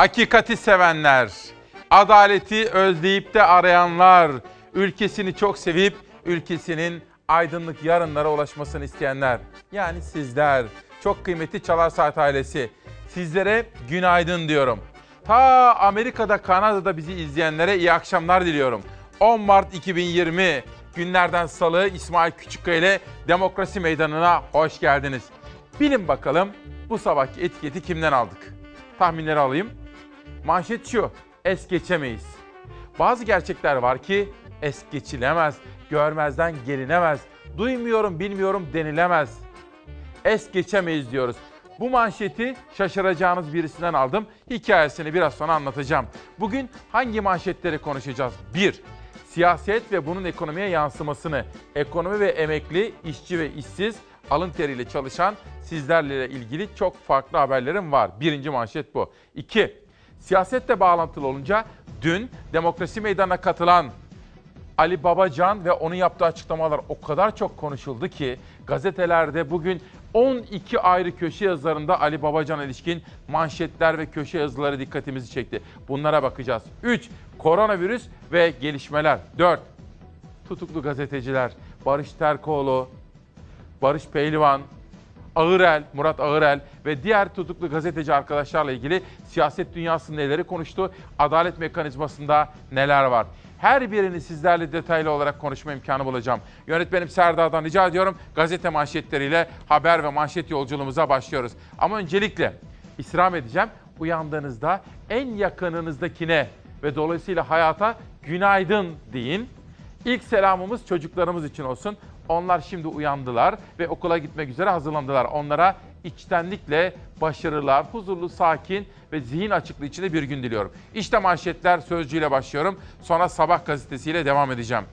hakikati sevenler, adaleti özleyip de arayanlar, ülkesini çok sevip ülkesinin aydınlık yarınlara ulaşmasını isteyenler. Yani sizler, çok kıymetli Çalar Saat ailesi. Sizlere günaydın diyorum. Ta Amerika'da, Kanada'da bizi izleyenlere iyi akşamlar diliyorum. 10 Mart 2020 günlerden salı İsmail Küçükkaya ile Demokrasi Meydanı'na hoş geldiniz. Bilin bakalım bu sabahki etiketi kimden aldık? Tahminleri alayım. Manşet şu, es geçemeyiz. Bazı gerçekler var ki es geçilemez, görmezden gelinemez, duymuyorum, bilmiyorum denilemez. Es geçemeyiz diyoruz. Bu manşeti şaşıracağınız birisinden aldım. Hikayesini biraz sonra anlatacağım. Bugün hangi manşetleri konuşacağız? 1. Siyaset ve bunun ekonomiye yansımasını, ekonomi ve emekli, işçi ve işsiz, alın teriyle çalışan sizlerle ilgili çok farklı haberlerim var. Birinci manşet bu. 2. Siyasetle bağlantılı olunca dün demokrasi meydanına katılan Ali Babacan ve onun yaptığı açıklamalar o kadar çok konuşuldu ki gazetelerde bugün 12 ayrı köşe yazılarında Ali Babacan'a ilişkin manşetler ve köşe yazıları dikkatimizi çekti. Bunlara bakacağız. 3. Koronavirüs ve gelişmeler. 4. Tutuklu gazeteciler Barış Terkoğlu, Barış Pehlivan, Ağırel, Murat Ağırel ve diğer tutuklu gazeteci arkadaşlarla ilgili siyaset dünyasında neleri konuştu, adalet mekanizmasında neler var. Her birini sizlerle detaylı olarak konuşma imkanı bulacağım. Yönetmenim Serdar'dan rica ediyorum gazete manşetleriyle haber ve manşet yolculuğumuza başlıyoruz. Ama öncelikle istirham edeceğim. Uyandığınızda en yakınınızdakine ve dolayısıyla hayata günaydın deyin. İlk selamımız çocuklarımız için olsun. Onlar şimdi uyandılar ve okula gitmek üzere hazırlandılar. Onlara içtenlikle başarılar, huzurlu, sakin ve zihin açıklığı içinde bir gün diliyorum. İşte manşetler sözcüğüyle başlıyorum. Sonra Sabah gazetesiyle devam edeceğim.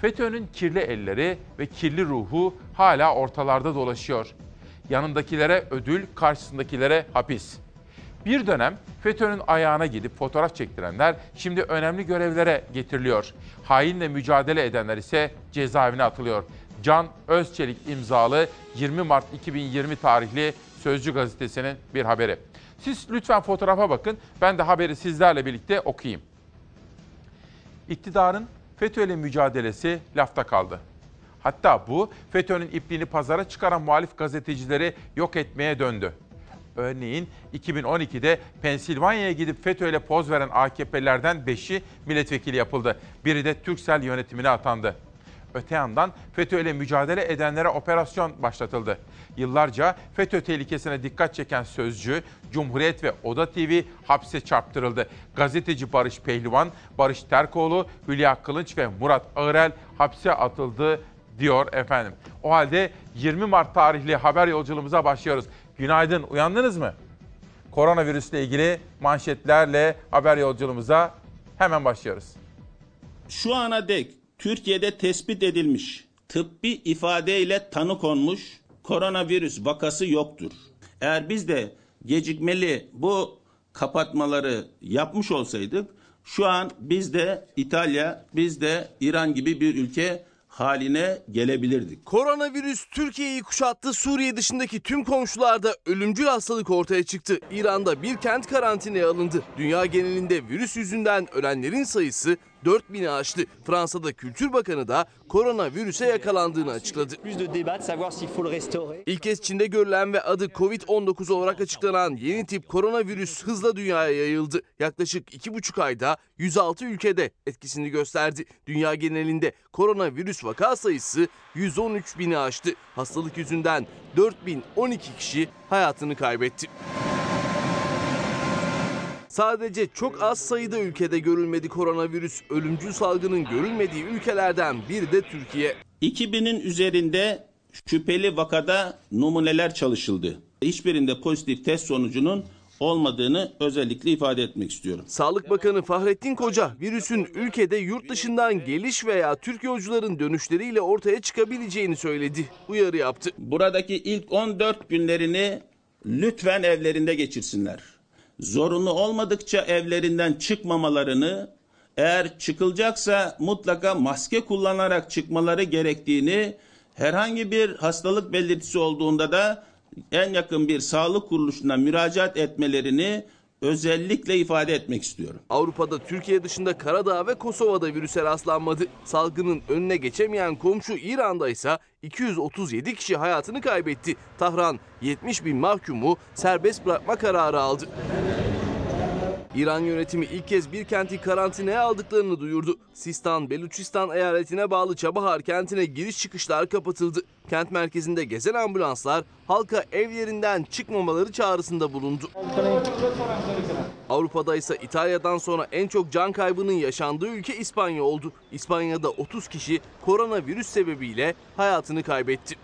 FETÖ'nün kirli elleri ve kirli ruhu hala ortalarda dolaşıyor. Yanındakilere ödül, karşısındakilere hapis. Bir dönem FETÖ'nün ayağına gidip fotoğraf çektirenler şimdi önemli görevlere getiriliyor. Hainle mücadele edenler ise cezaevine atılıyor. Can Özçelik imzalı 20 Mart 2020 tarihli Sözcü gazetesinin bir haberi. Siz lütfen fotoğrafa bakın. Ben de haberi sizlerle birlikte okuyayım. İktidarın FETÖ'yle mücadelesi lafta kaldı. Hatta bu FETÖ'nün ipliğini pazara çıkaran muhalif gazetecileri yok etmeye döndü. Örneğin 2012'de Pensilvanya'ya gidip FETÖ'yle poz veren AKP'lilerden 5'i milletvekili yapıldı. Biri de Türksel yönetimine atandı. Öte yandan FETÖ ile mücadele edenlere operasyon başlatıldı. Yıllarca FETÖ tehlikesine dikkat çeken Sözcü, Cumhuriyet ve Oda TV hapse çarptırıldı. Gazeteci Barış Pehlivan, Barış Terkoğlu, Hülya Kılınç ve Murat Ağırel hapse atıldı diyor efendim. O halde 20 Mart tarihli haber yolculuğumuza başlıyoruz. Günaydın, uyandınız mı? Koronavirüsle ilgili manşetlerle haber yolculuğumuza hemen başlıyoruz. Şu ana dek Türkiye'de tespit edilmiş tıbbi ifadeyle tanı konmuş koronavirüs vakası yoktur. Eğer biz de gecikmeli bu kapatmaları yapmış olsaydık şu an biz de İtalya, biz de İran gibi bir ülke haline gelebilirdik. Koronavirüs Türkiye'yi kuşattı. Suriye dışındaki tüm komşularda ölümcül hastalık ortaya çıktı. İran'da bir kent karantinaya alındı. Dünya genelinde virüs yüzünden ölenlerin sayısı 4000'i aştı. Fransa'da Kültür Bakanı da koronavirüse yakalandığını açıkladı. İlk kez Çin'de görülen ve adı Covid-19 olarak açıklanan yeni tip koronavirüs hızla dünyaya yayıldı. Yaklaşık 2,5 ayda 106 ülkede etkisini gösterdi. Dünya genelinde koronavirüs vaka sayısı 113 bini aştı. Hastalık yüzünden 4012 kişi hayatını kaybetti. Sadece çok az sayıda ülkede görülmedi koronavirüs. Ölümcül salgının görülmediği ülkelerden biri de Türkiye. 2000'in üzerinde şüpheli vakada numuneler çalışıldı. Hiçbirinde pozitif test sonucunun olmadığını özellikle ifade etmek istiyorum. Sağlık Bakanı Fahrettin Koca virüsün ülkede yurt dışından geliş veya Türk yolcuların dönüşleriyle ortaya çıkabileceğini söyledi. Uyarı yaptı. Buradaki ilk 14 günlerini lütfen evlerinde geçirsinler. Zorunlu olmadıkça evlerinden çıkmamalarını, eğer çıkılacaksa mutlaka maske kullanarak çıkmaları gerektiğini, herhangi bir hastalık belirtisi olduğunda da en yakın bir sağlık kuruluşuna müracaat etmelerini özellikle ifade etmek istiyorum. Avrupa'da Türkiye dışında Karadağ ve Kosova'da virüse rastlanmadı. Salgının önüne geçemeyen komşu İran'da ise 237 kişi hayatını kaybetti. Tahran 70 bin mahkumu serbest bırakma kararı aldı. İran yönetimi ilk kez bir kenti karantinaya aldıklarını duyurdu. Sistan, Beluçistan eyaletine bağlı Çabahar kentine giriş çıkışlar kapatıldı. Kent merkezinde gezen ambulanslar halka evlerinden çıkmamaları çağrısında bulundu. Avrupa'da ise İtalya'dan sonra en çok can kaybının yaşandığı ülke İspanya oldu. İspanya'da 30 kişi koronavirüs sebebiyle hayatını kaybetti.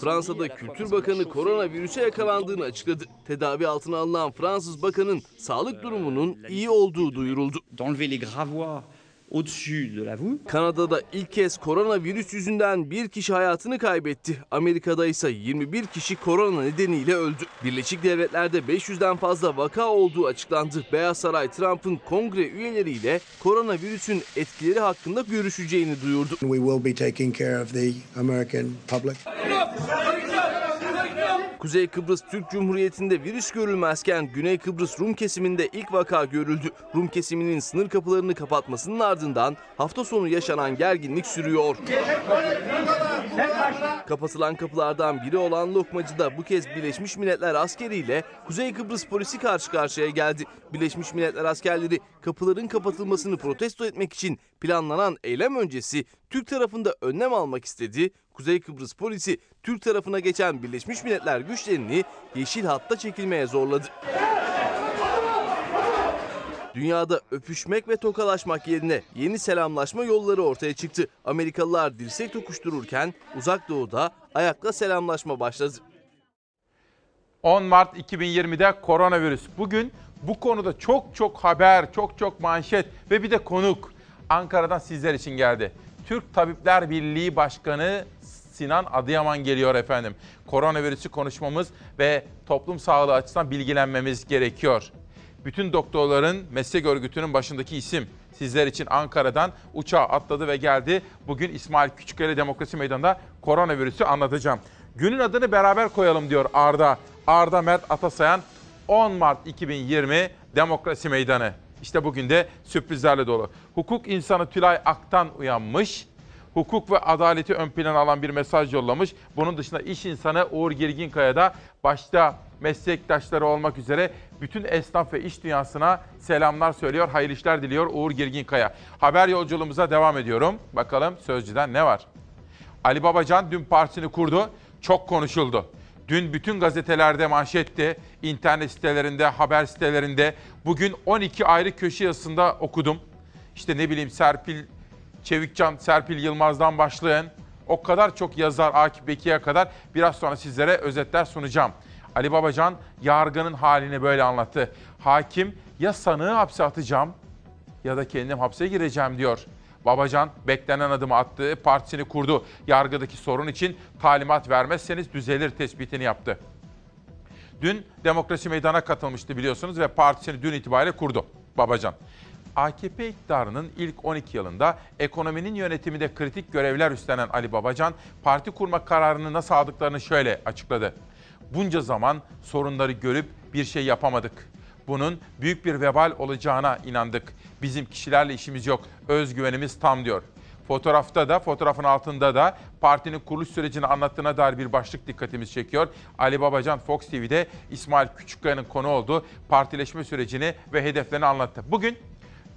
Fransa'da Kültür Bakanı koronavirüse yakalandığını açıkladı. Tedavi altına alınan Fransız bakanın sağlık durumunun iyi olduğu duyuruldu. D'enlever les gravois au-dessus de la voûte. Kanada'da ilk kez koronavirüs yüzünden bir kişi hayatını kaybetti. Amerika'da ise 21 kişi korona nedeniyle öldü. Birleşik Devletler'de 500'den fazla vaka olduğu açıklandı. Beyaz Saray Trump'ın kongre üyeleriyle koronavirüsün etkileri hakkında görüşeceğini duyurdu. We will be taking care of the American public. Kuzey Kıbrıs Türk Cumhuriyeti'nde virüs görülmezken Güney Kıbrıs Rum kesiminde ilk vaka görüldü. Rum kesiminin sınır kapılarını kapatmasının ardından hafta sonu yaşanan gerginlik sürüyor. Kapatılan kapılardan biri olan Lokmacı'da bu kez Birleşmiş Milletler askeriyle Kuzey Kıbrıs polisi karşı karşıya geldi. Birleşmiş Milletler askerleri kapıların kapatılmasını protesto etmek için planlanan eylem öncesi Türk tarafında önlem almak istedi. Kuzey Kıbrıs polisi Türk tarafına geçen Birleşmiş Milletler güçlerini yeşil hatta çekilmeye zorladı. Dünyada öpüşmek ve tokalaşmak yerine yeni selamlaşma yolları ortaya çıktı. Amerikalılar dirsek tokuştururken uzak doğuda ayakla selamlaşma başladı. 10 Mart 2020'de koronavirüs. Bugün bu konuda çok çok haber, çok çok manşet ve bir de konuk Ankara'dan sizler için geldi. Türk Tabipler Birliği Başkanı Sinan Adıyaman geliyor efendim. Koronavirüsü konuşmamız ve toplum sağlığı açısından bilgilenmemiz gerekiyor. Bütün doktorların meslek örgütünün başındaki isim sizler için Ankara'dan uçağa atladı ve geldi. Bugün İsmail Küçükkaya Demokrasi Meydanı'nda koronavirüsü anlatacağım. Günün adını beraber koyalım diyor Arda. Arda Mert Atasayan 10 Mart 2020 Demokrasi Meydanı. İşte bugün de sürprizlerle dolu. Hukuk insanı Tülay Aktan uyanmış. Hukuk ve adaleti ön plana alan bir mesaj yollamış. Bunun dışında iş insanı Uğur Girginkaya da başta meslektaşları olmak üzere bütün esnaf ve iş dünyasına selamlar söylüyor. Hayırlı işler diliyor Uğur Girginkaya. Haber yolculuğumuza devam ediyorum. Bakalım Sözcü'den ne var? Ali Babacan dün partisini kurdu. Çok konuşuldu. Dün bütün gazetelerde manşetti, internet sitelerinde, haber sitelerinde. Bugün 12 ayrı köşe yazısında okudum. İşte ne bileyim Serpil Çevikcan, Serpil Yılmaz'dan başlayan o kadar çok yazar Akif Bekir'e kadar biraz sonra sizlere özetler sunacağım. Ali Babacan yargının halini böyle anlattı. Hakim ya sanığı hapse atacağım ya da kendim hapse gireceğim diyor. Babacan beklenen adımı attı, partisini kurdu. Yargıdaki sorun için talimat vermezseniz düzelir tespitini yaptı. Dün Demokrasi Meydanı'na katılmıştı biliyorsunuz ve partisini dün itibariyle kurdu Babacan. AKP iktidarının ilk 12 yılında ekonominin yönetiminde kritik görevler üstlenen Ali Babacan, parti kurma kararını nasıl aldıklarını şöyle açıkladı. Bunca zaman sorunları görüp bir şey yapamadık. Bunun büyük bir vebal olacağına inandık. Bizim kişilerle işimiz yok, özgüvenimiz tam diyor. Fotoğrafta da, fotoğrafın altında da partinin kuruluş sürecini anlattığına dair bir başlık dikkatimizi çekiyor. Ali Babacan Fox TV'de İsmail Küçükkaya'nın konu olduğu partileşme sürecini ve hedeflerini anlattı. Bugün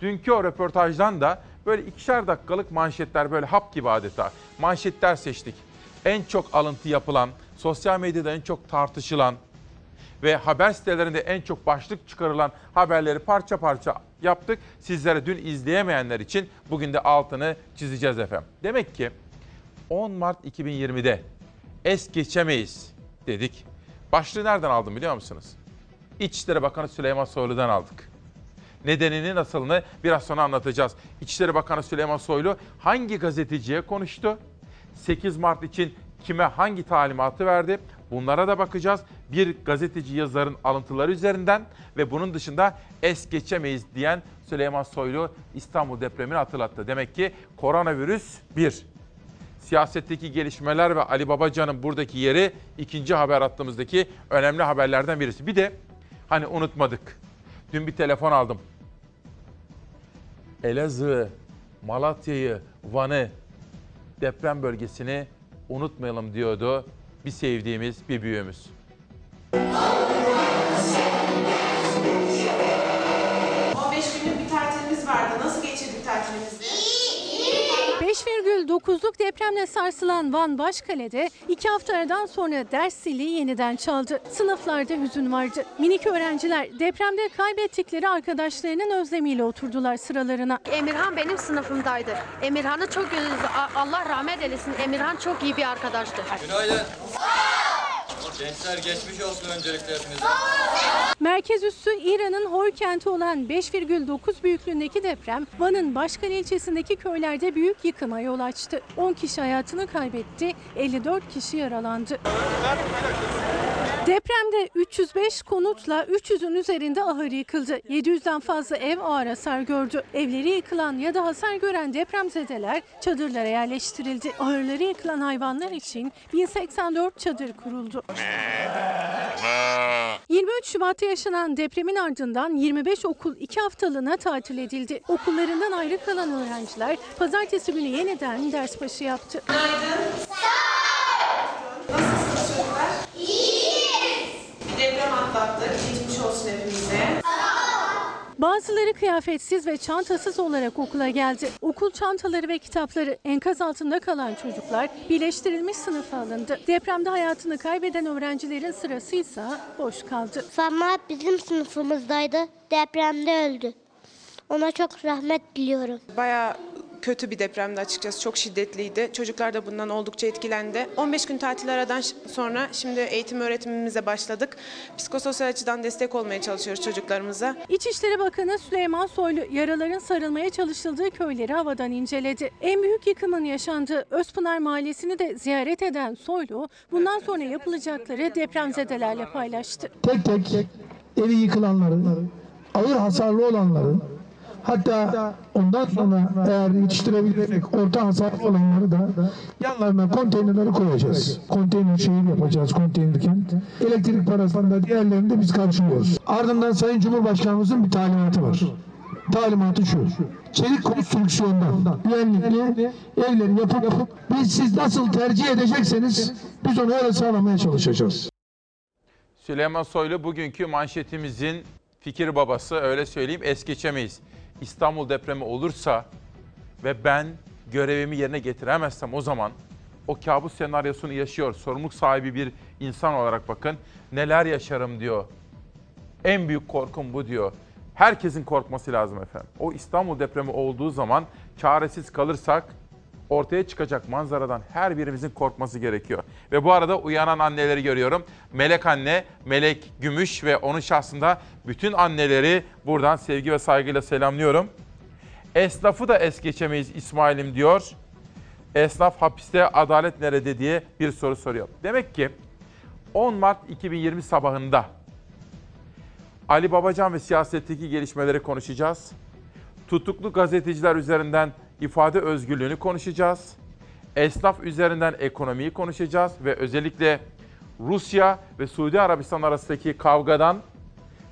dünkü o röportajdan da böyle ikişer dakikalık manşetler böyle hap gibi adeta manşetler seçtik. En çok alıntı yapılan, sosyal medyada en çok tartışılan ve haber sitelerinde en çok başlık çıkarılan haberleri parça parça yaptık. Sizlere dün izleyemeyenler için bugün de altını çizeceğiz efendim. Demek ki 10 Mart 2020'de es geçemeyiz dedik. Başlığı nereden aldım biliyor musunuz? İçişleri Bakanı Süleyman Soylu'dan aldık. Nedenini nasılını biraz sonra anlatacağız. İçişleri Bakanı Süleyman Soylu hangi gazeteciye konuştu? 8 Mart için kime hangi talimatı verdi? Bunlara da bakacağız. Bir gazeteci yazarın alıntıları üzerinden ve bunun dışında es geçemeyiz diyen Süleyman Soylu İstanbul depremini hatırlattı. Demek ki koronavirüs bir. Siyasetteki gelişmeler ve Ali Babacan'ın buradaki yeri ikinci haber hattımızdaki önemli haberlerden birisi. Bir de Hani unutmadık. Dün bir telefon aldım. Elazığ, Malatya'yı, Van'ı, deprem bölgesini unutmayalım diyordu bir sevdiğimiz bir büyüğümüz. 15 günlük bir tatilimiz vardı. Nasıl tatilimizi? 5,9'luk depremle sarsılan Van Başkale'de iki hafta aradan sonra ders zili yeniden çaldı. Sınıflarda hüzün vardı. Minik öğrenciler depremde kaybettikleri arkadaşlarının özlemiyle oturdular sıralarına. Emirhan benim sınıfımdaydı. Emirhan'ı çok Allah rahmet eylesin. Emirhan çok iyi bir arkadaştı. Günaydın. Gençler geçmiş olsun öncelikle. Merkez üssü İran'ın Hor kenti olan 5,9 büyüklüğündeki deprem Van'ın Başkale ilçesindeki köylerde büyük yıkıma yol açtı. 10 kişi hayatını kaybetti, 54 kişi yaralandı. Depremde 305 konutla 300'ün üzerinde ahır yıkıldı. 700'den fazla ev ağır hasar gördü. Evleri yıkılan ya da hasar gören depremzedeler çadırlara yerleştirildi. Ahırları yıkılan hayvanlar için 1084 çadır kuruldu. 23 Şubat'ta yaşanan depremin ardından 25 okul 2 haftalığına tatil edildi. Okullarından ayrı kalan öğrenciler pazartesi günü yeniden ders başı yaptı. Nasılsınız çocuklar? İyiyiz. Bir deprem atlattık. Geçmiş olsun hepimize. Bazıları kıyafetsiz ve çantasız olarak okula geldi. Okul çantaları ve kitapları enkaz altında kalan çocuklar birleştirilmiş sınıfa alındı. Depremde hayatını kaybeden öğrencilerin sırası ise boş kaldı. Fatma bizim sınıfımızdaydı. Depremde öldü. Ona çok rahmet diliyorum. Bayağı kötü bir depremdi açıkçası. Çok şiddetliydi. Çocuklar da bundan oldukça etkilendi. 15 gün tatil aradan sonra şimdi eğitim öğretimimize başladık. Psikososyal açıdan destek olmaya çalışıyoruz çocuklarımıza. İçişleri Bakanı Süleyman Soylu yaraların sarılmaya çalışıldığı köyleri havadan inceledi. En büyük yıkımın yaşandığı Özpınar Mahallesi'ni de ziyaret eden Soylu bundan sonra yapılacakları depremzedelerle paylaştı. tek tek evi yıkılanların, ağır hasarlı olanların, hatta ondan sonra eğer yetiştirebilirsek orta hasarlı olanları da yanlarına konteynerleri koyacağız. Konteyner şehir yapacağız, konteyner kent. Elektrik parasını da diğerlerini de biz karşılıyoruz. Ardından Sayın Cumhurbaşkanımızın bir talimatı var. Talimatı şu. Çelik konstrüksiyondan güvenlikli evleri yapıp, yapıp biz siz nasıl tercih edecekseniz biz onu öyle sağlamaya çalışacağız. Süleyman Soylu bugünkü manşetimizin fikir babası öyle söyleyeyim es geçemeyiz. İstanbul depremi olursa ve ben görevimi yerine getiremezsem o zaman o kabus senaryosunu yaşıyor. Sorumluluk sahibi bir insan olarak bakın neler yaşarım diyor. En büyük korkum bu diyor. Herkesin korkması lazım efendim. O İstanbul depremi olduğu zaman çaresiz kalırsak ortaya çıkacak manzaradan her birimizin korkması gerekiyor. Ve bu arada uyanan anneleri görüyorum. Melek anne, Melek Gümüş ve onun şahsında bütün anneleri buradan sevgi ve saygıyla selamlıyorum. Esnafı da es geçemeyiz İsmail'im diyor. Esnaf hapiste adalet nerede diye bir soru soruyor. Demek ki 10 Mart 2020 sabahında Ali Babacan ve siyasetteki gelişmeleri konuşacağız. Tutuklu gazeteciler üzerinden ifade özgürlüğünü konuşacağız. Esnaf üzerinden ekonomiyi konuşacağız ve özellikle Rusya ve Suudi Arabistan arasındaki kavgadan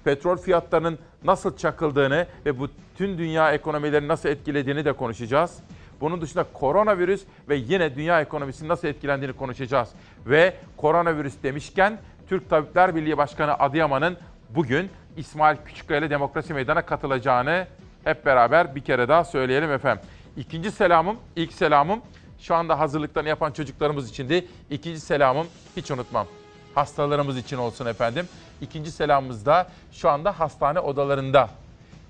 petrol fiyatlarının nasıl çakıldığını ve bütün dünya ekonomileri nasıl etkilediğini de konuşacağız. Bunun dışında koronavirüs ve yine dünya ekonomisinin nasıl etkilendiğini konuşacağız. Ve koronavirüs demişken Türk Tabipler Birliği Başkanı Adıyaman'ın bugün İsmail Küçükkaya ile Demokrasi Meydanı'na katılacağını hep beraber bir kere daha söyleyelim efendim. İkinci selamım, ilk selamım şu anda hazırlıklarını yapan çocuklarımız için de ikinci selamım hiç unutmam. Hastalarımız için olsun efendim. İkinci selamımız da şu anda hastane odalarında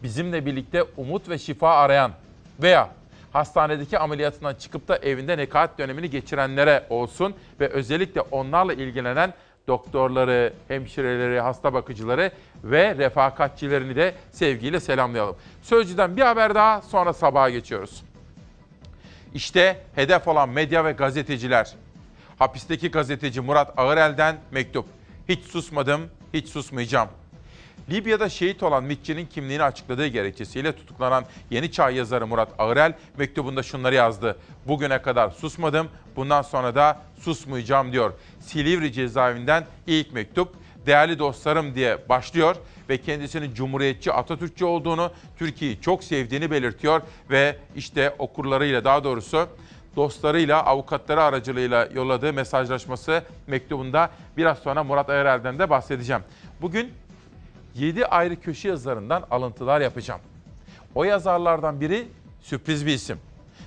bizimle birlikte umut ve şifa arayan veya hastanedeki ameliyatından çıkıp da evinde nekaat dönemini geçirenlere olsun ve özellikle onlarla ilgilenen doktorları, hemşireleri, hasta bakıcıları ve refakatçilerini de sevgiyle selamlayalım. Sözcüden bir haber daha sonra sabaha geçiyoruz. İşte hedef olan medya ve gazeteciler. Hapisteki gazeteci Murat Ağırel'den mektup. Hiç susmadım, hiç susmayacağım. Libya'da şehit olan MİT'çinin kimliğini açıkladığı gerekçesiyle tutuklanan Yeni Çağ yazarı Murat Ağırel mektubunda şunları yazdı. Bugüne kadar susmadım, bundan sonra da susmayacağım diyor. Silivri cezaevinden ilk mektup değerli dostlarım diye başlıyor ve kendisinin cumhuriyetçi, Atatürkçü olduğunu, Türkiye'yi çok sevdiğini belirtiyor ve işte okurlarıyla daha doğrusu dostlarıyla, avukatları aracılığıyla yolladığı mesajlaşması mektubunda biraz sonra Murat Ayarel'den de bahsedeceğim. Bugün 7 ayrı köşe yazarından alıntılar yapacağım. O yazarlardan biri sürpriz bir isim.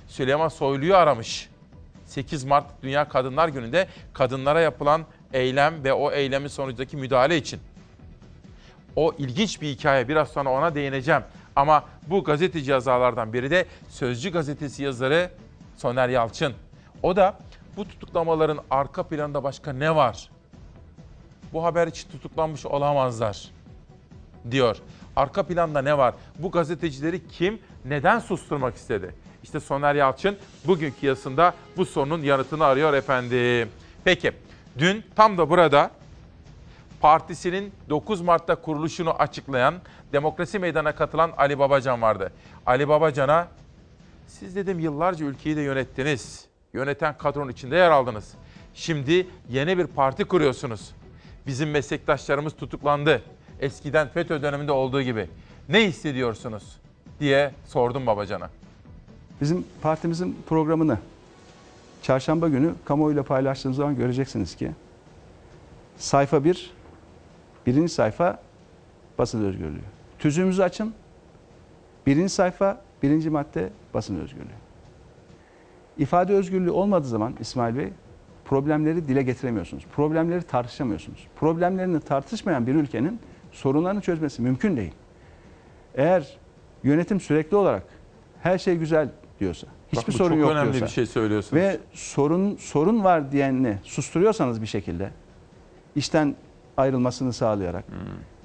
Süleyman Soylu'yu aramış. 8 Mart Dünya Kadınlar Günü'nde kadınlara yapılan eylem ve o eylemin sonucundaki müdahale için. O ilginç bir hikaye. Biraz sonra ona değineceğim. Ama bu gazeteci yazarlardan biri de Sözcü gazetesi yazarı Soner Yalçın. O da bu tutuklamaların arka planında başka ne var? Bu haber için tutuklanmış olamazlar diyor. Arka planda ne var? Bu gazetecileri kim, neden susturmak istedi? İşte Soner Yalçın bugünkü yazısında bu sorunun yanıtını arıyor efendim. Peki, dün tam da burada partisinin 9 Mart'ta kuruluşunu açıklayan, Demokrasi Meydanı'na katılan Ali Babacan vardı. Ali Babacan'a siz dedim yıllarca ülkeyi de yönettiniz. Yöneten kadronun içinde yer aldınız. Şimdi yeni bir parti kuruyorsunuz. Bizim meslektaşlarımız tutuklandı. Eskiden FETÖ döneminde olduğu gibi. Ne hissediyorsunuz diye sordum Babacan'a. Bizim partimizin programını çarşamba günü kamuoyuyla paylaştığımız zaman göreceksiniz ki sayfa 1, birinci sayfa basın özgürlüğü. Tüzüğümüzü açın, birinci sayfa, birinci madde basın özgürlüğü. İfade özgürlüğü olmadığı zaman İsmail Bey problemleri dile getiremiyorsunuz. Problemleri tartışamıyorsunuz. Problemlerini tartışmayan bir ülkenin sorunlarını çözmesi mümkün değil. Eğer yönetim sürekli olarak her şey güzel diyorsa, hiçbir Bak, sorun çok yok önemli diyorsa bir şey söylüyorsunuz. ve sorun sorun var diyenini susturuyorsanız bir şekilde işten ayrılmasını sağlayarak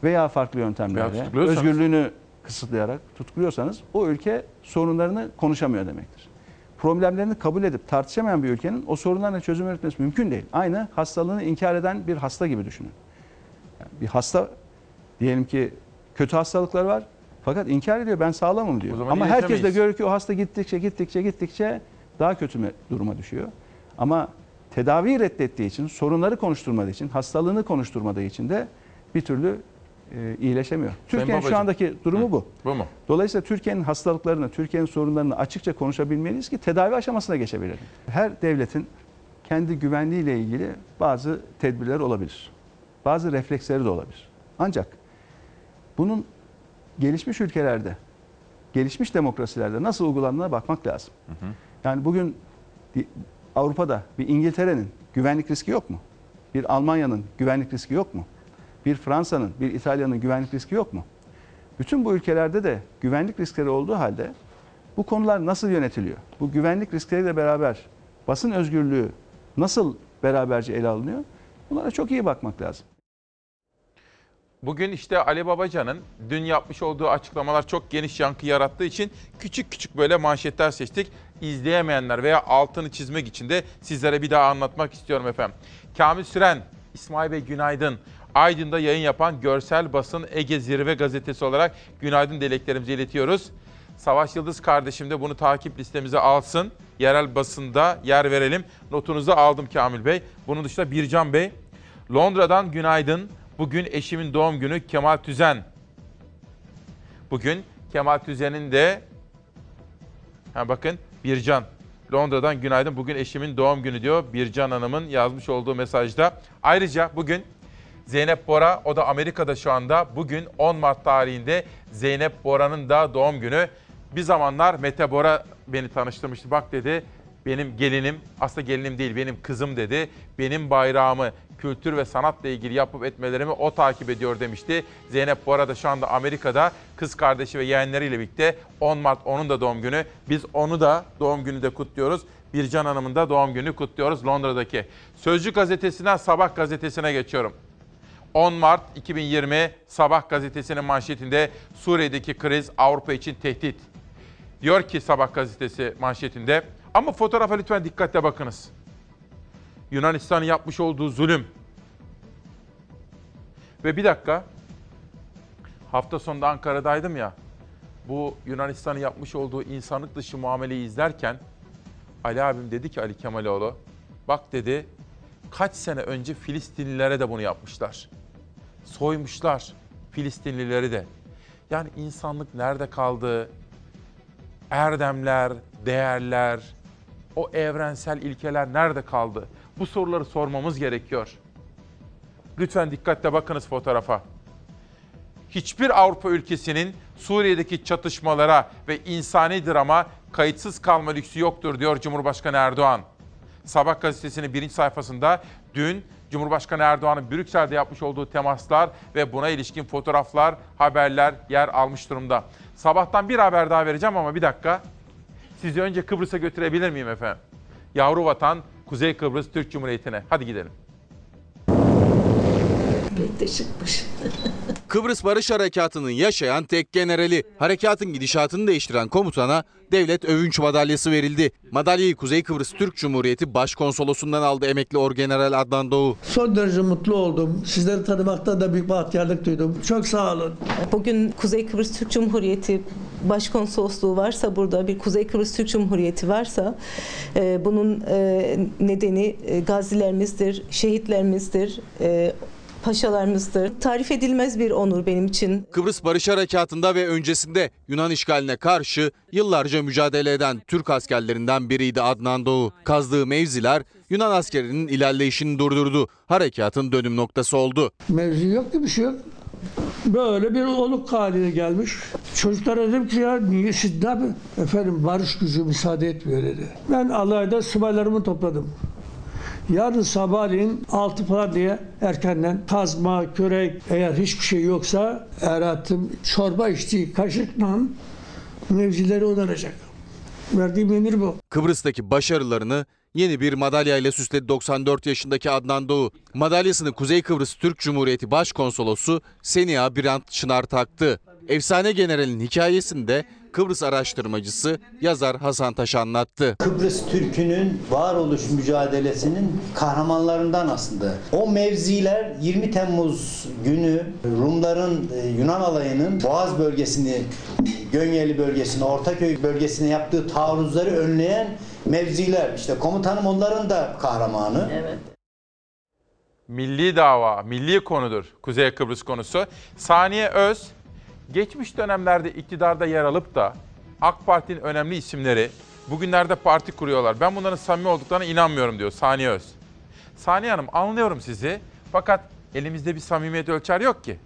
veya farklı yöntemlerle özgürlüğünü kısıtlayarak tutukluyorsanız o ülke sorunlarını konuşamıyor demektir. Problemlerini kabul edip tartışamayan bir ülkenin o sorunlarla çözüm üretmesi mümkün değil. Aynı hastalığını inkar eden bir hasta gibi düşünün. Yani bir hasta diyelim ki kötü hastalıkları var fakat inkar ediyor ben sağlamım diyor. Ama herkes de görüyor ki o hasta gittikçe gittikçe gittikçe daha kötü duruma düşüyor. Ama tedaviyi reddettiği için, sorunları konuşturmadığı için, hastalığını konuşturmadığı için de bir türlü e, iyileşemiyor. Türkiye'nin şu andaki durumu bu. Bu mu? Dolayısıyla Türkiye'nin hastalıklarını, Türkiye'nin sorunlarını açıkça konuşabilmeliyiz ki tedavi aşamasına geçebilelim. Her devletin kendi güvenliğiyle ilgili bazı tedbirler olabilir. Bazı refleksleri de olabilir. Ancak bunun gelişmiş ülkelerde, gelişmiş demokrasilerde nasıl uygulandığına bakmak lazım. Yani bugün Avrupa'da bir İngiltere'nin güvenlik riski yok mu? Bir Almanya'nın güvenlik riski yok mu? Bir Fransa'nın, bir İtalya'nın güvenlik riski yok mu? Bütün bu ülkelerde de güvenlik riskleri olduğu halde bu konular nasıl yönetiliyor? Bu güvenlik riskleriyle beraber basın özgürlüğü nasıl beraberce ele alınıyor? Bunlara çok iyi bakmak lazım. Bugün işte Ali Babacan'ın dün yapmış olduğu açıklamalar çok geniş yankı yarattığı için küçük küçük böyle manşetler seçtik. İzleyemeyenler veya altını çizmek için de sizlere bir daha anlatmak istiyorum efendim. Kamil Süren, İsmail Bey günaydın. Aydın'da yayın yapan Görsel Basın Ege Zirve Gazetesi olarak günaydın dileklerimizi iletiyoruz. Savaş Yıldız kardeşim de bunu takip listemize alsın. Yerel basında yer verelim. Notunuzu aldım Kamil Bey. Bunun dışında Bircan Bey. Londra'dan günaydın. Bugün eşimin doğum günü Kemal Tüzen. Bugün Kemal Tüzen'in de ha bakın Bircan. Londra'dan günaydın. Bugün eşimin doğum günü diyor Bircan Hanım'ın yazmış olduğu mesajda. Ayrıca bugün Zeynep Bora, o da Amerika'da şu anda. Bugün 10 Mart tarihinde Zeynep Bora'nın da doğum günü. Bir zamanlar Mete Bora beni tanıştırmıştı. Bak dedi benim gelinim, aslında gelinim değil benim kızım dedi. Benim bayrağımı, kültür ve sanatla ilgili yapıp etmelerimi o takip ediyor demişti. Zeynep Bora da şu anda Amerika'da kız kardeşi ve yeğenleriyle birlikte 10 Mart onun da doğum günü. Biz onu da doğum günü de kutluyoruz. Bircan Hanım'ın da doğum günü kutluyoruz Londra'daki. Sözcü gazetesinden Sabah gazetesine geçiyorum. 10 Mart 2020 Sabah gazetesinin manşetinde Suriye'deki kriz Avrupa için tehdit. Diyor ki Sabah gazetesi manşetinde ama fotoğrafa lütfen dikkatle bakınız. Yunanistan'ın yapmış olduğu zulüm. Ve bir dakika. Hafta sonunda Ankara'daydım ya. Bu Yunanistan'ın yapmış olduğu insanlık dışı muameleyi izlerken Ali abim dedi ki Ali Kemaloğlu, bak dedi kaç sene önce Filistinlilere de bunu yapmışlar. Soymuşlar, Filistinlileri de. Yani insanlık nerede kaldı? Erdemler, değerler, o evrensel ilkeler nerede kaldı? Bu soruları sormamız gerekiyor. Lütfen dikkatle bakınız fotoğrafa. Hiçbir Avrupa ülkesinin Suriye'deki çatışmalara ve insani drama kayıtsız kalma lüksü yoktur diyor Cumhurbaşkanı Erdoğan. Sabah gazetesinin birinci sayfasında dün Cumhurbaşkanı Erdoğan'ın Brüksel'de yapmış olduğu temaslar ve buna ilişkin fotoğraflar, haberler yer almış durumda. Sabahtan bir haber daha vereceğim ama bir dakika. Sizi önce Kıbrıs'a götürebilir miyim efendim? Yavru vatan Kuzey Kıbrıs Türk Cumhuriyeti'ne. Hadi gidelim. Kıbrıs Barış Harekatı'nın yaşayan tek generali, harekatın gidişatını değiştiren komutana devlet övünç madalyası verildi. Madalyayı Kuzey Kıbrıs Türk Cumhuriyeti Başkonsolosundan aldı emekli Orgeneral Adnan Doğu. Son derece mutlu oldum. Sizleri tanımaktan da büyük bahtiyarlık duydum. Çok sağ olun. Bugün Kuzey Kıbrıs Türk Cumhuriyeti Başkonsolosluğu varsa burada bir Kuzey Kıbrıs Türk Cumhuriyeti varsa e, bunun e, nedeni e, gazilerimizdir, şehitlerimizdir, e, paşalarımızdır. Tarif edilmez bir onur benim için. Kıbrıs Barış Harekatı'nda ve öncesinde Yunan işgaline karşı yıllarca mücadele eden Türk askerlerinden biriydi Adnan Doğu. Kazdığı mevziler Yunan askerinin ilerleyişini durdurdu. Harekatın dönüm noktası oldu. Mevzu yok ki bir şey yok. Böyle bir oluk haline gelmiş. Çocuklara dedim ki ya niye ne yapın? Efendim barış gücü müsaade etmiyor dedi. Ben alayda subaylarımı topladım. Yarın sabahleyin altı falan diye erkenden kazma, körek eğer hiçbir şey yoksa Erhat'ın çorba içtiği kaşıkla mevzileri onaracak. Verdiğim emir bu. Kıbrıs'taki başarılarını yeni bir madalya ile süsledi 94 yaşındaki Adnan Doğu. Madalyasını Kuzey Kıbrıs Türk Cumhuriyeti Başkonsolosu Seniha Birant Çınar taktı. Efsane generalin hikayesini de Kıbrıs araştırmacısı yazar Hasan Taş anlattı. Kıbrıs Türk'ünün varoluş mücadelesinin kahramanlarından aslında. O mevziler 20 Temmuz günü Rumların e, Yunan alayının Boğaz bölgesini, Gönyeli bölgesini, Ortaköy bölgesine yaptığı taarruzları önleyen mevziler. İşte komutanım onların da kahramanı. Evet. Milli dava, milli konudur Kuzey Kıbrıs konusu. Saniye Öz, geçmiş dönemlerde iktidarda yer alıp da AK Parti'nin önemli isimleri bugünlerde parti kuruyorlar. Ben bunların samimi olduklarına inanmıyorum diyor Saniye Öz. Saniye Hanım anlıyorum sizi fakat elimizde bir samimiyet ölçer yok ki.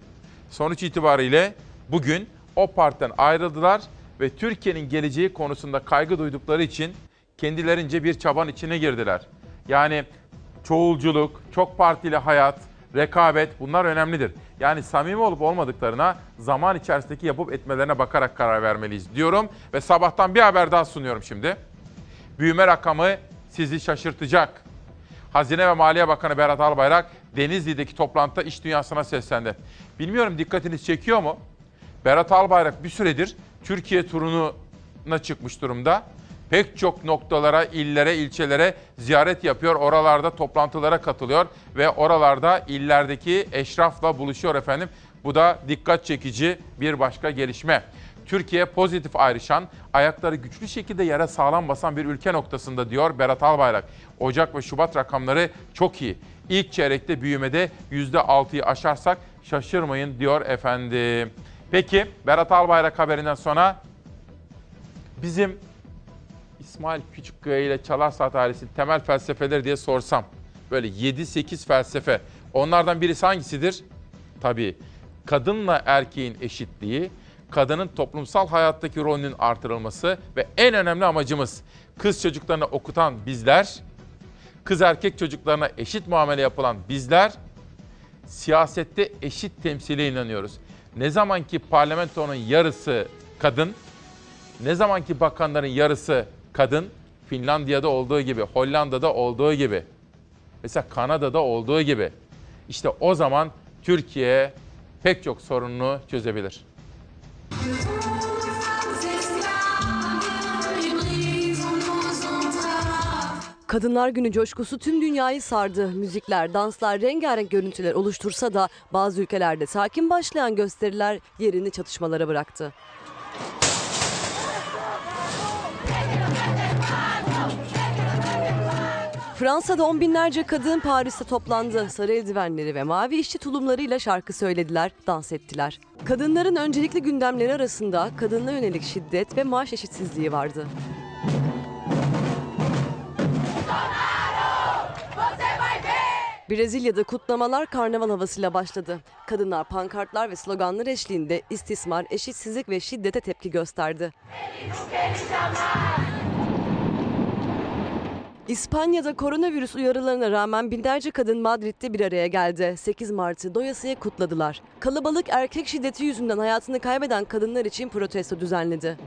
Sonuç itibariyle bugün o partiden ayrıldılar ve Türkiye'nin geleceği konusunda kaygı duydukları için kendilerince bir çaban içine girdiler. Yani çoğulculuk, çok partili hayat, rekabet bunlar önemlidir. Yani samimi olup olmadıklarına zaman içerisindeki yapıp etmelerine bakarak karar vermeliyiz diyorum. Ve sabahtan bir haber daha sunuyorum şimdi. Büyüme rakamı sizi şaşırtacak. Hazine ve Maliye Bakanı Berat Albayrak Denizli'deki toplantıda iş dünyasına seslendi. Bilmiyorum dikkatiniz çekiyor mu? Berat Albayrak bir süredir Türkiye turuna çıkmış durumda. Pek çok noktalara, illere, ilçelere ziyaret yapıyor. Oralarda toplantılara katılıyor ve oralarda illerdeki eşrafla buluşuyor efendim. Bu da dikkat çekici bir başka gelişme. Türkiye pozitif ayrışan, ayakları güçlü şekilde yere sağlam basan bir ülke noktasında diyor Berat Albayrak. Ocak ve Şubat rakamları çok iyi. İlk çeyrekte büyümede %6'yı aşarsak şaşırmayın diyor efendim. Peki Berat Albayrak haberinden sonra bizim İsmail Küçükkaya ile Çalar Saat temel felsefeleri diye sorsam böyle 7-8 felsefe. Onlardan birisi hangisidir? Tabii kadınla erkeğin eşitliği, kadının toplumsal hayattaki rolünün artırılması ve en önemli amacımız kız çocuklarını okutan bizler, kız erkek çocuklarına eşit muamele yapılan bizler siyasette eşit temsile inanıyoruz. Ne zaman ki parlamentonun yarısı kadın, ne zaman ki bakanların yarısı kadın, Finlandiya'da olduğu gibi, Hollanda'da olduğu gibi, mesela Kanada'da olduğu gibi, işte o zaman Türkiye pek çok sorununu çözebilir. Kadınlar Günü coşkusu tüm dünyayı sardı. Müzikler, danslar, rengarenk görüntüler oluştursa da bazı ülkelerde sakin başlayan gösteriler yerini çatışmalara bıraktı. Fransa'da on binlerce kadın Paris'te toplandı. Sarı eldivenleri ve mavi işçi tulumlarıyla şarkı söylediler, dans ettiler. Kadınların öncelikli gündemleri arasında kadınla yönelik şiddet ve maaş eşitsizliği vardı. Brezilya'da kutlamalar karnaval havasıyla başladı. Kadınlar pankartlar ve sloganlar eşliğinde istismar, eşitsizlik ve şiddete tepki gösterdi. İspanya'da koronavirüs uyarılarına rağmen binlerce kadın Madrid'de bir araya geldi. 8 Mart'ı doyasıya kutladılar. Kalabalık erkek şiddeti yüzünden hayatını kaybeden kadınlar için protesto düzenledi.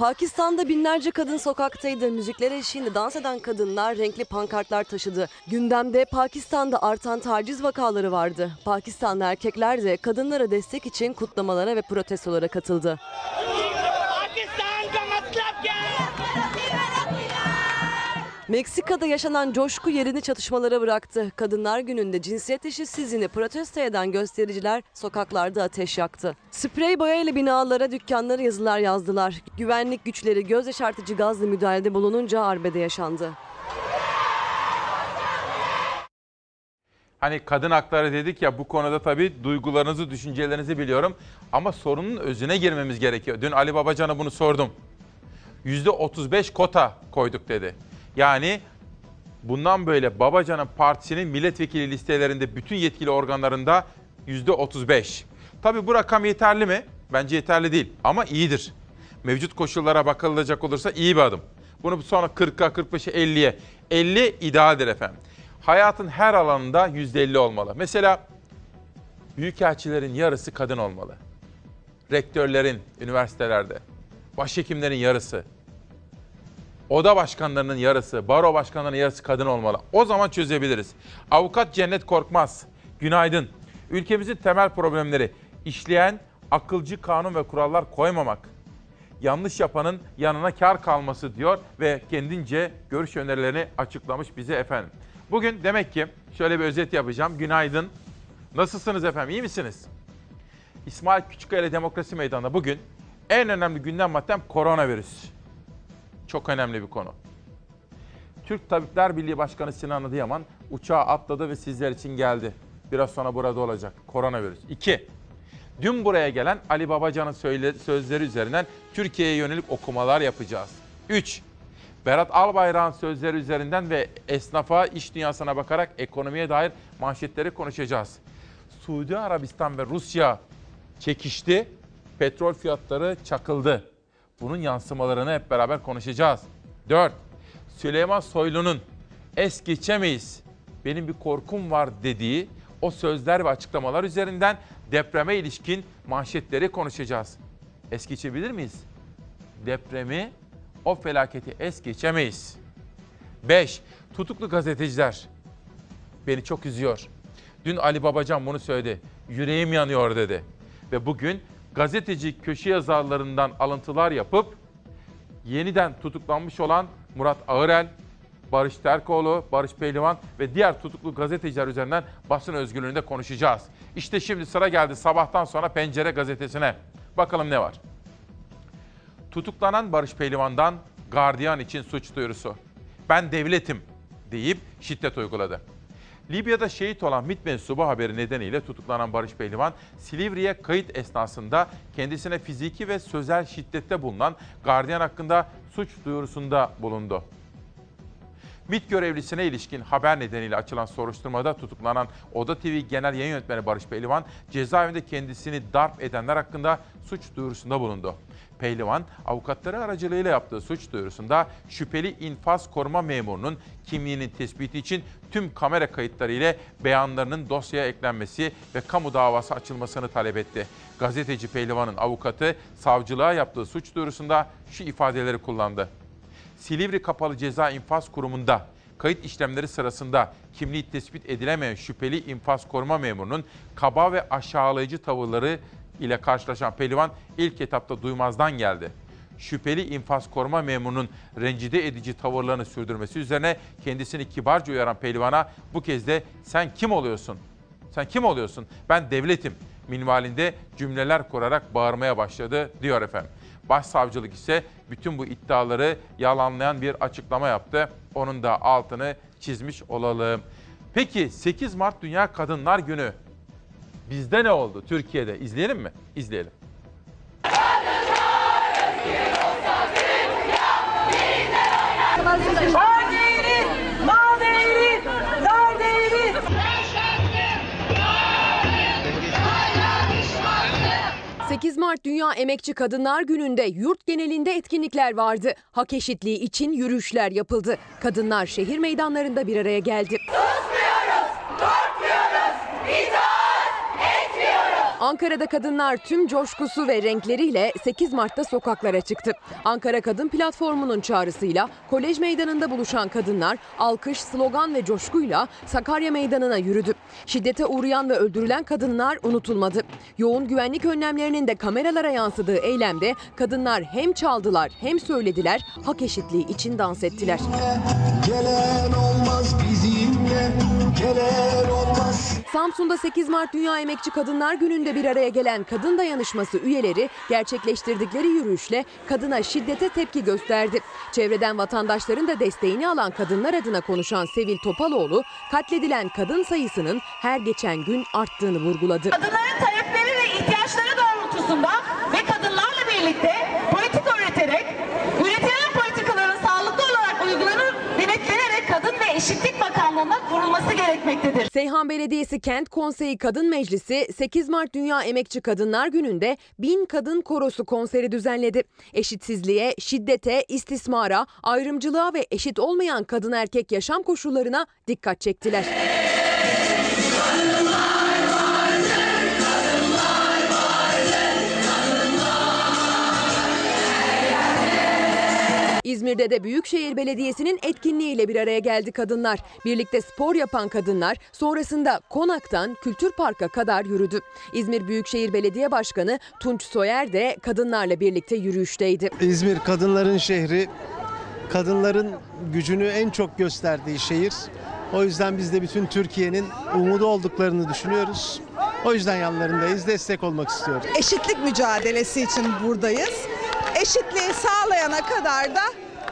Pakistan'da binlerce kadın sokaktaydı. Müzikler eşliğinde dans eden kadınlar renkli pankartlar taşıdı. Gündemde Pakistan'da artan taciz vakaları vardı. Pakistanlı erkekler de kadınlara destek için kutlamalara ve protestolara katıldı. Meksika'da yaşanan coşku yerini çatışmalara bıraktı. Kadınlar gününde cinsiyet eşitsizliğini protesto eden göstericiler sokaklarda ateş yaktı. Sprey boyayla binalara, dükkanlara yazılar yazdılar. Güvenlik güçleri göz yaşartıcı gazla müdahalede bulununca arbede yaşandı. Hani kadın hakları dedik ya bu konuda tabii duygularınızı, düşüncelerinizi biliyorum. Ama sorunun özüne girmemiz gerekiyor. Dün Ali Babacan'a bunu sordum. %35 kota koyduk dedi. Yani bundan böyle Babacan'ın partisinin milletvekili listelerinde bütün yetkili organlarında %35. Tabii bu rakam yeterli mi? Bence yeterli değil ama iyidir. Mevcut koşullara bakılacak olursa iyi bir adım. Bunu sonra 40'a, 45'e, 50'ye. 50 idealdir efendim. Hayatın her alanında %50 olmalı. Mesela büyükelçilerin yarısı kadın olmalı. Rektörlerin üniversitelerde, başhekimlerin yarısı, oda başkanlarının yarısı, baro başkanlarının yarısı kadın olmalı. O zaman çözebiliriz. Avukat Cennet Korkmaz, günaydın. Ülkemizin temel problemleri işleyen akılcı kanun ve kurallar koymamak, yanlış yapanın yanına kar kalması diyor ve kendince görüş önerilerini açıklamış bize efendim. Bugün demek ki şöyle bir özet yapacağım. Günaydın. Nasılsınız efendim? İyi misiniz? İsmail Küçükkaya Demokrasi Meydanı'nda bugün en önemli gündem maddem koronavirüs. Çok önemli bir konu. Türk Tabipler Birliği Başkanı Sinan Adıyaman uçağa atladı ve sizler için geldi. Biraz sonra burada olacak. Koronavirüs. 2. Dün buraya gelen Ali Babacan'ın sözleri üzerinden Türkiye'ye yönelik okumalar yapacağız. 3. Berat Albayrak'ın sözleri üzerinden ve esnafa, iş dünyasına bakarak ekonomiye dair manşetleri konuşacağız. Suudi Arabistan ve Rusya çekişti, petrol fiyatları çakıldı. Bunun yansımalarını hep beraber konuşacağız. 4. Süleyman Soylu'nun es geçemeyiz, benim bir korkum var dediği o sözler ve açıklamalar üzerinden depreme ilişkin manşetleri konuşacağız. Es geçebilir miyiz? Depremi, o felaketi es geçemeyiz. 5. Tutuklu gazeteciler. Beni çok üzüyor. Dün Ali Babacan bunu söyledi. Yüreğim yanıyor dedi. Ve bugün gazeteci köşe yazarlarından alıntılar yapıp yeniden tutuklanmış olan Murat Ağırel, Barış Terkoğlu, Barış Pehlivan ve diğer tutuklu gazeteciler üzerinden basın özgürlüğünde konuşacağız. İşte şimdi sıra geldi sabahtan sonra Pencere gazetesine. Bakalım ne var? Tutuklanan Barış Pehlivan'dan gardiyan için suç duyurusu. Ben devletim deyip şiddet uyguladı. Libya'da şehit olan MİT mensubu haberi nedeniyle tutuklanan Barış Pehlivan, Silivri'ye kayıt esnasında kendisine fiziki ve sözel şiddette bulunan gardiyan hakkında suç duyurusunda bulundu. MİT görevlisine ilişkin haber nedeniyle açılan soruşturmada tutuklanan Oda TV Genel Yayın Yönetmeni Barış Pehlivan, cezaevinde kendisini darp edenler hakkında suç duyurusunda bulundu. Pehlivan, avukatları aracılığıyla yaptığı suç duyurusunda şüpheli infaz koruma memurunun kimliğinin tespiti için tüm kamera kayıtları ile beyanlarının dosyaya eklenmesi ve kamu davası açılmasını talep etti. Gazeteci Pehlivan'ın avukatı savcılığa yaptığı suç duyurusunda şu ifadeleri kullandı. Silivri Kapalı Ceza İnfaz Kurumu'nda kayıt işlemleri sırasında kimliği tespit edilemeyen şüpheli infaz koruma memurunun kaba ve aşağılayıcı tavırları ile karşılaşan Pehlivan ilk etapta duymazdan geldi. Şüpheli infaz koruma memurunun rencide edici tavırlarını sürdürmesi üzerine kendisini kibarca uyaran Pehlivan'a bu kez de sen kim oluyorsun? Sen kim oluyorsun? Ben devletim minvalinde cümleler kurarak bağırmaya başladı diyor efendim. Başsavcılık ise bütün bu iddiaları yalanlayan bir açıklama yaptı. Onun da altını çizmiş olalım. Peki 8 Mart Dünya Kadınlar Günü. Bizde ne oldu Türkiye'de? İzleyelim mi? İzleyelim. 8 Mart Dünya Emekçi Kadınlar Günü'nde yurt genelinde etkinlikler vardı. Hak eşitliği için yürüyüşler yapıldı. Kadınlar şehir meydanlarında bir araya geldi. Ankara'da kadınlar tüm coşkusu ve renkleriyle 8 Mart'ta sokaklara çıktı. Ankara Kadın Platformu'nun çağrısıyla Kolej Meydanı'nda buluşan kadınlar alkış, slogan ve coşkuyla Sakarya Meydanı'na yürüdü. Şiddete uğrayan ve öldürülen kadınlar unutulmadı. Yoğun güvenlik önlemlerinin de kameralara yansıdığı eylemde kadınlar hem çaldılar hem söylediler, hak eşitliği için dans ettiler. Gelen olmaz bizimle, gelen olmaz. Samsun'da 8 Mart Dünya Emekçi Kadınlar Günü'nde bir araya gelen kadın dayanışması üyeleri gerçekleştirdikleri yürüyüşle kadına şiddete tepki gösterdi. Çevreden vatandaşların da desteğini alan kadınlar adına konuşan Sevil Topaloğlu, katledilen kadın sayısının her geçen gün arttığını vurguladı. Kadınların talepleri ve ihtiyaçları doğrultusunda ve kadınlarla birlikte politika üreterek, Eşitlik Bakanlığı'na kurulması gerekmektedir. Seyhan Belediyesi Kent Konseyi Kadın Meclisi 8 Mart Dünya Emekçi Kadınlar Günü'nde Bin Kadın Korosu konseri düzenledi. Eşitsizliğe, şiddete, istismara, ayrımcılığa ve eşit olmayan kadın erkek yaşam koşullarına dikkat çektiler. İzmir'de de Büyükşehir Belediyesi'nin etkinliğiyle bir araya geldi kadınlar. Birlikte spor yapan kadınlar sonrasında Konak'tan Kültür Park'a kadar yürüdü. İzmir Büyükşehir Belediye Başkanı Tunç Soyer de kadınlarla birlikte yürüyüşteydi. İzmir kadınların şehri, kadınların gücünü en çok gösterdiği şehir. O yüzden biz de bütün Türkiye'nin umudu olduklarını düşünüyoruz. O yüzden yanlarındayız, destek olmak istiyoruz. eşitlik mücadelesi için buradayız. Eşitliği sağlayana kadar da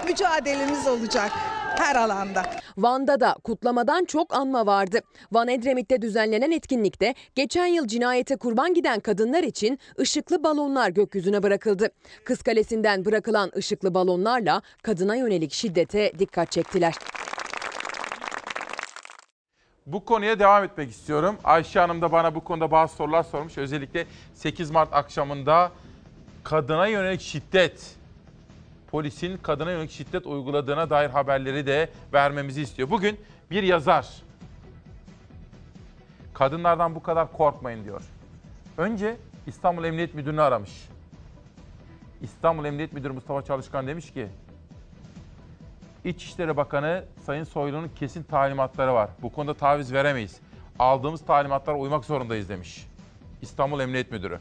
mücadelemiz olacak her alanda. Van'da da kutlamadan çok anma vardı. Van Edremit'te düzenlenen etkinlikte geçen yıl cinayete kurban giden kadınlar için ışıklı balonlar gökyüzüne bırakıldı. Kız Kalesi'nden bırakılan ışıklı balonlarla kadına yönelik şiddete dikkat çektiler. Bu konuya devam etmek istiyorum. Ayşe Hanım da bana bu konuda bazı sorular sormuş. Özellikle 8 Mart akşamında kadına yönelik şiddet, polisin kadına yönelik şiddet uyguladığına dair haberleri de vermemizi istiyor. Bugün bir yazar, kadınlardan bu kadar korkmayın diyor. Önce İstanbul Emniyet Müdürü'nü aramış. İstanbul Emniyet Müdürü Mustafa Çalışkan demiş ki, İçişleri Bakanı Sayın Soylu'nun kesin talimatları var. Bu konuda taviz veremeyiz. Aldığımız talimatlara uymak zorundayız demiş. İstanbul Emniyet Müdürü.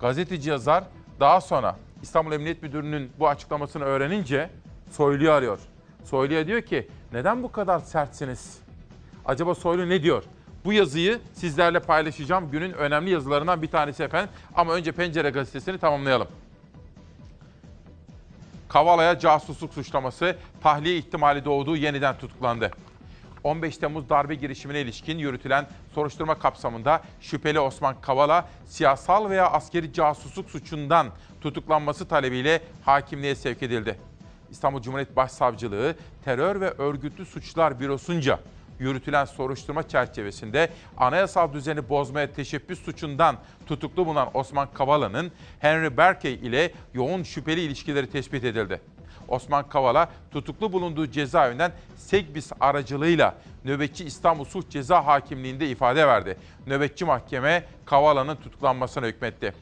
Gazeteci yazar daha sonra İstanbul Emniyet Müdürü'nün bu açıklamasını öğrenince Soylu'yu arıyor. Soylu'ya diyor ki neden bu kadar sertsiniz? Acaba Soylu ne diyor? Bu yazıyı sizlerle paylaşacağım. Günün önemli yazılarından bir tanesi efendim. Ama önce Pencere gazetesini tamamlayalım. Kavala'ya casusluk suçlaması, tahliye ihtimali doğduğu yeniden tutuklandı. 15 Temmuz darbe girişimine ilişkin yürütülen soruşturma kapsamında şüpheli Osman Kavala siyasal veya askeri casusluk suçundan tutuklanması talebiyle hakimliğe sevk edildi. İstanbul Cumhuriyet Başsavcılığı Terör ve Örgütlü Suçlar Bürosu'nca yürütülen soruşturma çerçevesinde anayasal düzeni bozmaya teşebbüs suçundan tutuklu bulunan Osman Kavala'nın Henry Berkey ile yoğun şüpheli ilişkileri tespit edildi. Osman Kavala tutuklu bulunduğu cezaevinden Segbis aracılığıyla Nöbetçi İstanbul Suç Ceza Hakimliği'nde ifade verdi. Nöbetçi mahkeme Kavala'nın tutuklanmasına hükmetti.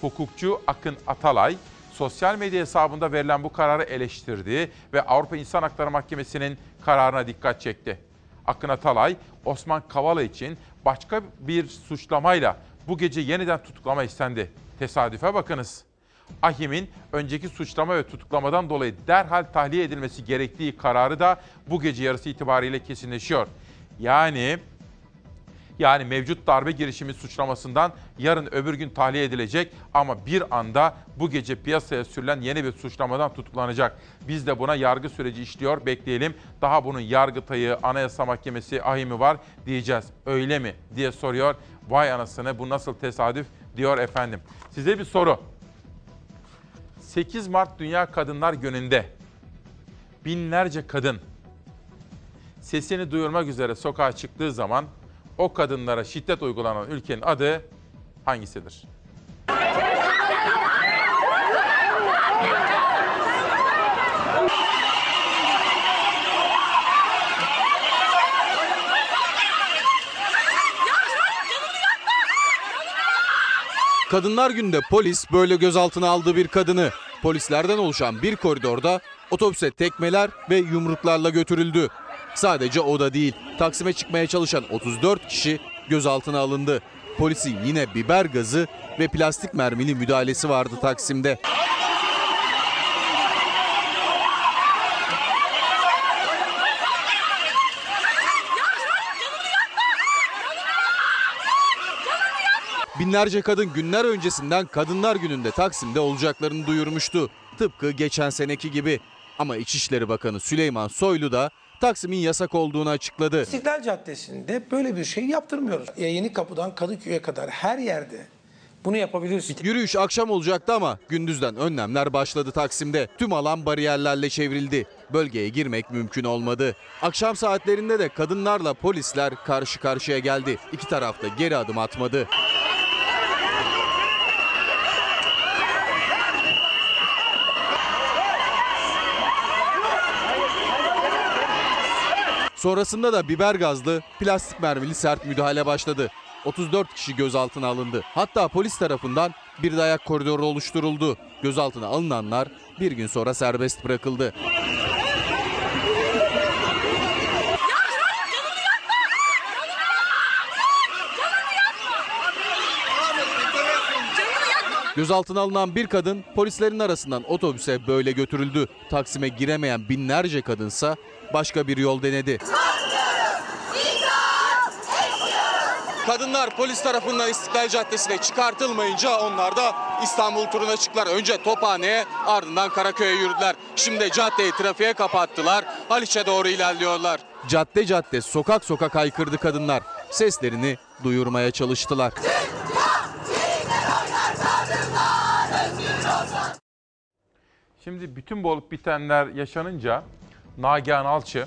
Hukukçu Akın Atalay, sosyal medya hesabında verilen bu kararı eleştirdi ve Avrupa İnsan Hakları Mahkemesi'nin kararına dikkat çekti. Akın Atalay, Osman Kavala için başka bir suçlamayla bu gece yeniden tutuklama istendi. Tesadüfe bakınız. Ahim'in önceki suçlama ve tutuklamadan dolayı derhal tahliye edilmesi gerektiği kararı da bu gece yarısı itibariyle kesinleşiyor. Yani Yani mevcut darbe girişimi suçlamasından yarın öbür gün tahliye edilecek ama bir anda bu gece piyasaya sürülen yeni bir suçlamadan tutuklanacak. Biz de buna yargı süreci işliyor bekleyelim. Daha bunun Yargıtay'ı, Anayasa Mahkemesi, ahimi var diyeceğiz. Öyle mi diye soruyor. Vay anasını bu nasıl tesadüf diyor efendim. Size bir soru. 8 Mart Dünya Kadınlar Günü'nde binlerce kadın sesini duyurmak üzere sokağa çıktığı zaman o kadınlara şiddet uygulanan ülkenin adı hangisidir? Kadınlar Günü'nde polis böyle gözaltına aldığı bir kadını polislerden oluşan bir koridorda otobüse tekmeler ve yumruklarla götürüldü. Sadece o da değil. Taksim'e çıkmaya çalışan 34 kişi gözaltına alındı. Polisin yine biber gazı ve plastik mermili müdahalesi vardı Taksim'de. Binlerce kadın günler öncesinden Kadınlar Günü'nde Taksim'de olacaklarını duyurmuştu. Tıpkı geçen seneki gibi. Ama İçişleri Bakanı Süleyman Soylu da Taksim'in yasak olduğunu açıkladı. İstiklal Caddesi'nde böyle bir şey yaptırmıyoruz. E, Yeni Kapı'dan Kadıköy'e kadar her yerde bunu yapabilirsin. Yürüyüş akşam olacaktı ama gündüzden önlemler başladı Taksim'de. Tüm alan bariyerlerle çevrildi. Bölgeye girmek mümkün olmadı. Akşam saatlerinde de kadınlarla polisler karşı karşıya geldi. İki taraf da geri adım atmadı. Sonrasında da biber gazlı, plastik mermili sert müdahale başladı. 34 kişi gözaltına alındı. Hatta polis tarafından bir dayak koridoru oluşturuldu. Gözaltına alınanlar bir gün sonra serbest bırakıldı. Gözaltına alınan bir kadın polislerin arasından otobüse böyle götürüldü. Taksim'e giremeyen binlerce kadınsa başka bir yol denedi. Kadınlar polis tarafından İstiklal Caddesi'ne çıkartılmayınca onlar da İstanbul turuna çıktılar. Önce Tophane'ye ardından Karaköy'e yürüdüler. Şimdi caddeyi trafiğe kapattılar. Haliç'e doğru ilerliyorlar. Cadde cadde sokak sokak haykırdı kadınlar. Seslerini duyurmaya çalıştılar. Şimdi bütün bu olup bitenler yaşanınca Nagihan Alçı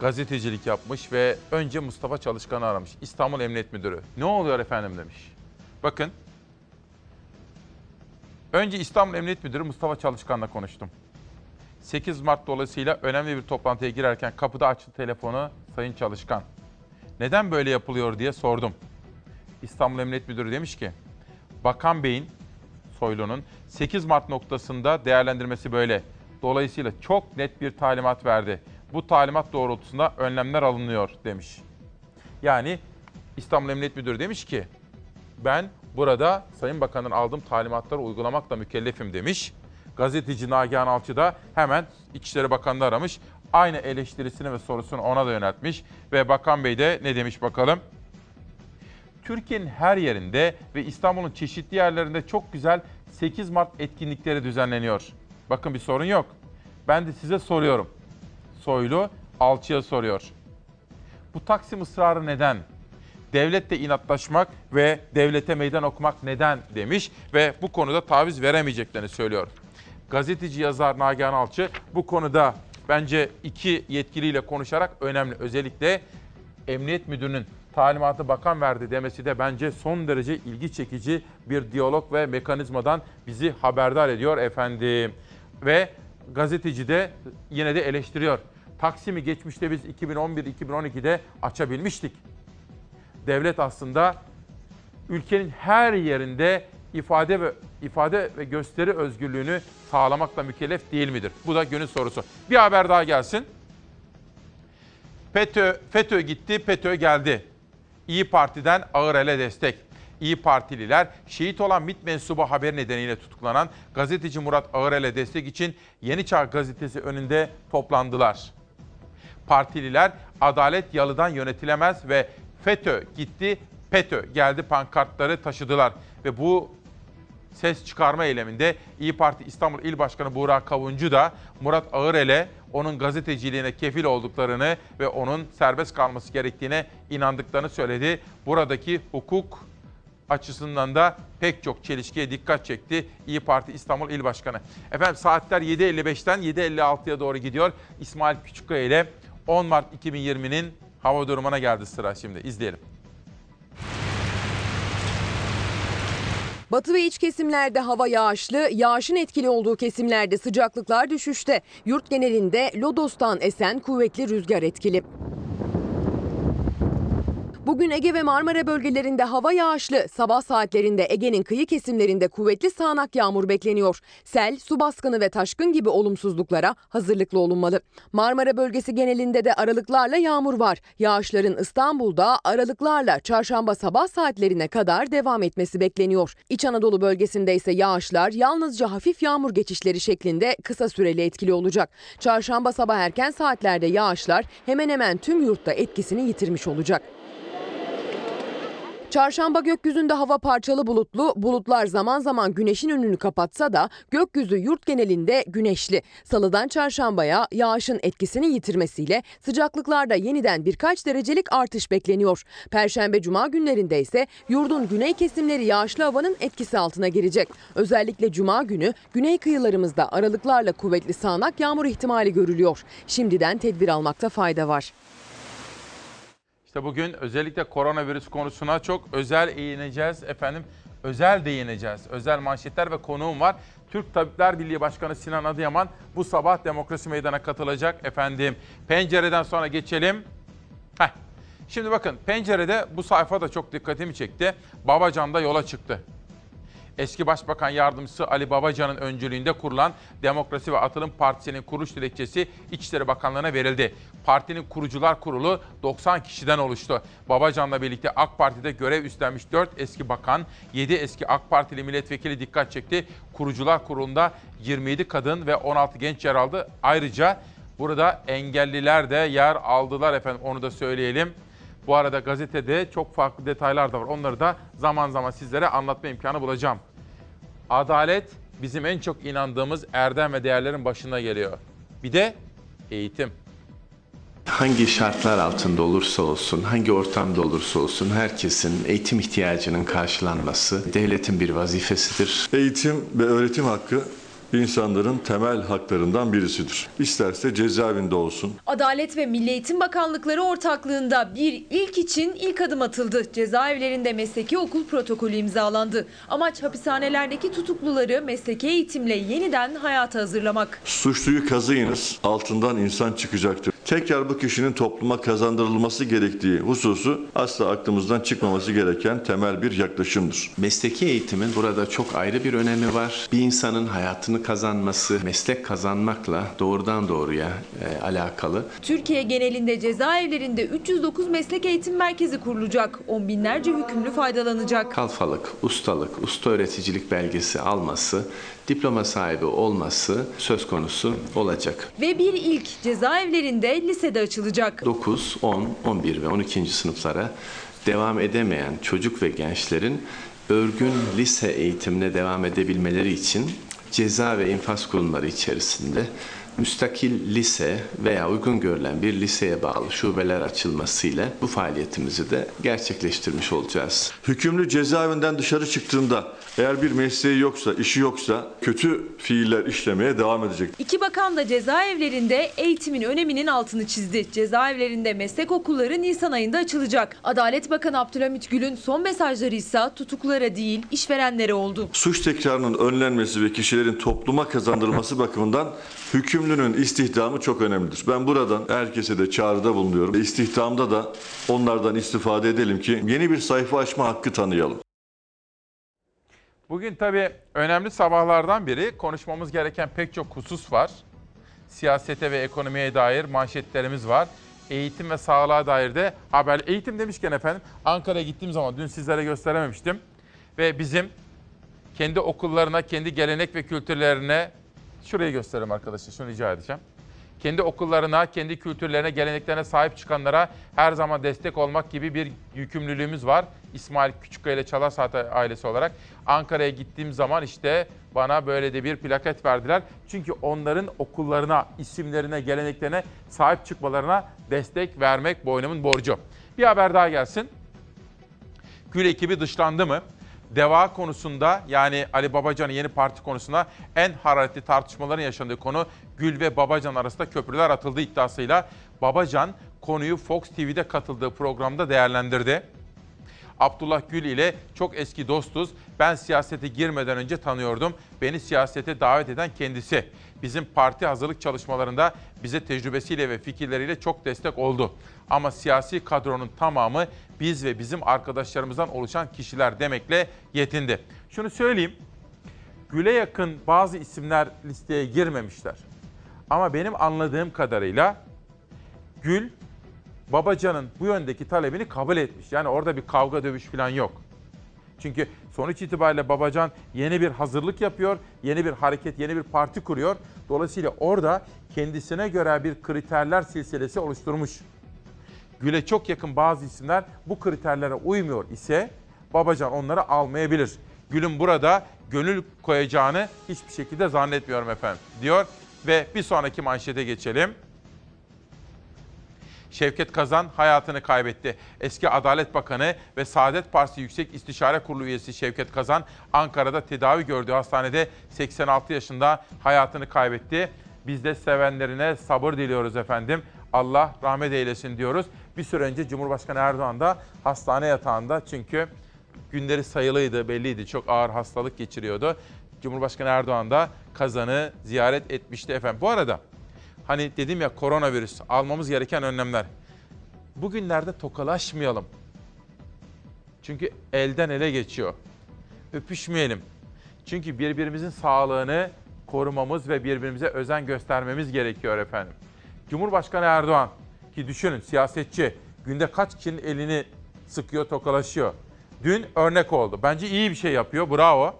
gazetecilik yapmış ve önce Mustafa Çalışkan'ı aramış. İstanbul Emniyet Müdürü. Ne oluyor efendim demiş. Bakın. Önce İstanbul Emniyet Müdürü Mustafa Çalışkan'la konuştum. 8 Mart dolayısıyla önemli bir toplantıya girerken kapıda açtı telefonu Sayın Çalışkan. Neden böyle yapılıyor diye sordum. İstanbul Emniyet Müdürü demiş ki, Bakan Bey'in, Soylu'nun 8 Mart noktasında değerlendirmesi böyle. Dolayısıyla çok net bir talimat verdi. Bu talimat doğrultusunda önlemler alınıyor demiş. Yani İstanbul Emniyet Müdürü demiş ki, ben burada Sayın Bakan'ın aldığım talimatları uygulamakla mükellefim demiş. Gazeteci Nagihan Alçı da hemen İçişleri Bakanı'nı aramış. Aynı eleştirisini ve sorusunu ona da yöneltmiş. Ve Bakan Bey de ne demiş bakalım? Türkiye'nin her yerinde ve İstanbul'un çeşitli yerlerinde çok güzel 8 Mart etkinlikleri düzenleniyor. Bakın bir sorun yok. Ben de size soruyorum. Soylu Alçı'ya soruyor. Bu Taksim ısrarı neden? Devletle inatlaşmak ve devlete meydan okumak neden demiş ve bu konuda taviz veremeyeceklerini söylüyor. Gazeteci yazar Nagihan Alçı bu konuda bence iki yetkiliyle konuşarak önemli. Özellikle Emniyet Müdürü'nün talimatı bakan verdi demesi de bence son derece ilgi çekici bir diyalog ve mekanizmadan bizi haberdar ediyor efendim. Ve gazeteci de yine de eleştiriyor. Taksim'i geçmişte biz 2011-2012'de açabilmiştik. Devlet aslında ülkenin her yerinde ifade ve ifade ve gösteri özgürlüğünü sağlamakla mükellef değil midir? Bu da günün sorusu. Bir haber daha gelsin. FETÖ, FETÖ gitti, FETÖ geldi. İyi Parti'den ağır ele destek. İyi Partililer şehit olan MİT mensubu haber nedeniyle tutuklanan gazeteci Murat Ağırel'e destek için Yeni Çağ gazetesi önünde toplandılar. Partililer adalet yalıdan yönetilemez ve FETÖ gitti, PETÖ geldi pankartları taşıdılar. Ve bu ses çıkarma eyleminde İyi Parti İstanbul İl Başkanı Buğra Kavuncu da Murat Ağırel'e onun gazeteciliğine kefil olduklarını ve onun serbest kalması gerektiğine inandıklarını söyledi. Buradaki hukuk açısından da pek çok çelişkiye dikkat çekti İyi Parti İstanbul İl Başkanı. Efendim saatler 7.55'ten 7.56'ya doğru gidiyor. İsmail Küçükkaya ile 10 Mart 2020'nin hava durumuna geldi sıra şimdi. İzleyelim. Batı ve iç kesimlerde hava yağışlı, yağışın etkili olduğu kesimlerde sıcaklıklar düşüşte. Yurt genelinde Lodos'tan esen kuvvetli rüzgar etkili. Bugün Ege ve Marmara bölgelerinde hava yağışlı. Sabah saatlerinde Ege'nin kıyı kesimlerinde kuvvetli sağanak yağmur bekleniyor. Sel, su baskını ve taşkın gibi olumsuzluklara hazırlıklı olunmalı. Marmara bölgesi genelinde de aralıklarla yağmur var. Yağışların İstanbul'da aralıklarla çarşamba sabah saatlerine kadar devam etmesi bekleniyor. İç Anadolu bölgesinde ise yağışlar yalnızca hafif yağmur geçişleri şeklinde kısa süreli etkili olacak. Çarşamba sabah erken saatlerde yağışlar hemen hemen tüm yurtta etkisini yitirmiş olacak. Çarşamba gökyüzünde hava parçalı bulutlu, bulutlar zaman zaman güneşin önünü kapatsa da gökyüzü yurt genelinde güneşli. Salıdan çarşambaya yağışın etkisini yitirmesiyle sıcaklıklarda yeniden birkaç derecelik artış bekleniyor. Perşembe cuma günlerinde ise yurdun güney kesimleri yağışlı havanın etkisi altına girecek. Özellikle cuma günü güney kıyılarımızda aralıklarla kuvvetli sağanak yağmur ihtimali görülüyor. Şimdiden tedbir almakta fayda var. İşte bugün özellikle koronavirüs konusuna çok özel eğineceğiz efendim. Özel değineceğiz. Özel manşetler ve konuğum var. Türk Tabipler Birliği Başkanı Sinan Adıyaman bu sabah Demokrasi Meydanı'na katılacak efendim. Pencereden sonra geçelim. Heh. Şimdi bakın pencerede bu sayfa da çok dikkatimi çekti. Babacan da yola çıktı. Eski Başbakan Yardımcısı Ali Babacan'ın öncülüğünde kurulan Demokrasi ve Atılım Partisi'nin kuruluş dilekçesi İçişleri Bakanlığı'na verildi. Partinin kurucular kurulu 90 kişiden oluştu. Babacan'la birlikte AK Parti'de görev üstlenmiş 4 eski bakan, 7 eski AK Partili milletvekili dikkat çekti. Kurucular kurulunda 27 kadın ve 16 genç yer aldı. Ayrıca burada engelliler de yer aldılar efendim onu da söyleyelim. Bu arada gazetede çok farklı detaylar da var. Onları da zaman zaman sizlere anlatma imkanı bulacağım. Adalet bizim en çok inandığımız erdem ve değerlerin başına geliyor. Bir de eğitim. Hangi şartlar altında olursa olsun, hangi ortamda olursa olsun herkesin eğitim ihtiyacının karşılanması devletin bir vazifesidir. Eğitim ve öğretim hakkı insanların temel haklarından birisidir. İsterse cezaevinde olsun, Adalet ve Milli Eğitim Bakanlıkları ortaklığında bir ilk için ilk adım atıldı. Cezaevlerinde mesleki okul protokolü imzalandı. Amaç hapishanelerdeki tutukluları mesleki eğitimle yeniden hayata hazırlamak. suçluyu kazıyınız, altından insan çıkacaktır. Tekrar bu kişinin topluma kazandırılması gerektiği hususu asla aklımızdan çıkmaması gereken temel bir yaklaşımdır. Mesleki eğitimin burada çok ayrı bir önemi var. Bir insanın hayatını kazanması, meslek kazanmakla doğrudan doğruya e, alakalı. Türkiye genelinde cezaevlerinde 309 meslek eğitim merkezi kurulacak. On binlerce hükümlü faydalanacak. Kalfalık, ustalık, usta öğreticilik belgesi alması, diploma sahibi olması söz konusu olacak. Ve bir ilk cezaevlerinde lisede açılacak. 9, 10, 11 ve 12. sınıflara devam edemeyen çocuk ve gençlerin örgün lise eğitimine devam edebilmeleri için ceza ve infaz kurumları içerisinde müstakil lise veya uygun görülen bir liseye bağlı şubeler açılmasıyla bu faaliyetimizi de gerçekleştirmiş olacağız. Hükümlü cezaevinden dışarı çıktığında eğer bir mesleği yoksa, işi yoksa kötü fiiller işlemeye devam edecek. İki bakan da cezaevlerinde eğitimin öneminin altını çizdi. Cezaevlerinde meslek okulları Nisan ayında açılacak. Adalet Bakanı Abdülhamit Gül'ün son mesajları ise tutuklulara değil işverenlere oldu. Suç tekrarının önlenmesi ve kişilerin topluma kazandırılması bakımından hükümlünün istihdamı çok önemlidir. Ben buradan herkese de çağrıda bulunuyorum. İstihdamda da onlardan istifade edelim ki yeni bir sayfa açma hakkı tanıyalım. Bugün tabii önemli sabahlardan biri konuşmamız gereken pek çok husus var. Siyasete ve ekonomiye dair manşetlerimiz var. Eğitim ve sağlığa dair de haber. Eğitim demişken efendim Ankara'ya gittiğim zaman dün sizlere gösterememiştim. Ve bizim kendi okullarına, kendi gelenek ve kültürlerine şurayı göstereyim arkadaşlar. Şunu rica edeceğim. Kendi okullarına, kendi kültürlerine, geleneklerine sahip çıkanlara her zaman destek olmak gibi bir yükümlülüğümüz var. İsmail Küçükkaya ile Çalar ailesi olarak Ankara'ya gittiğim zaman işte bana böyle de bir plaket verdiler. Çünkü onların okullarına, isimlerine, geleneklerine sahip çıkmalarına destek vermek boynumun borcu. Bir haber daha gelsin. Gül ekibi dışlandı mı? Deva konusunda yani Ali Babacan'ın yeni parti konusunda en hararetli tartışmaların yaşandığı konu Gül ve Babacan arasında köprüler atıldığı iddiasıyla Babacan konuyu Fox TV'de katıldığı programda değerlendirdi. Abdullah Gül ile çok eski dostuz. Ben siyasete girmeden önce tanıyordum. Beni siyasete davet eden kendisi. Bizim parti hazırlık çalışmalarında bize tecrübesiyle ve fikirleriyle çok destek oldu. Ama siyasi kadronun tamamı biz ve bizim arkadaşlarımızdan oluşan kişiler demekle yetindi. Şunu söyleyeyim. Gül'e yakın bazı isimler listeye girmemişler. Ama benim anladığım kadarıyla Gül Babacan'ın bu yöndeki talebini kabul etmiş. Yani orada bir kavga dövüş falan yok. Çünkü sonuç itibariyle Babacan yeni bir hazırlık yapıyor, yeni bir hareket, yeni bir parti kuruyor. Dolayısıyla orada kendisine göre bir kriterler silsilesi oluşturmuş. Gül'e çok yakın bazı isimler bu kriterlere uymuyor ise Babacan onları almayabilir. Gül'ün burada gönül koyacağını hiçbir şekilde zannetmiyorum efendim diyor ve bir sonraki manşete geçelim. Şevket Kazan hayatını kaybetti. Eski Adalet Bakanı ve Saadet Partisi Yüksek İstişare Kurulu üyesi Şevket Kazan Ankara'da tedavi gördüğü hastanede 86 yaşında hayatını kaybetti. Biz de sevenlerine sabır diliyoruz efendim. Allah rahmet eylesin diyoruz. Bir süre önce Cumhurbaşkanı Erdoğan da hastane yatağında çünkü günleri sayılıydı, belliydi. Çok ağır hastalık geçiriyordu. Cumhurbaşkanı Erdoğan da Kazan'ı ziyaret etmişti efendim. Bu arada Hani dedim ya koronavirüs almamız gereken önlemler. Bugünlerde tokalaşmayalım. Çünkü elden ele geçiyor. Öpüşmeyelim. Çünkü birbirimizin sağlığını korumamız ve birbirimize özen göstermemiz gerekiyor efendim. Cumhurbaşkanı Erdoğan ki düşünün siyasetçi günde kaç kişinin elini sıkıyor, tokalaşıyor. Dün örnek oldu. Bence iyi bir şey yapıyor. Bravo.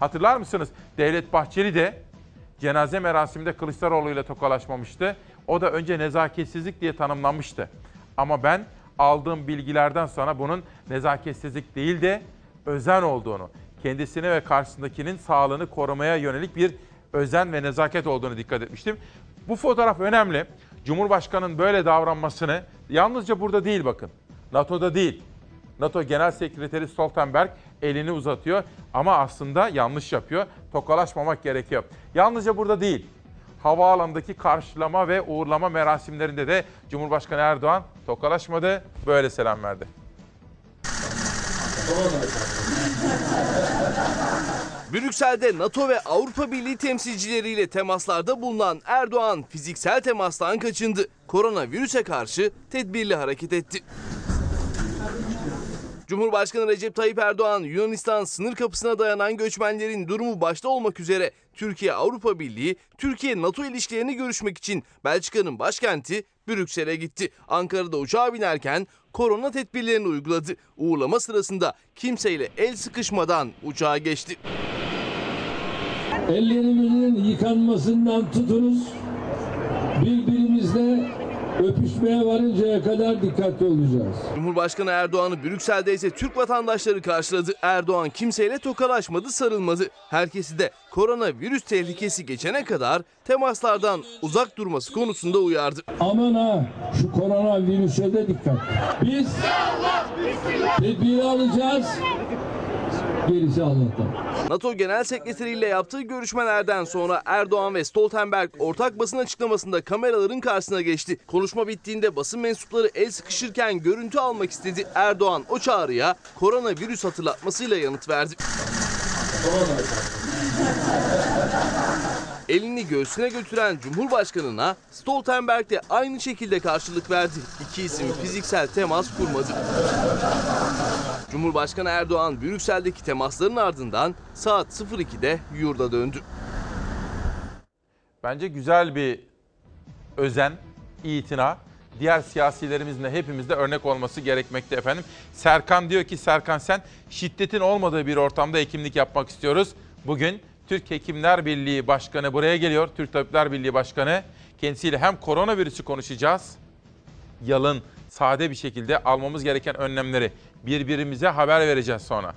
Hatırlar mısınız? Devlet Bahçeli de cenaze merasiminde Kılıçdaroğlu ile tokalaşmamıştı. O da önce nezaketsizlik diye tanımlanmıştı. Ama ben aldığım bilgilerden sonra bunun nezaketsizlik değil de özen olduğunu, kendisine ve karşısındakinin sağlığını korumaya yönelik bir özen ve nezaket olduğunu dikkat etmiştim. Bu fotoğraf önemli. Cumhurbaşkanının böyle davranmasını yalnızca burada değil bakın. NATO'da değil. NATO Genel Sekreteri Stoltenberg elini uzatıyor ama aslında yanlış yapıyor. Tokalaşmamak gerekiyor. Yalnızca burada değil. Havaalanındaki karşılama ve uğurlama merasimlerinde de Cumhurbaşkanı Erdoğan tokalaşmadı, böyle selam verdi. Brüksel'de NATO ve Avrupa Birliği temsilcileriyle temaslarda bulunan Erdoğan fiziksel temastan kaçındı. Koronavirüse karşı tedbirli hareket etti. Cumhurbaşkanı Recep Tayyip Erdoğan Yunanistan sınır kapısına dayanan göçmenlerin durumu başta olmak üzere Türkiye Avrupa Birliği, Türkiye NATO ilişkilerini görüşmek için Belçika'nın başkenti Brüksel'e gitti. Ankara'da uçağa binerken korona tedbirlerini uyguladı. Uğurlama sırasında kimseyle el sıkışmadan uçağa geçti. Ellerimizin yıkanmasından tutunuz. Birbirimizle öpüşmeye varıncaya kadar dikkatli olacağız. Cumhurbaşkanı Erdoğan'ı Brüksel'de ise Türk vatandaşları karşıladı. Erdoğan kimseyle tokalaşmadı, sarılmadı. Herkesi de koronavirüs tehlikesi geçene kadar temaslardan uzak durması konusunda uyardı. Aman ha şu koronavirüse de dikkat. Biz tedbiri alacağız. Gerisi Allah'tan. NATO Genel Sekreteri ile yaptığı görüşmelerden sonra Erdoğan ve Stoltenberg ortak basın açıklamasında kameraların karşısına geçti. Konuşma bittiğinde basın mensupları el sıkışırken görüntü almak istedi. Erdoğan o çağrıya koronavirüs hatırlatmasıyla yanıt verdi. Elini göğsüne götüren Cumhurbaşkanına Stoltenberg de aynı şekilde karşılık verdi. İki isim fiziksel temas kurmadı. Cumhurbaşkanı Erdoğan Brüksel'deki temasların ardından saat 02'de yurda döndü. Bence güzel bir özen, itina. Diğer siyasilerimizin de hepimizde örnek olması gerekmekte efendim. Serkan diyor ki Serkan sen şiddetin olmadığı bir ortamda hekimlik yapmak istiyoruz. Bugün Türk Hekimler Birliği Başkanı buraya geliyor. Türk Tabipler Birliği Başkanı Kendisiyle hem koronavirüsü konuşacağız, yalın, sade bir şekilde almamız gereken önlemleri birbirimize haber vereceğiz sonra.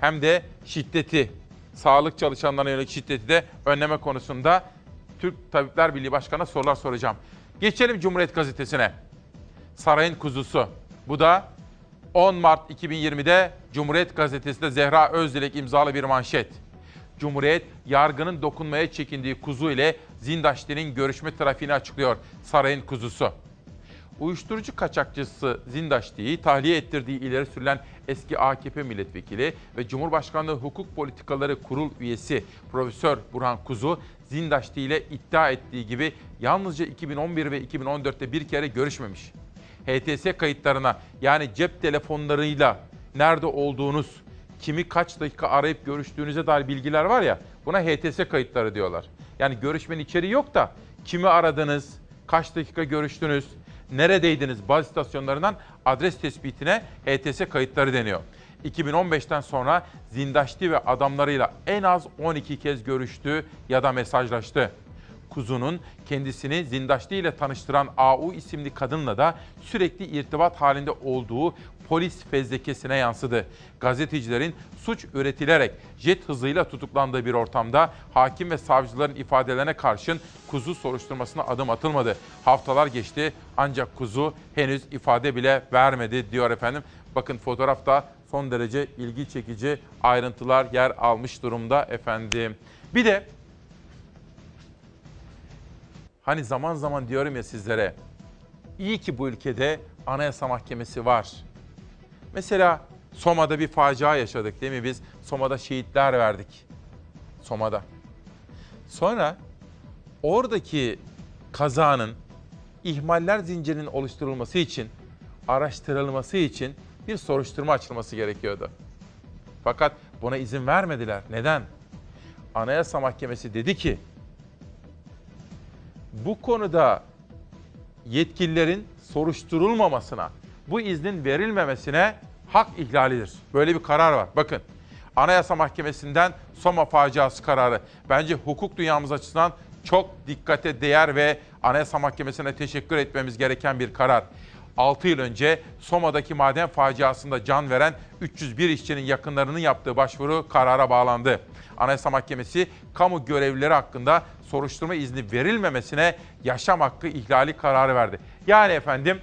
Hem de şiddeti, sağlık çalışanlarına yönelik şiddeti de önleme konusunda Türk Tabipler Birliği Başkanı'na sorular soracağım. Geçelim Cumhuriyet Gazetesi'ne. Sarayın kuzusu. Bu da 10 Mart 2020'de Cumhuriyet Gazetesi'nde Zehra Özdilek imzalı bir manşet. Cumhuriyet yargının dokunmaya çekindiği kuzu ile Zindaşti'nin görüşme trafiğini açıklıyor. Sarayın kuzusu. Uyuşturucu kaçakçısı Zindaşti'yi tahliye ettirdiği ileri sürülen eski AKP milletvekili ve Cumhurbaşkanlığı Hukuk Politikaları Kurul üyesi Profesör Burhan Kuzu, Zindaşti ile iddia ettiği gibi yalnızca 2011 ve 2014'te bir kere görüşmemiş. HTS kayıtlarına yani cep telefonlarıyla nerede olduğunuz, kimi kaç dakika arayıp görüştüğünüze dair bilgiler var ya buna HTS kayıtları diyorlar. Yani görüşmenin içeriği yok da kimi aradınız, kaç dakika görüştünüz, neredeydiniz baz istasyonlarından adres tespitine HTS kayıtları deniyor. 2015'ten sonra Zindaşti ve adamlarıyla en az 12 kez görüştü ya da mesajlaştı. Kuzu'nun kendisini Zindaşti ile tanıştıran AU isimli kadınla da sürekli irtibat halinde olduğu polis fezlekesine yansıdı. Gazetecilerin suç üretilerek jet hızıyla tutuklandığı bir ortamda hakim ve savcıların ifadelerine karşın Kuzu soruşturmasına adım atılmadı. Haftalar geçti ancak Kuzu henüz ifade bile vermedi diyor efendim. Bakın fotoğrafta son derece ilgi çekici ayrıntılar yer almış durumda efendim. Bir de hani zaman zaman diyorum ya sizlere iyi ki bu ülkede Anayasa Mahkemesi var. Mesela Soma'da bir facia yaşadık değil mi biz? Soma'da şehitler verdik. Soma'da. Sonra oradaki kazanın ihmaller zincirinin oluşturulması için, araştırılması için bir soruşturma açılması gerekiyordu. Fakat buna izin vermediler. Neden? Anayasa Mahkemesi dedi ki bu konuda yetkililerin soruşturulmamasına, bu iznin verilmemesine hak ihlalidir. Böyle bir karar var. Bakın Anayasa Mahkemesi'nden Soma faciası kararı. Bence hukuk dünyamız açısından çok dikkate değer ve Anayasa Mahkemesi'ne teşekkür etmemiz gereken bir karar. 6 yıl önce Soma'daki maden faciasında can veren 301 işçinin yakınlarının yaptığı başvuru karara bağlandı. Anayasa Mahkemesi kamu görevlileri hakkında soruşturma izni verilmemesine yaşam hakkı ihlali kararı verdi. Yani efendim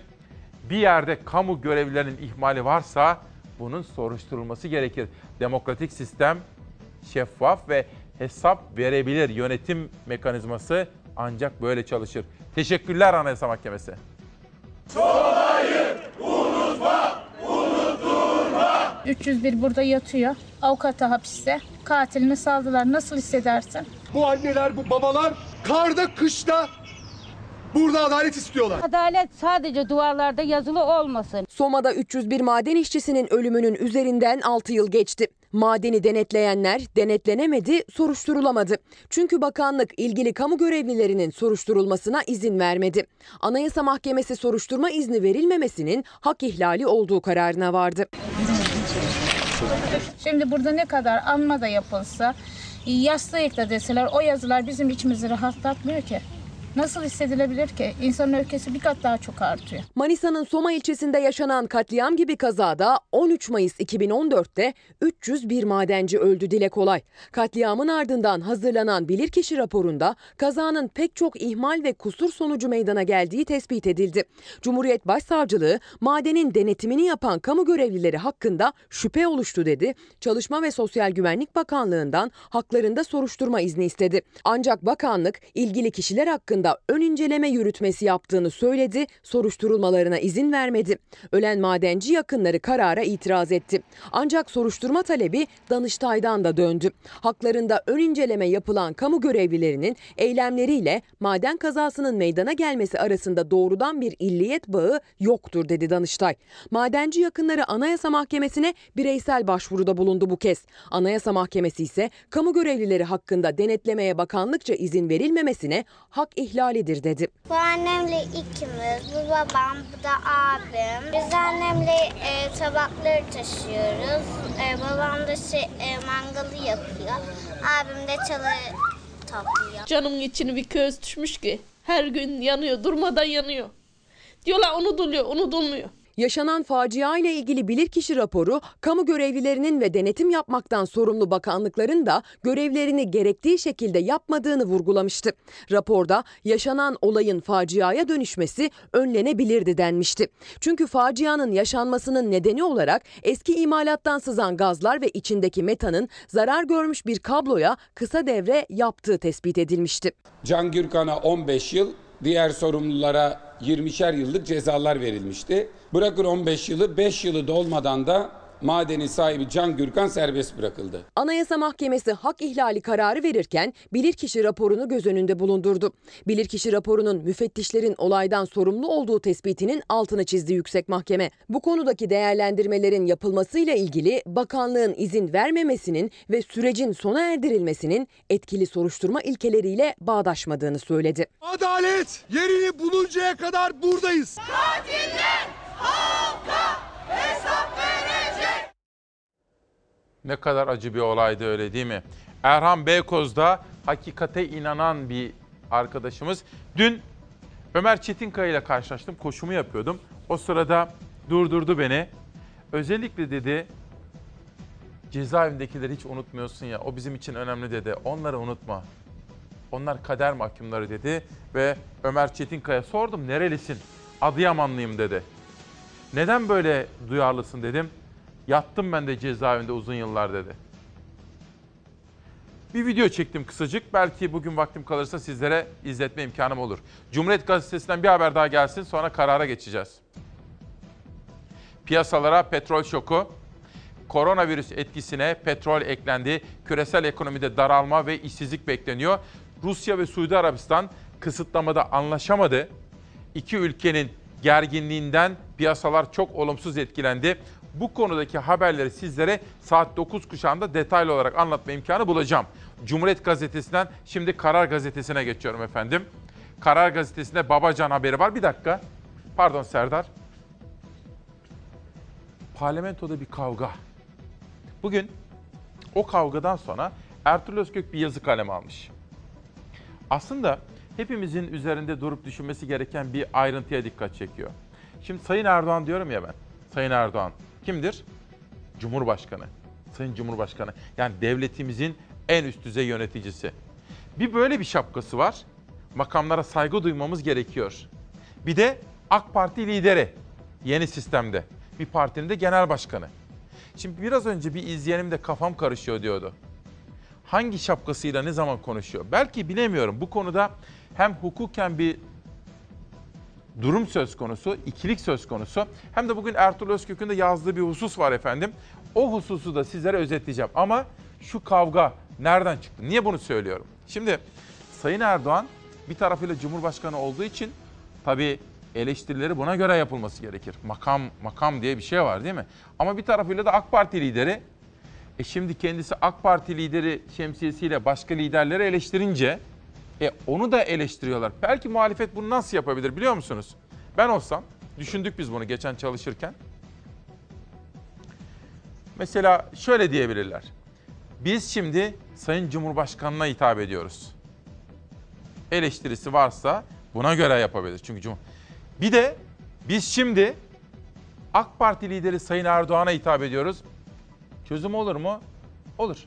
bir yerde kamu görevlilerinin ihmali varsa bunun soruşturulması gerekir. Demokratik sistem şeffaf ve hesap verebilir. Yönetim mekanizması ancak böyle çalışır. Teşekkürler Anayasa Mahkemesi. Solayı unutma, unutturma. 301 burada yatıyor. Avukatı hapiste. Katilini saldılar. Nasıl hissedersin? Bu anneler, bu babalar karda kışta burada adalet istiyorlar. Adalet sadece duvarlarda yazılı olmasın. Soma'da 301 maden işçisinin ölümünün üzerinden 6 yıl geçti. Madeni denetleyenler denetlenemedi, soruşturulamadı. Çünkü bakanlık ilgili kamu görevlilerinin soruşturulmasına izin vermedi. Anayasa Mahkemesi soruşturma izni verilmemesinin hak ihlali olduğu kararına vardı. Şimdi burada ne kadar anma da yapılsa, yastığı ekle deseler o yazılar bizim içimizi rahatlatmıyor ki. Nasıl hissedilebilir ki? İnsanın öfkesi bir kat daha çok artıyor. Manisa'nın Soma ilçesinde yaşanan katliam gibi kazada 13 Mayıs 2014'te 301 madenci öldü dile kolay. Katliamın ardından hazırlanan bilirkişi raporunda kazanın pek çok ihmal ve kusur sonucu meydana geldiği tespit edildi. Cumhuriyet Başsavcılığı madenin denetimini yapan kamu görevlileri hakkında şüphe oluştu dedi. Çalışma ve Sosyal Güvenlik Bakanlığı'ndan haklarında soruşturma izni istedi. Ancak bakanlık ilgili kişiler hakkında ön inceleme yürütmesi yaptığını söyledi, soruşturulmalarına izin vermedi. Ölen madenci yakınları karara itiraz etti. Ancak soruşturma talebi Danıştay'dan da döndü. Haklarında ön inceleme yapılan kamu görevlilerinin eylemleriyle maden kazasının meydana gelmesi arasında doğrudan bir illiyet bağı yoktur dedi Danıştay. Madenci yakınları Anayasa Mahkemesi'ne bireysel başvuruda bulundu bu kez. Anayasa Mahkemesi ise kamu görevlileri hakkında denetlemeye bakanlıkça izin verilmemesine hak ihlalidir dedi. Bu annemle ikimiz, bu babam, bu da abim. Biz annemle e, tabakları taşıyoruz. E, babam da şey, e, mangalı yapıyor. Abim de çalı topluyor. Canımın içine bir köz düşmüş ki Her gün yanıyor, durmadan yanıyor. Diyorlar unutuluyor, unutulmuyor. Yaşanan facia ile ilgili bilirkişi raporu, kamu görevlilerinin ve denetim yapmaktan sorumlu bakanlıkların da görevlerini gerektiği şekilde yapmadığını vurgulamıştı. Raporda yaşanan olayın faciaya dönüşmesi önlenebilirdi denmişti. Çünkü facianın yaşanmasının nedeni olarak eski imalattan sızan gazlar ve içindeki metanın zarar görmüş bir kabloya kısa devre yaptığı tespit edilmişti. Can Gürkan'a 15 yıl, diğer sorumlulara 20'şer yıllık cezalar verilmişti. Bırakın 15 yılı, 5 yılı dolmadan da madenin sahibi Can Gürkan serbest bırakıldı. Anayasa Mahkemesi hak ihlali kararı verirken bilirkişi raporunu göz önünde bulundurdu. Bilirkişi raporunun müfettişlerin olaydan sorumlu olduğu tespitinin altını çizdi yüksek mahkeme. Bu konudaki değerlendirmelerin yapılmasıyla ilgili bakanlığın izin vermemesinin ve sürecin sona erdirilmesinin etkili soruşturma ilkeleriyle bağdaşmadığını söyledi. Adalet yerini buluncaya kadar buradayız. Katiller halka Ne kadar acı bir olaydı öyle değil mi? Erhan Beykoz'da hakikate inanan bir arkadaşımız. Dün Ömer Çetinkaya ile karşılaştım. Koşumu yapıyordum. O sırada durdurdu beni. Özellikle dedi cezaevindekileri hiç unutmuyorsun ya. O bizim için önemli dedi. Onları unutma. Onlar kader mahkumları dedi ve Ömer Çetinkaya sordum nerelisin? Adıyamanlıyım dedi. Neden böyle duyarlısın dedim. Yattım ben de cezaevinde uzun yıllar dedi. Bir video çektim kısacık. Belki bugün vaktim kalırsa sizlere izletme imkanım olur. Cumhuriyet Gazetesi'nden bir haber daha gelsin sonra karara geçeceğiz. Piyasalara petrol şoku. Koronavirüs etkisine petrol eklendi. Küresel ekonomide daralma ve işsizlik bekleniyor. Rusya ve Suudi Arabistan kısıtlamada anlaşamadı. İki ülkenin gerginliğinden piyasalar çok olumsuz etkilendi. Bu konudaki haberleri sizlere saat 9 kuşağında detaylı olarak anlatma imkanı bulacağım. Cumhuriyet Gazetesi'nden şimdi Karar Gazetesi'ne geçiyorum efendim. Karar Gazetesi'nde Babacan haberi var. Bir dakika. Pardon Serdar. Parlamentoda bir kavga. Bugün o kavgadan sonra Ertuğrul Özkök bir yazı kaleme almış. Aslında hepimizin üzerinde durup düşünmesi gereken bir ayrıntıya dikkat çekiyor. Şimdi Sayın Erdoğan diyorum ya ben. Sayın Erdoğan kimdir? Cumhurbaşkanı. Sayın Cumhurbaşkanı. Yani devletimizin en üst düzey yöneticisi. Bir böyle bir şapkası var. Makamlara saygı duymamız gerekiyor. Bir de AK Parti lideri yeni sistemde. Bir partinin de genel başkanı. Şimdi biraz önce bir izleyenim de kafam karışıyor diyordu. Hangi şapkasıyla ne zaman konuşuyor? Belki bilemiyorum. Bu konuda hem hukuken bir durum söz konusu, ikilik söz konusu. Hem de bugün Ertuğrul Özkök'ün de yazdığı bir husus var efendim. O hususu da sizlere özetleyeceğim. Ama şu kavga nereden çıktı? Niye bunu söylüyorum? Şimdi Sayın Erdoğan bir tarafıyla Cumhurbaşkanı olduğu için tabii eleştirileri buna göre yapılması gerekir. Makam makam diye bir şey var değil mi? Ama bir tarafıyla da AK Parti lideri. E şimdi kendisi AK Parti lideri şemsiyesiyle başka liderleri eleştirince e onu da eleştiriyorlar. Belki muhalefet bunu nasıl yapabilir biliyor musunuz? Ben olsam, düşündük biz bunu geçen çalışırken. Mesela şöyle diyebilirler. Biz şimdi Sayın Cumhurbaşkanı'na hitap ediyoruz. Eleştirisi varsa buna göre yapabiliriz. Çünkü Cum Bir de biz şimdi AK Parti lideri Sayın Erdoğan'a hitap ediyoruz. Çözüm olur mu? Olur.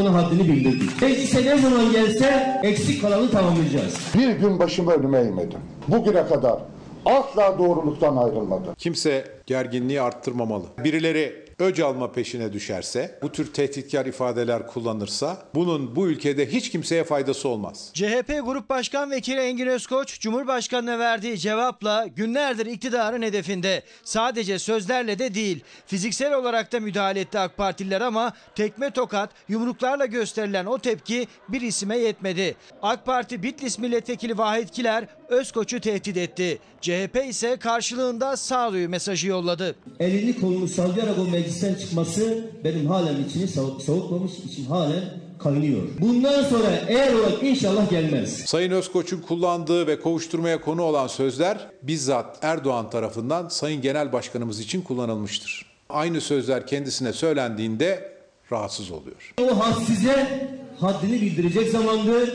Onun haddini bildirdik. Meclise ne zaman gelse eksik kalanı tamamlayacağız. Bir gün başımı önüme eğmedim. Bugüne kadar asla doğruluktan ayrılmadım. Kimse gerginliği arttırmamalı. Birileri öc alma peşine düşerse, bu tür tehditkar ifadeler kullanırsa bunun bu ülkede hiç kimseye faydası olmaz. CHP Grup Başkan Vekili Engin Özkoç, Cumhurbaşkanı'na verdiği cevapla günlerdir iktidarın hedefinde. Sadece sözlerle de değil, fiziksel olarak da müdahale etti AK Partililer ama tekme tokat, yumruklarla gösterilen o tepki bir isime yetmedi. AK Parti Bitlis Milletvekili Vahit Kiler Özkoç'u tehdit etti. CHP ise karşılığında sağduyu mesajı yolladı. Elini kolunu sallayarak o meclisten çıkması benim halen içini soğutmamış, içim halen kaynıyor. Bundan sonra eğer olarak inşallah gelmez. Sayın Özkoç'un kullandığı ve kovuşturmaya konu olan sözler bizzat Erdoğan tarafından Sayın Genel Başkanımız için kullanılmıştır. Aynı sözler kendisine söylendiğinde rahatsız oluyor. O had size haddini bildirecek zamandır.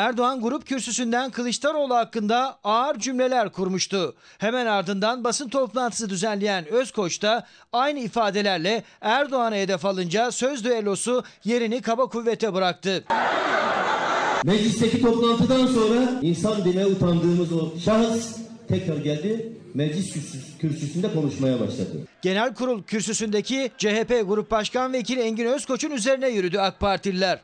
Erdoğan grup kürsüsünden Kılıçdaroğlu hakkında ağır cümleler kurmuştu. Hemen ardından basın toplantısı düzenleyen Özkoç da aynı ifadelerle Erdoğan'a hedef alınca söz düellosu yerini kaba kuvvete bıraktı. Meclisteki toplantıdan sonra insan demeye utandığımız o şahıs tekrar geldi. Meclis kürsüs- kürsüsünde konuşmaya başladı. Genel kurul kürsüsündeki CHP Grup Başkan Vekili Engin Özkoç'un üzerine yürüdü AK Partililer.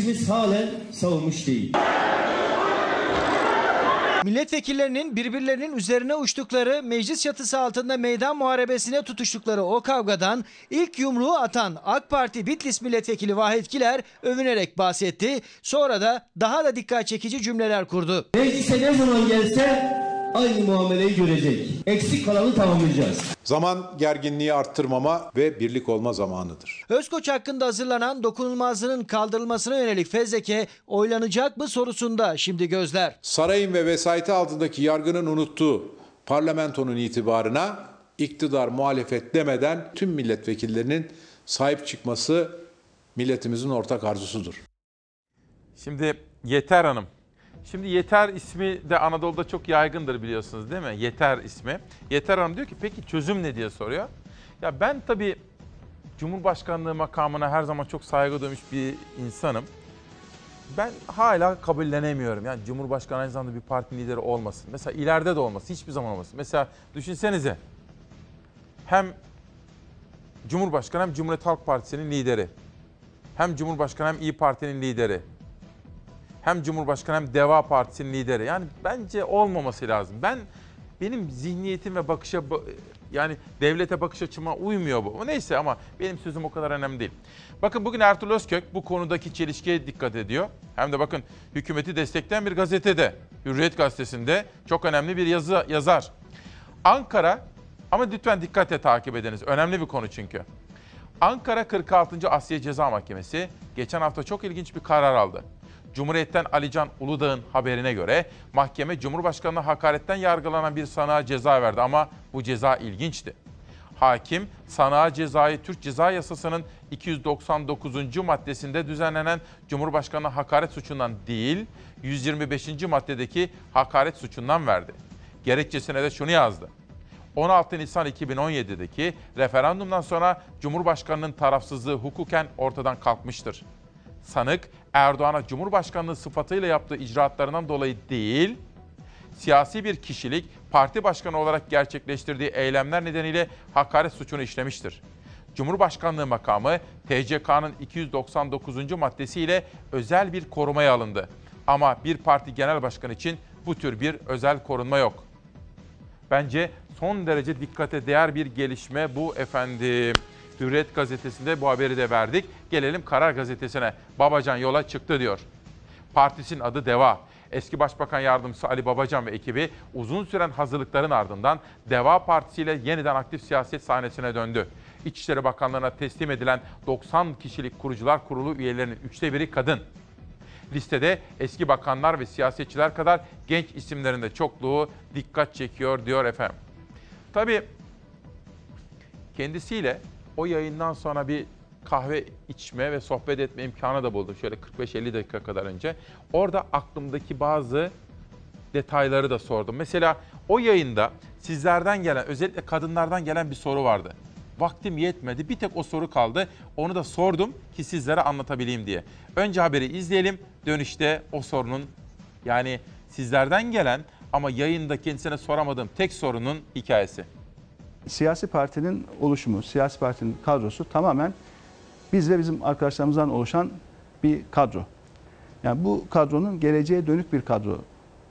İçimiz halen savunmuş değil. Milletvekillerinin birbirlerinin üzerine uçtukları, meclis çatısı altında meydan muharebesine tutuştukları o kavgadan ilk yumruğu atan AK Parti Bitlis Milletvekili Vahit Kiler övünerek bahsetti. Sonra da daha da dikkat çekici cümleler kurdu. Meclise ne zaman gelse aynı muameleyi görecek. Eksik kalanı tamamlayacağız. Zaman gerginliği arttırmama ve birlik olma zamanıdır. Özkoç hakkında hazırlanan dokunulmazlığının kaldırılmasına yönelik fezleke oylanacak mı sorusunda şimdi gözler. Sarayın ve vesayeti altındaki yargının unuttuğu parlamentonun itibarına iktidar muhalefet demeden tüm milletvekillerinin sahip çıkması milletimizin ortak arzusudur. Şimdi Yeter Hanım. Şimdi Yeter ismi de Anadolu'da çok yaygındır biliyorsunuz değil mi? Yeter ismi. Yeter Hanım diyor ki peki çözüm ne diye soruyor. Ya ben tabii Cumhurbaşkanlığı makamına her zaman çok saygı duymuş bir insanım. Ben hala kabullenemiyorum. Yani Cumhurbaşkanı aynı zamanda bir parti lideri olmasın. Mesela ileride de olmasın. Hiçbir zaman olmasın. Mesela düşünsenize. Hem Cumhurbaşkanı hem Cumhuriyet Halk Partisi'nin lideri. Hem Cumhurbaşkanı hem İyi Parti'nin lideri hem Cumhurbaşkanı hem Deva Partisi'nin lideri. Yani bence olmaması lazım. Ben benim zihniyetim ve bakışa ba- yani devlete bakış açıma uymuyor bu. Neyse ama benim sözüm o kadar önemli değil. Bakın bugün Ertuğrul Özkök bu konudaki çelişkiye dikkat ediyor. Hem de bakın hükümeti destekleyen bir gazetede, Hürriyet Gazetesi'nde çok önemli bir yazı yazar. Ankara ama lütfen dikkatle takip ediniz. Önemli bir konu çünkü. Ankara 46. Asya Ceza Mahkemesi geçen hafta çok ilginç bir karar aldı. Cumhuriyet'ten Alican Uludağ'ın haberine göre mahkeme Cumhurbaşkanı'na hakaretten yargılanan bir sanığa ceza verdi ama bu ceza ilginçti. Hakim sanığa cezayı Türk Ceza Yasası'nın 299. maddesinde düzenlenen Cumhurbaşkanı'na hakaret suçundan değil, 125. maddedeki hakaret suçundan verdi. Gerekçesine de şunu yazdı. 16 Nisan 2017'deki referandumdan sonra Cumhurbaşkanı'nın tarafsızlığı hukuken ortadan kalkmıştır. Sanık Erdoğan'a Cumhurbaşkanlığı sıfatıyla yaptığı icraatlarından dolayı değil, siyasi bir kişilik parti başkanı olarak gerçekleştirdiği eylemler nedeniyle hakaret suçunu işlemiştir. Cumhurbaşkanlığı makamı TCK'nın 299. maddesiyle özel bir korumaya alındı. Ama bir parti genel başkanı için bu tür bir özel korunma yok. Bence son derece dikkate değer bir gelişme bu efendim. Hürriyet gazetesinde bu haberi de verdik. Gelelim Karar gazetesine. Babacan yola çıktı diyor. Partisinin adı DEVA. Eski Başbakan Yardımcısı Ali Babacan ve ekibi uzun süren hazırlıkların ardından DEVA Partisi ile yeniden aktif siyaset sahnesine döndü. İçişleri Bakanlığı'na teslim edilen 90 kişilik kurucular kurulu üyelerinin üçte biri kadın. Listede eski bakanlar ve siyasetçiler kadar genç isimlerin de çokluğu dikkat çekiyor diyor efendim. Tabii kendisiyle o yayından sonra bir kahve içme ve sohbet etme imkanı da buldum. Şöyle 45-50 dakika kadar önce. Orada aklımdaki bazı detayları da sordum. Mesela o yayında sizlerden gelen, özellikle kadınlardan gelen bir soru vardı. Vaktim yetmedi. Bir tek o soru kaldı. Onu da sordum ki sizlere anlatabileyim diye. Önce haberi izleyelim. Dönüşte o sorunun yani sizlerden gelen ama yayında kendisine soramadığım tek sorunun hikayesi. Siyasi partinin oluşumu, siyasi partinin kadrosu tamamen biz ve bizim arkadaşlarımızdan oluşan bir kadro. Yani bu kadronun geleceğe dönük bir kadro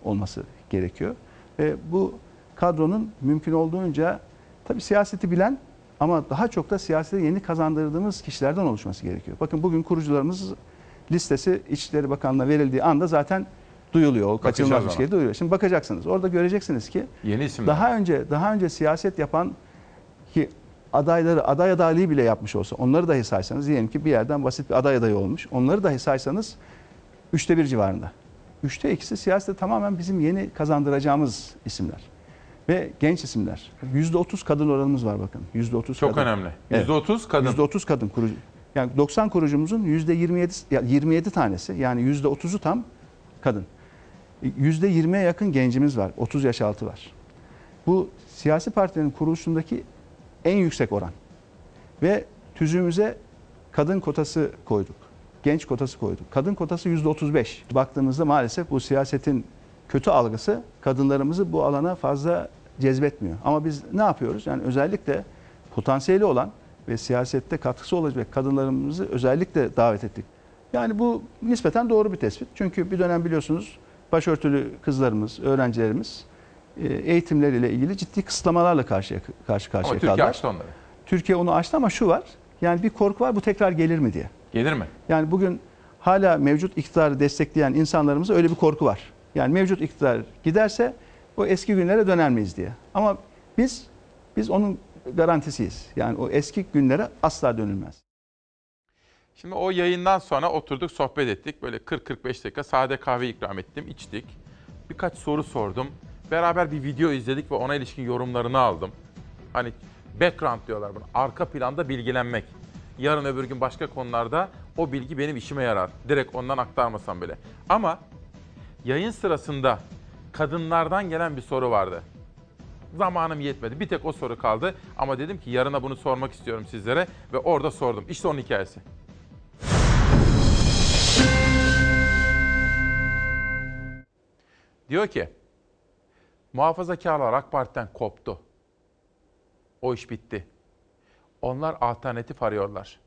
olması gerekiyor. Ve bu kadronun mümkün olduğunca tabii siyaseti bilen ama daha çok da siyasete yeni kazandırdığımız kişilerden oluşması gerekiyor. Bakın bugün kurucularımız listesi İçişleri Bakanlığı'na verildiği anda zaten duyuluyor. O kaçınılmaz bir şey duyuluyor. Şimdi bakacaksınız. Orada göreceksiniz ki Yeni isimler. daha önce daha önce siyaset yapan ki adayları aday adaylığı bile yapmış olsa onları dahi saysanız diyelim ki bir yerden basit bir aday adayı olmuş. Onları dahi saysanız üçte bir civarında. Üçte ikisi siyasete tamamen bizim yeni kazandıracağımız isimler. ve genç isimler. %30 kadın oranımız var bakın. %30 Çok kadın. önemli. %30 kadın. %30 kadın kurucu. Yani 90 kurucumuzun %27 ya 27 tanesi yani %30'u tam kadın. %20'ye yakın gencimiz var. 30 yaş altı var. Bu siyasi partilerin kuruluşundaki en yüksek oran. Ve tüzüğümüze kadın kotası koyduk. Genç kotası koyduk. Kadın kotası %35. Baktığımızda maalesef bu siyasetin kötü algısı kadınlarımızı bu alana fazla cezbetmiyor. Ama biz ne yapıyoruz? Yani özellikle potansiyeli olan ve siyasette katkısı olacak kadınlarımızı özellikle davet ettik. Yani bu nispeten doğru bir tespit. Çünkü bir dönem biliyorsunuz başörtülü kızlarımız, öğrencilerimiz e, eğitimleriyle ilgili ciddi kısıtlamalarla karşı karşı karşıya Ama Türkiye kaldılar. açtı onları. Türkiye onu açtı ama şu var. Yani bir korku var bu tekrar gelir mi diye. Gelir mi? Yani bugün hala mevcut iktidarı destekleyen insanlarımızda öyle bir korku var. Yani mevcut iktidar giderse o eski günlere döner miyiz diye. Ama biz biz onun garantisiyiz. Yani o eski günlere asla dönülmez. Şimdi o yayından sonra oturduk sohbet ettik. Böyle 40-45 dakika sade kahve ikram ettim, içtik. Birkaç soru sordum. Beraber bir video izledik ve ona ilişkin yorumlarını aldım. Hani background diyorlar buna. Arka planda bilgilenmek. Yarın öbür gün başka konularda o bilgi benim işime yarar. Direkt ondan aktarmasam bile. Ama yayın sırasında kadınlardan gelen bir soru vardı. Zamanım yetmedi. Bir tek o soru kaldı. Ama dedim ki yarına bunu sormak istiyorum sizlere. Ve orada sordum. İşte onun hikayesi. Diyor ki, muhafazakarlar AK Parti'den koptu. O iş bitti. Onlar alternatif arıyorlar.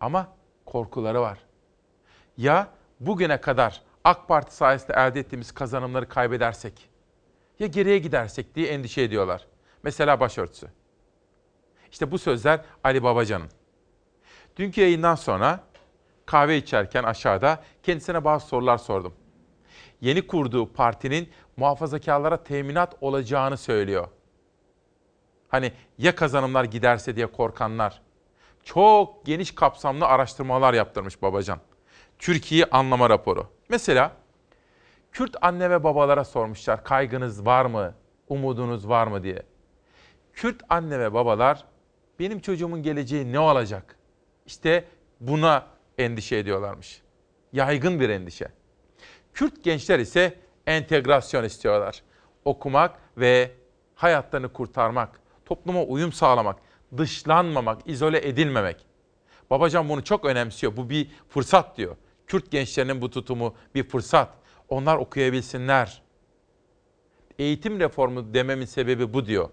Ama korkuları var. Ya bugüne kadar AK Parti sayesinde elde ettiğimiz kazanımları kaybedersek, ya geriye gidersek diye endişe ediyorlar. Mesela başörtüsü. İşte bu sözler Ali Babacan'ın. Dünkü yayından sonra kahve içerken aşağıda kendisine bazı sorular sordum. Yeni kurduğu partinin muhafazakarlara teminat olacağını söylüyor. Hani ya kazanımlar giderse diye korkanlar. Çok geniş kapsamlı araştırmalar yaptırmış Babacan. Türkiye anlama raporu. Mesela Kürt anne ve babalara sormuşlar kaygınız var mı, umudunuz var mı diye. Kürt anne ve babalar benim çocuğumun geleceği ne olacak? İşte buna endişe ediyorlarmış. Yaygın bir endişe. Kürt gençler ise entegrasyon istiyorlar. Okumak ve hayatlarını kurtarmak, topluma uyum sağlamak, dışlanmamak, izole edilmemek. Babacan bunu çok önemsiyor. Bu bir fırsat diyor. Kürt gençlerinin bu tutumu bir fırsat. Onlar okuyabilsinler. Eğitim reformu dememin sebebi bu diyor.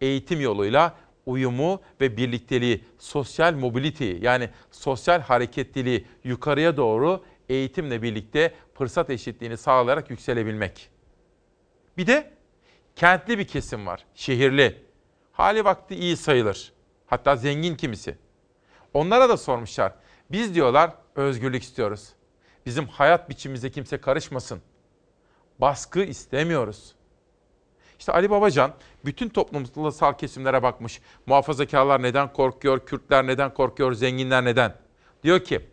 Eğitim yoluyla uyumu ve birlikteliği, sosyal mobility yani sosyal hareketliliği yukarıya doğru eğitimle birlikte fırsat eşitliğini sağlayarak yükselebilmek. Bir de kentli bir kesim var, şehirli. Hali vakti iyi sayılır. Hatta zengin kimisi. Onlara da sormuşlar. Biz diyorlar özgürlük istiyoruz. Bizim hayat biçimimize kimse karışmasın. Baskı istemiyoruz. İşte Ali Babacan bütün toplumsal kesimlere bakmış. Muhafazakarlar neden korkuyor, Kürtler neden korkuyor, zenginler neden? Diyor ki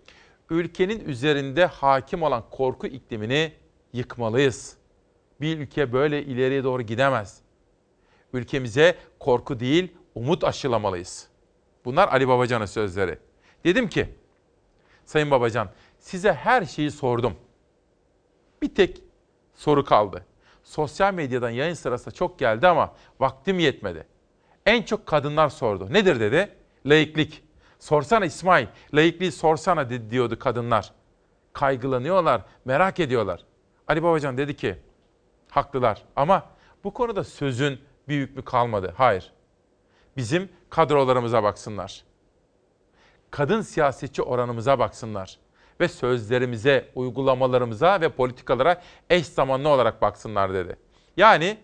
ülkenin üzerinde hakim olan korku iklimini yıkmalıyız. Bir ülke böyle ileriye doğru gidemez. Ülkemize korku değil, umut aşılamalıyız. Bunlar Ali Babacan'ın sözleri. Dedim ki, Sayın Babacan, size her şeyi sordum. Bir tek soru kaldı. Sosyal medyadan yayın sırasında çok geldi ama vaktim yetmedi. En çok kadınlar sordu. Nedir dedi? Laiklik. Sorsana İsmail, laikliği sorsana diyordu kadınlar. Kaygılanıyorlar, merak ediyorlar. Ali Babacan dedi ki, haklılar ama bu konuda sözün bir hükmü kalmadı. Hayır. Bizim kadrolarımıza baksınlar. Kadın siyasetçi oranımıza baksınlar. Ve sözlerimize, uygulamalarımıza ve politikalara eş zamanlı olarak baksınlar dedi. Yani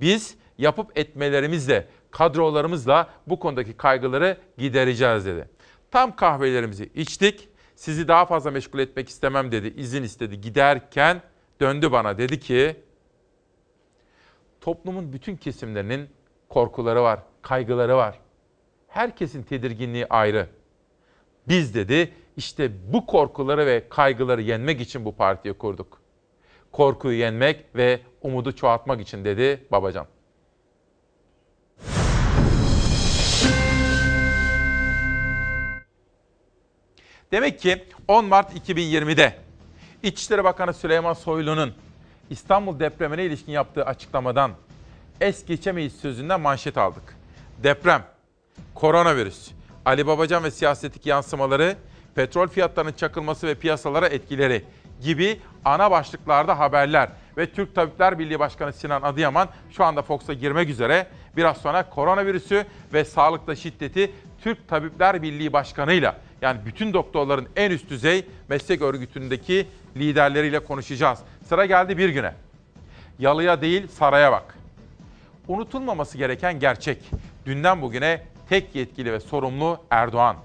biz yapıp etmelerimizle, kadrolarımızla bu konudaki kaygıları gidereceğiz dedi. Tam kahvelerimizi içtik. Sizi daha fazla meşgul etmek istemem dedi. izin istedi. Giderken döndü bana dedi ki toplumun bütün kesimlerinin korkuları var, kaygıları var. Herkesin tedirginliği ayrı. Biz dedi işte bu korkuları ve kaygıları yenmek için bu partiyi kurduk. Korkuyu yenmek ve umudu çoğaltmak için dedi Babacan. Demek ki 10 Mart 2020'de İçişleri Bakanı Süleyman Soylu'nun İstanbul depremine ilişkin yaptığı açıklamadan es geçemeyiz sözünden manşet aldık. Deprem, koronavirüs, Ali Babacan ve siyasetteki yansımaları, petrol fiyatlarının çakılması ve piyasalara etkileri gibi ana başlıklarda haberler ve Türk Tabipler Birliği Başkanı Sinan Adıyaman şu anda Fox'a girmek üzere. Biraz sonra koronavirüsü ve sağlıkta şiddeti Türk Tabipler Birliği Başkanı'yla yani bütün doktorların en üst düzey meslek örgütündeki liderleriyle konuşacağız. Sıra geldi bir güne. Yalıya değil saraya bak. Unutulmaması gereken gerçek. Dünden bugüne tek yetkili ve sorumlu Erdoğan.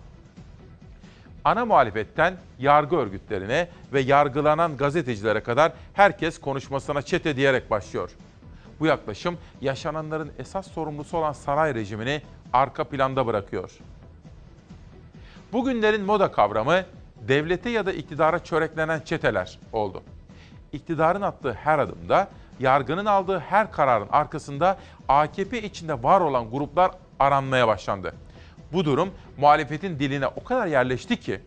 Ana muhalefetten yargı örgütlerine ve yargılanan gazetecilere kadar herkes konuşmasına çete diyerek başlıyor. Bu yaklaşım yaşananların esas sorumlusu olan saray rejimini arka planda bırakıyor. Bugünlerin moda kavramı devlete ya da iktidara çöreklenen çeteler oldu. İktidarın attığı her adımda, yargının aldığı her kararın arkasında AKP içinde var olan gruplar aranmaya başlandı. Bu durum muhalefetin diline o kadar yerleşti ki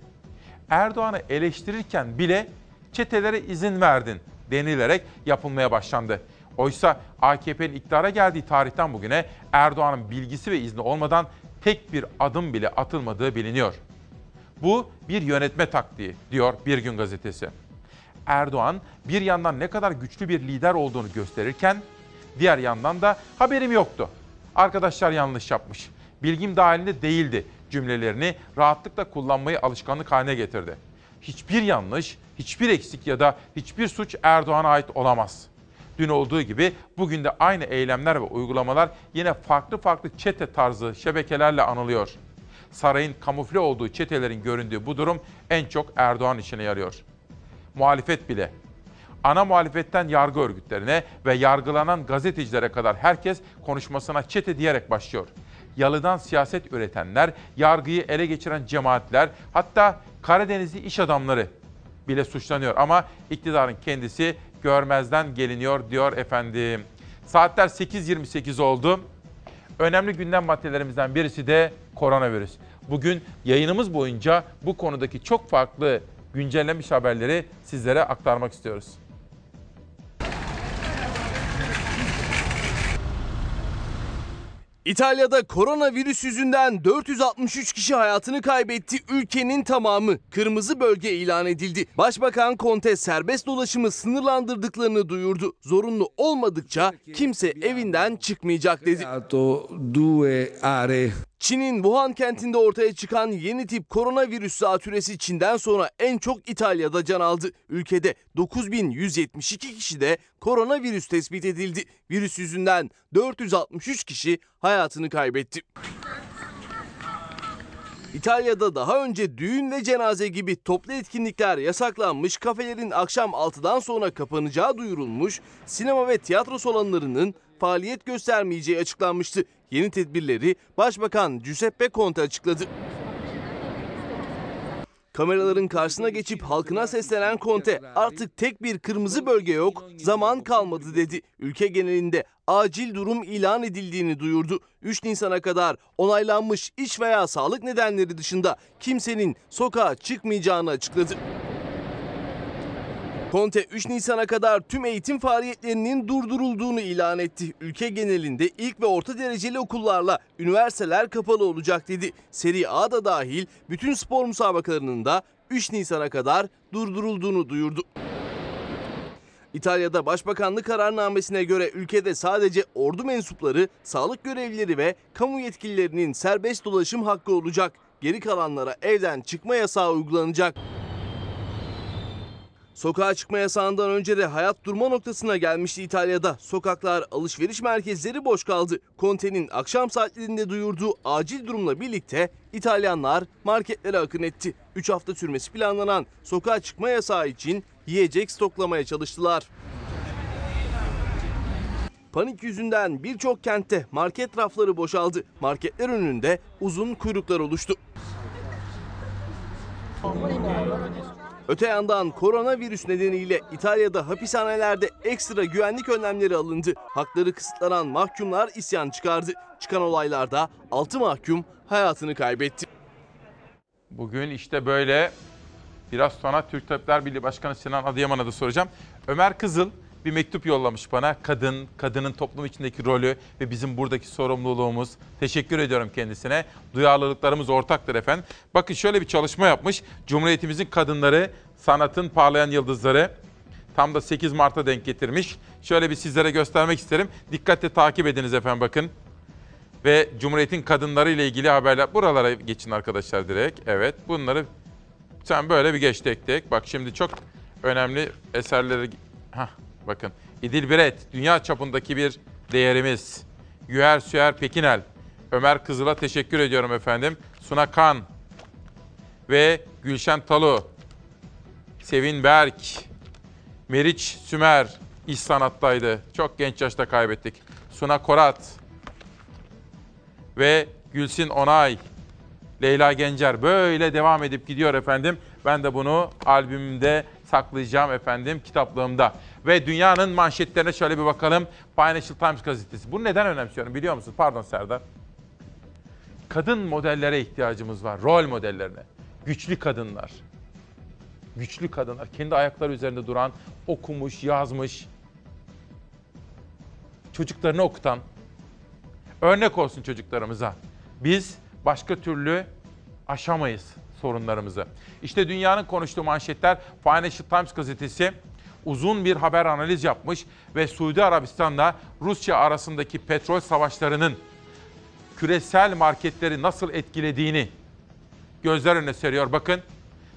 Erdoğan'ı eleştirirken bile çetelere izin verdin denilerek yapılmaya başlandı. Oysa AKP'nin iktidara geldiği tarihten bugüne Erdoğan'ın bilgisi ve izni olmadan tek bir adım bile atılmadığı biliniyor. Bu bir yönetme taktiği diyor Bir Gün Gazetesi. Erdoğan bir yandan ne kadar güçlü bir lider olduğunu gösterirken diğer yandan da haberim yoktu. Arkadaşlar yanlış yapmış. Bilgim dahilinde değildi cümlelerini rahatlıkla kullanmayı alışkanlık haline getirdi. Hiçbir yanlış, hiçbir eksik ya da hiçbir suç Erdoğan'a ait olamaz. Dün olduğu gibi bugün de aynı eylemler ve uygulamalar yine farklı farklı çete tarzı şebekelerle anılıyor. Sarayın kamufle olduğu çetelerin göründüğü bu durum en çok Erdoğan işine yarıyor. Muhalefet bile ana muhalefetten yargı örgütlerine ve yargılanan gazetecilere kadar herkes konuşmasına çete diyerek başlıyor. Yalıdan siyaset üretenler, yargıyı ele geçiren cemaatler, hatta Karadenizli iş adamları bile suçlanıyor. Ama iktidarın kendisi görmezden geliniyor diyor efendim. Saatler 8.28 oldu. Önemli gündem maddelerimizden birisi de koronavirüs. Bugün yayınımız boyunca bu konudaki çok farklı güncellenmiş haberleri sizlere aktarmak istiyoruz. İtalya'da koronavirüs yüzünden 463 kişi hayatını kaybetti. Ülkenin tamamı kırmızı bölge ilan edildi. Başbakan Conte serbest dolaşımı sınırlandırdıklarını duyurdu. Zorunlu olmadıkça kimse evinden çıkmayacak dedi. Çin'in Wuhan kentinde ortaya çıkan yeni tip koronavirüs zatürresi Çin'den sonra en çok İtalya'da can aldı. Ülkede 9172 kişi de koronavirüs tespit edildi. Virüs yüzünden 463 kişi hayatını kaybetti. İtalya'da daha önce düğün ve cenaze gibi toplu etkinlikler yasaklanmış, kafelerin akşam 6'dan sonra kapanacağı duyurulmuş, sinema ve tiyatro salonlarının faaliyet göstermeyeceği açıklanmıştı. Yeni tedbirleri Başbakan Giuseppe Conte açıkladı. Kameraların karşısına geçip halkına seslenen Conte artık tek bir kırmızı bölge yok, zaman kalmadı dedi. Ülke genelinde acil durum ilan edildiğini duyurdu. 3 Nisan'a kadar onaylanmış iş veya sağlık nedenleri dışında kimsenin sokağa çıkmayacağını açıkladı. Conte 3 Nisan'a kadar tüm eğitim faaliyetlerinin durdurulduğunu ilan etti. Ülke genelinde ilk ve orta dereceli okullarla üniversiteler kapalı olacak dedi. Seri A da dahil bütün spor müsabakalarının da 3 Nisan'a kadar durdurulduğunu duyurdu. İtalya'da başbakanlık kararnamesine göre ülkede sadece ordu mensupları, sağlık görevlileri ve kamu yetkililerinin serbest dolaşım hakkı olacak. Geri kalanlara evden çıkma yasağı uygulanacak. Sokağa çıkma yasağından önce de hayat durma noktasına gelmişti İtalya'da. Sokaklar, alışveriş merkezleri boş kaldı. Conte'nin akşam saatlerinde duyurduğu acil durumla birlikte İtalyanlar marketlere akın etti. 3 hafta sürmesi planlanan sokağa çıkma yasağı için yiyecek stoklamaya çalıştılar. Panik yüzünden birçok kentte market rafları boşaldı. Marketler önünde uzun kuyruklar oluştu. Öte yandan koronavirüs nedeniyle İtalya'da hapishanelerde ekstra güvenlik önlemleri alındı. Hakları kısıtlanan mahkumlar isyan çıkardı. Çıkan olaylarda 6 mahkum hayatını kaybetti. Bugün işte böyle Biraz sonra Türk Tabipler Birliği Başkanı Sinan Adıyaman'a da soracağım. Ömer Kızıl bir mektup yollamış bana. Kadın, kadının toplum içindeki rolü ve bizim buradaki sorumluluğumuz. Teşekkür ediyorum kendisine. Duyarlılıklarımız ortaktır efendim. Bakın şöyle bir çalışma yapmış. Cumhuriyetimizin kadınları, sanatın parlayan yıldızları. Tam da 8 Mart'a denk getirmiş. Şöyle bir sizlere göstermek isterim. Dikkatle takip ediniz efendim bakın. Ve Cumhuriyet'in kadınları ile ilgili haberler. Buralara geçin arkadaşlar direkt. Evet bunları sen böyle bir geç tek tek. Bak şimdi çok önemli eserleri... Hah bakın. İdil Biret, dünya çapındaki bir değerimiz. Güher Süer Pekinel. Ömer Kızıl'a teşekkür ediyorum efendim. Suna Kan ve Gülşen Talu. Sevin Berk, Meriç Sümer iş sanattaydı. Çok genç yaşta kaybettik. Suna Korat ve Gülsin Onay. Leyla Gencer böyle devam edip gidiyor efendim. Ben de bunu albümümde saklayacağım efendim kitaplığımda. Ve dünyanın manşetlerine şöyle bir bakalım. Financial Times gazetesi. Bunu neden önemsiyorum biliyor musunuz? Pardon Serdar. Kadın modellere ihtiyacımız var. Rol modellerine. Güçlü kadınlar. Güçlü kadınlar. Kendi ayakları üzerinde duran, okumuş, yazmış. Çocuklarını okutan. Örnek olsun çocuklarımıza. Biz başka türlü aşamayız sorunlarımızı. İşte dünyanın konuştuğu manşetler Financial Times gazetesi uzun bir haber analiz yapmış ve Suudi Arabistan'la Rusya arasındaki petrol savaşlarının küresel marketleri nasıl etkilediğini gözler önüne seriyor. Bakın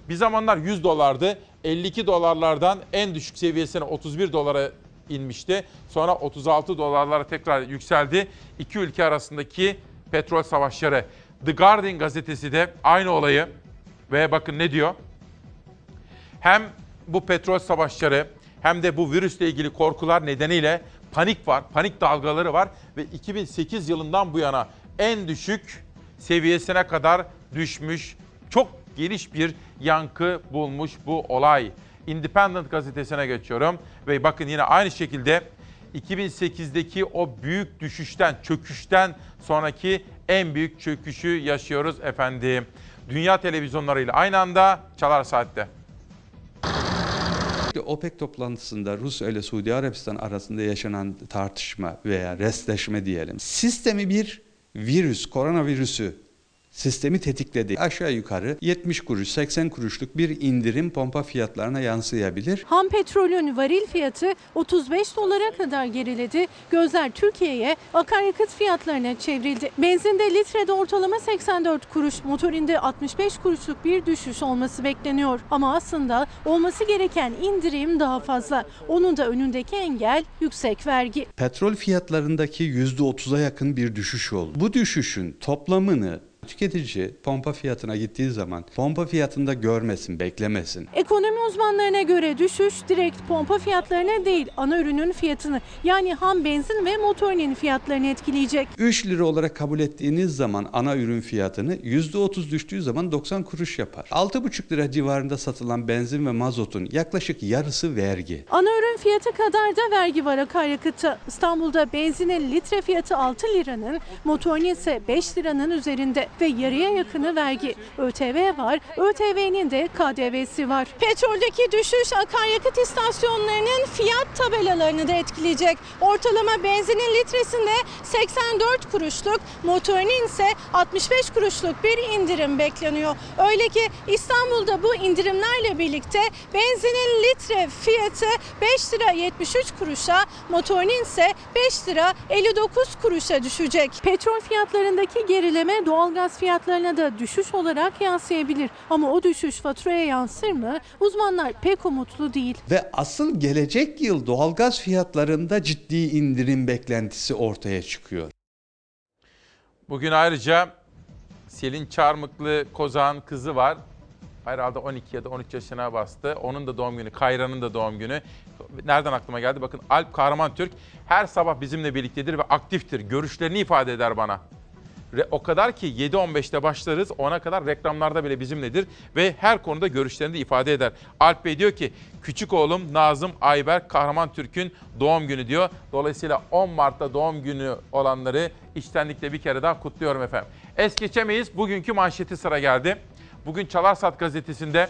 bir zamanlar 100 dolardı. 52 dolarlardan en düşük seviyesine 31 dolara inmişti. Sonra 36 dolarlara tekrar yükseldi. İki ülke arasındaki petrol savaşları. The Guardian gazetesi de aynı olayı ve bakın ne diyor? Hem bu petrol savaşları hem de bu virüsle ilgili korkular nedeniyle panik var, panik dalgaları var ve 2008 yılından bu yana en düşük seviyesine kadar düşmüş, çok geniş bir yankı bulmuş bu olay. Independent gazetesine geçiyorum ve bakın yine aynı şekilde 2008'deki o büyük düşüşten, çöküşten sonraki en büyük çöküşü yaşıyoruz efendim. Dünya televizyonlarıyla aynı anda Çalar Saat'te. OPEC toplantısında Rusya ile Suudi Arabistan arasında yaşanan tartışma veya restleşme diyelim. Sistemi bir virüs, koronavirüsü sistemi tetikledi. Aşağı yukarı 70 kuruş, 80 kuruşluk bir indirim pompa fiyatlarına yansıyabilir. Ham petrolün varil fiyatı 35 dolara kadar geriledi. Gözler Türkiye'ye akaryakıt fiyatlarına çevrildi. Benzinde litrede ortalama 84 kuruş, motorinde 65 kuruşluk bir düşüş olması bekleniyor. Ama aslında olması gereken indirim daha fazla. Onun da önündeki engel yüksek vergi. Petrol fiyatlarındaki %30'a yakın bir düşüş oldu. Bu düşüşün toplamını Tüketici pompa fiyatına gittiği zaman pompa fiyatında görmesin, beklemesin. Ekonomi uzmanlarına göre düşüş direkt pompa fiyatlarına değil ana ürünün fiyatını yani ham benzin ve motorinin fiyatlarını etkileyecek. 3 lira olarak kabul ettiğiniz zaman ana ürün fiyatını %30 düştüğü zaman 90 kuruş yapar. 6,5 lira civarında satılan benzin ve mazotun yaklaşık yarısı vergi. Ana ürün fiyatı kadar da vergi var akaryakıtta. İstanbul'da benzinin litre fiyatı 6 liranın, motorun ise 5 liranın üzerinde ve yarıya yakını vergi. ÖTV var, ÖTV'nin de KDV'si var. Petroldeki düşüş akaryakıt istasyonlarının fiyat tabelalarını da etkileyecek. Ortalama benzinin litresinde 84 kuruşluk, motorinin ise 65 kuruşluk bir indirim bekleniyor. Öyle ki İstanbul'da bu indirimlerle birlikte benzinin litre fiyatı 5 lira 73 kuruşa, motorinin ise 5 lira 59 kuruşa düşecek. Petrol fiyatlarındaki gerileme doğalgaz fiyatlarına da düşüş olarak yansıyabilir. Ama o düşüş faturaya yansır mı? Uzmanlar pek umutlu değil. Ve asıl gelecek yıl doğalgaz fiyatlarında ciddi indirim beklentisi ortaya çıkıyor. Bugün ayrıca Selin Çarmıklı Kozağ'ın kızı var. Herhalde 12 ya da 13 yaşına bastı. Onun da doğum günü, Kayra'nın da doğum günü. Nereden aklıma geldi? Bakın Alp Kahraman Türk her sabah bizimle birliktedir ve aktiftir. Görüşlerini ifade eder bana. O kadar ki 7.15'te başlarız, ona kadar reklamlarda bile bizimledir ve her konuda görüşlerini de ifade eder. Alp Bey diyor ki, küçük oğlum Nazım Ayber Kahraman Türk'ün doğum günü diyor. Dolayısıyla 10 Mart'ta doğum günü olanları içtenlikle bir kere daha kutluyorum efendim. Es geçemeyiz, bugünkü manşeti sıra geldi. Bugün Çalarsat gazetesinde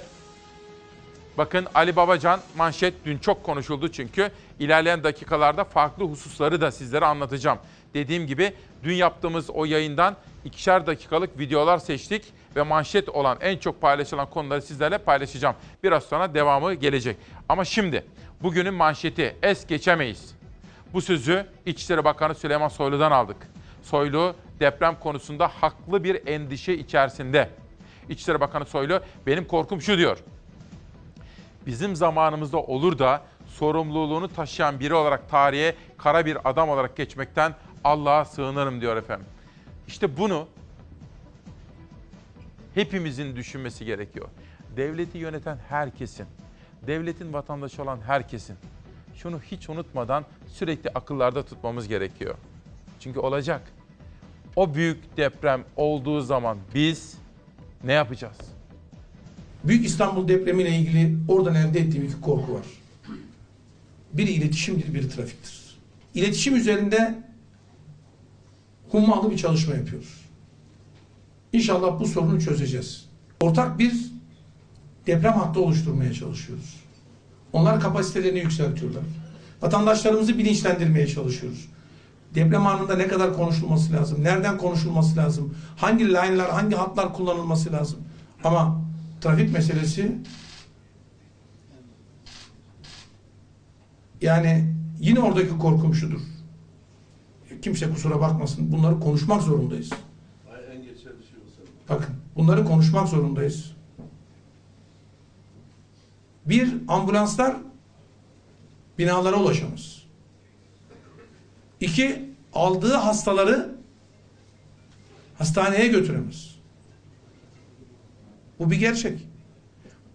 Bakın Ali Babacan manşet dün çok konuşuldu çünkü. İlerleyen dakikalarda farklı hususları da sizlere anlatacağım. Dediğim gibi dün yaptığımız o yayından ikişer dakikalık videolar seçtik ve manşet olan en çok paylaşılan konuları sizlerle paylaşacağım. Biraz sonra devamı gelecek. Ama şimdi bugünün manşeti es geçemeyiz. Bu sözü İçişleri Bakanı Süleyman Soylu'dan aldık. Soylu deprem konusunda haklı bir endişe içerisinde. İçişleri Bakanı Soylu benim korkum şu diyor. Bizim zamanımızda olur da sorumluluğunu taşıyan biri olarak tarihe kara bir adam olarak geçmekten Allah'a sığınırım diyor efendim. İşte bunu hepimizin düşünmesi gerekiyor. Devleti yöneten herkesin, devletin vatandaşı olan herkesin şunu hiç unutmadan sürekli akıllarda tutmamız gerekiyor. Çünkü olacak. O büyük deprem olduğu zaman biz ne yapacağız? Büyük İstanbul depremiyle ilgili oradan elde ettiğim iki korku var. Biri iletişimdir, biri trafiktir. İletişim üzerinde hummalı bir çalışma yapıyoruz. İnşallah bu sorunu çözeceğiz. Ortak bir deprem hattı oluşturmaya çalışıyoruz. Onlar kapasitelerini yükseltiyorlar. Vatandaşlarımızı bilinçlendirmeye çalışıyoruz. Deprem anında ne kadar konuşulması lazım? Nereden konuşulması lazım? Hangi line'lar, hangi hatlar kullanılması lazım? Ama trafik meselesi yani yine oradaki korkum şudur. Kimse kusura bakmasın. Bunları konuşmak zorundayız. Bakın bunları konuşmak zorundayız. Bir, ambulanslar binalara ulaşamaz. İki, aldığı hastaları hastaneye götüremez. Bu bir gerçek.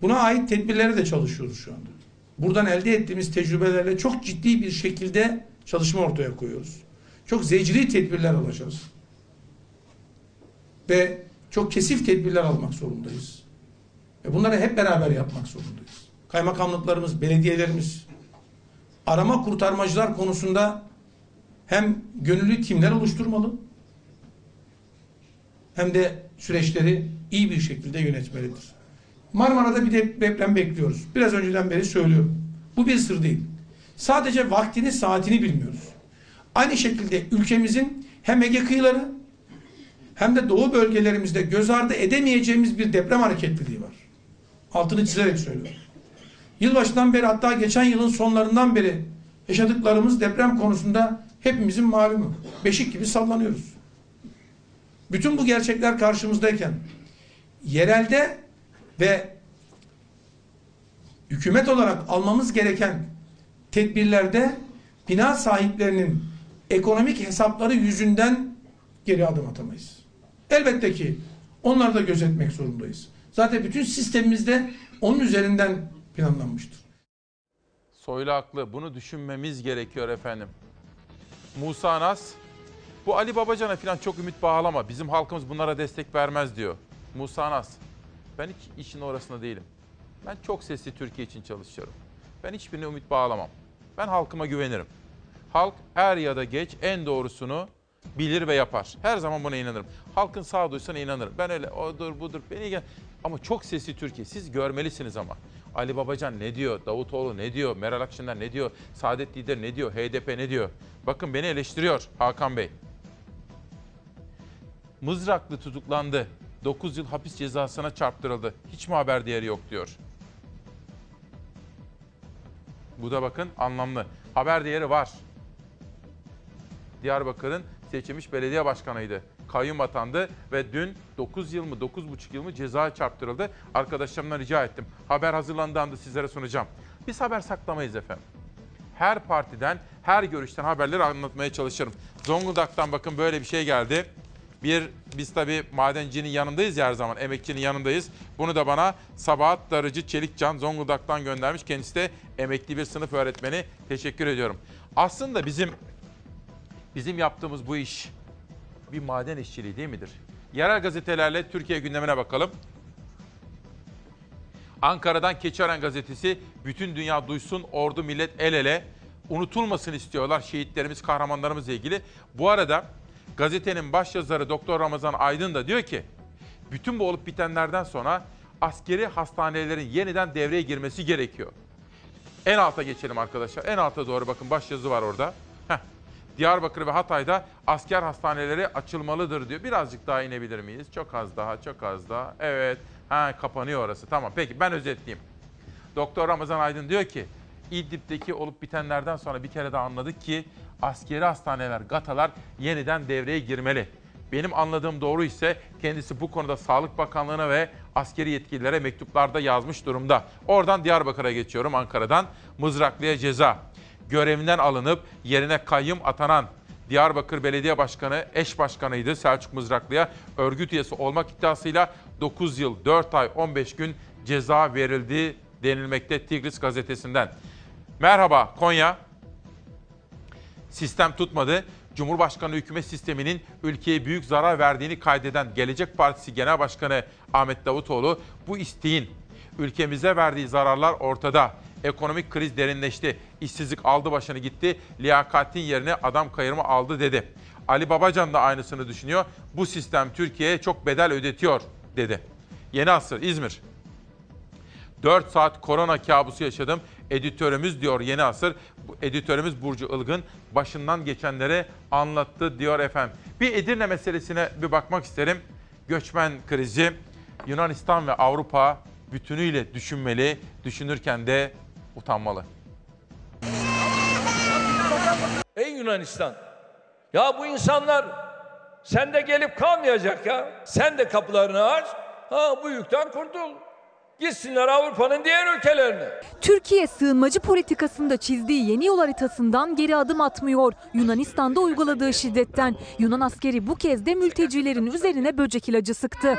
Buna ait tedbirlere de çalışıyoruz şu anda. Buradan elde ettiğimiz tecrübelerle çok ciddi bir şekilde çalışma ortaya koyuyoruz. Çok zecri tedbirler alacağız. Ve çok kesif tedbirler almak zorundayız. Ve bunları hep beraber yapmak zorundayız. Kaymakamlıklarımız, belediyelerimiz, arama kurtarmacılar konusunda hem gönüllü timler oluşturmalı hem de süreçleri iyi bir şekilde yönetmelidir. Marmara'da bir deprem bekliyoruz. Biraz önceden beri söylüyorum. Bu bir sır değil. Sadece vaktini, saatini bilmiyoruz. Aynı şekilde ülkemizin hem Ege kıyıları hem de doğu bölgelerimizde göz ardı edemeyeceğimiz bir deprem hareketliliği var. Altını çizerek söylüyorum. Yılbaşından beri hatta geçen yılın sonlarından beri yaşadıklarımız deprem konusunda hepimizin malumu. Beşik gibi sallanıyoruz. Bütün bu gerçekler karşımızdayken yerelde ve hükümet olarak almamız gereken tedbirlerde bina sahiplerinin ekonomik hesapları yüzünden geri adım atamayız. Elbette ki onları da gözetmek zorundayız. Zaten bütün sistemimizde onun üzerinden planlanmıştır. Soylu haklı. Bunu düşünmemiz gerekiyor efendim. Musa Nas, bu Ali Babacan'a falan çok ümit bağlama. Bizim halkımız bunlara destek vermez diyor. Musa Nas, ben hiç işin orasında değilim. Ben çok sesli Türkiye için çalışıyorum. Ben hiçbirine ümit bağlamam. Ben halkıma güvenirim. Halk er ya da geç en doğrusunu bilir ve yapar. Her zaman buna inanırım. Halkın sağduyusuna inanırım. Ben öyle odur budur beni gel. Ama çok sesli Türkiye. Siz görmelisiniz ama. Ali Babacan ne diyor? Davutoğlu ne diyor? Meral Akşener ne diyor? Saadet Lider ne diyor? HDP ne diyor? Bakın beni eleştiriyor Hakan Bey. Mızraklı tutuklandı. 9 yıl hapis cezasına çarptırıldı. Hiç mi haber değeri yok diyor. Bu da bakın anlamlı. Haber değeri var. Diyarbakır'ın seçilmiş belediye başkanıydı. Kayyum atandı ve dün 9 yıl mı 9,5 yıl mı ceza çarptırıldı. Arkadaşlarımdan rica ettim. Haber hazırlandığı anda sizlere sunacağım. Biz haber saklamayız efendim. Her partiden, her görüşten haberleri anlatmaya çalışırım. Zonguldak'tan bakın böyle bir şey geldi. Bir, biz tabii madencinin yanındayız ya her zaman, emekçinin yanındayız. Bunu da bana Sabahat Darıcı Çelikcan Zonguldak'tan göndermiş. Kendisi de emekli bir sınıf öğretmeni. Teşekkür ediyorum. Aslında bizim bizim yaptığımız bu iş bir maden işçiliği değil midir? Yerel gazetelerle Türkiye gündemine bakalım. Ankara'dan Keçiören gazetesi bütün dünya duysun ordu millet el ele unutulmasın istiyorlar şehitlerimiz kahramanlarımızla ilgili. Bu arada gazetenin başyazarı Doktor Ramazan Aydın da diyor ki bütün bu olup bitenlerden sonra askeri hastanelerin yeniden devreye girmesi gerekiyor. En alta geçelim arkadaşlar. En alta doğru bakın başyazı var orada. Diyarbakır ve Hatay'da asker hastaneleri açılmalıdır diyor. Birazcık daha inebilir miyiz? Çok az daha, çok az daha. Evet. Ha kapanıyor orası. Tamam. Peki ben özetleyeyim. Doktor Ramazan Aydın diyor ki İdlib'deki olup bitenlerden sonra bir kere daha anladık ki askeri hastaneler, gatalar yeniden devreye girmeli. Benim anladığım doğru ise kendisi bu konuda Sağlık Bakanlığı'na ve askeri yetkililere mektuplarda yazmış durumda. Oradan Diyarbakır'a geçiyorum Ankara'dan. Mızraklı'ya ceza. Görevinden alınıp yerine kayyum atanan Diyarbakır Belediye Başkanı eş başkanıydı Selçuk Mızraklı'ya örgüt üyesi olmak iddiasıyla 9 yıl 4 ay 15 gün ceza verildi denilmekte Tigris gazetesinden. Merhaba Konya. Sistem tutmadı. Cumhurbaşkanı hükümet sisteminin ülkeye büyük zarar verdiğini kaydeden Gelecek Partisi Genel Başkanı Ahmet Davutoğlu bu isteğin ülkemize verdiği zararlar ortada. Ekonomik kriz derinleşti. İşsizlik aldı başını gitti. Liyakatin yerine adam kayırma aldı dedi. Ali Babacan da aynısını düşünüyor. Bu sistem Türkiye'ye çok bedel ödetiyor dedi. Yeni Asır İzmir. 4 saat korona kabusu yaşadım. Editörümüz diyor Yeni Asır. Editörümüz Burcu Ilgın başından geçenleri anlattı diyor efendim. Bir Edirne meselesine bir bakmak isterim. Göçmen krizi Yunanistan ve Avrupa bütünüyle düşünmeli, düşünürken de utanmalı. Ey Yunanistan! Ya bu insanlar sen de gelip kalmayacak ya. Sen de kapılarını aç. Ha bu yükten kurtul. Gitsinler Avrupa'nın diğer ülkelerine. Türkiye sığınmacı politikasında çizdiği yeni yol haritasından geri adım atmıyor. Yunanistan'da uyguladığı şiddetten Yunan askeri bu kez de mültecilerin üzerine böcek ilacı sıktı.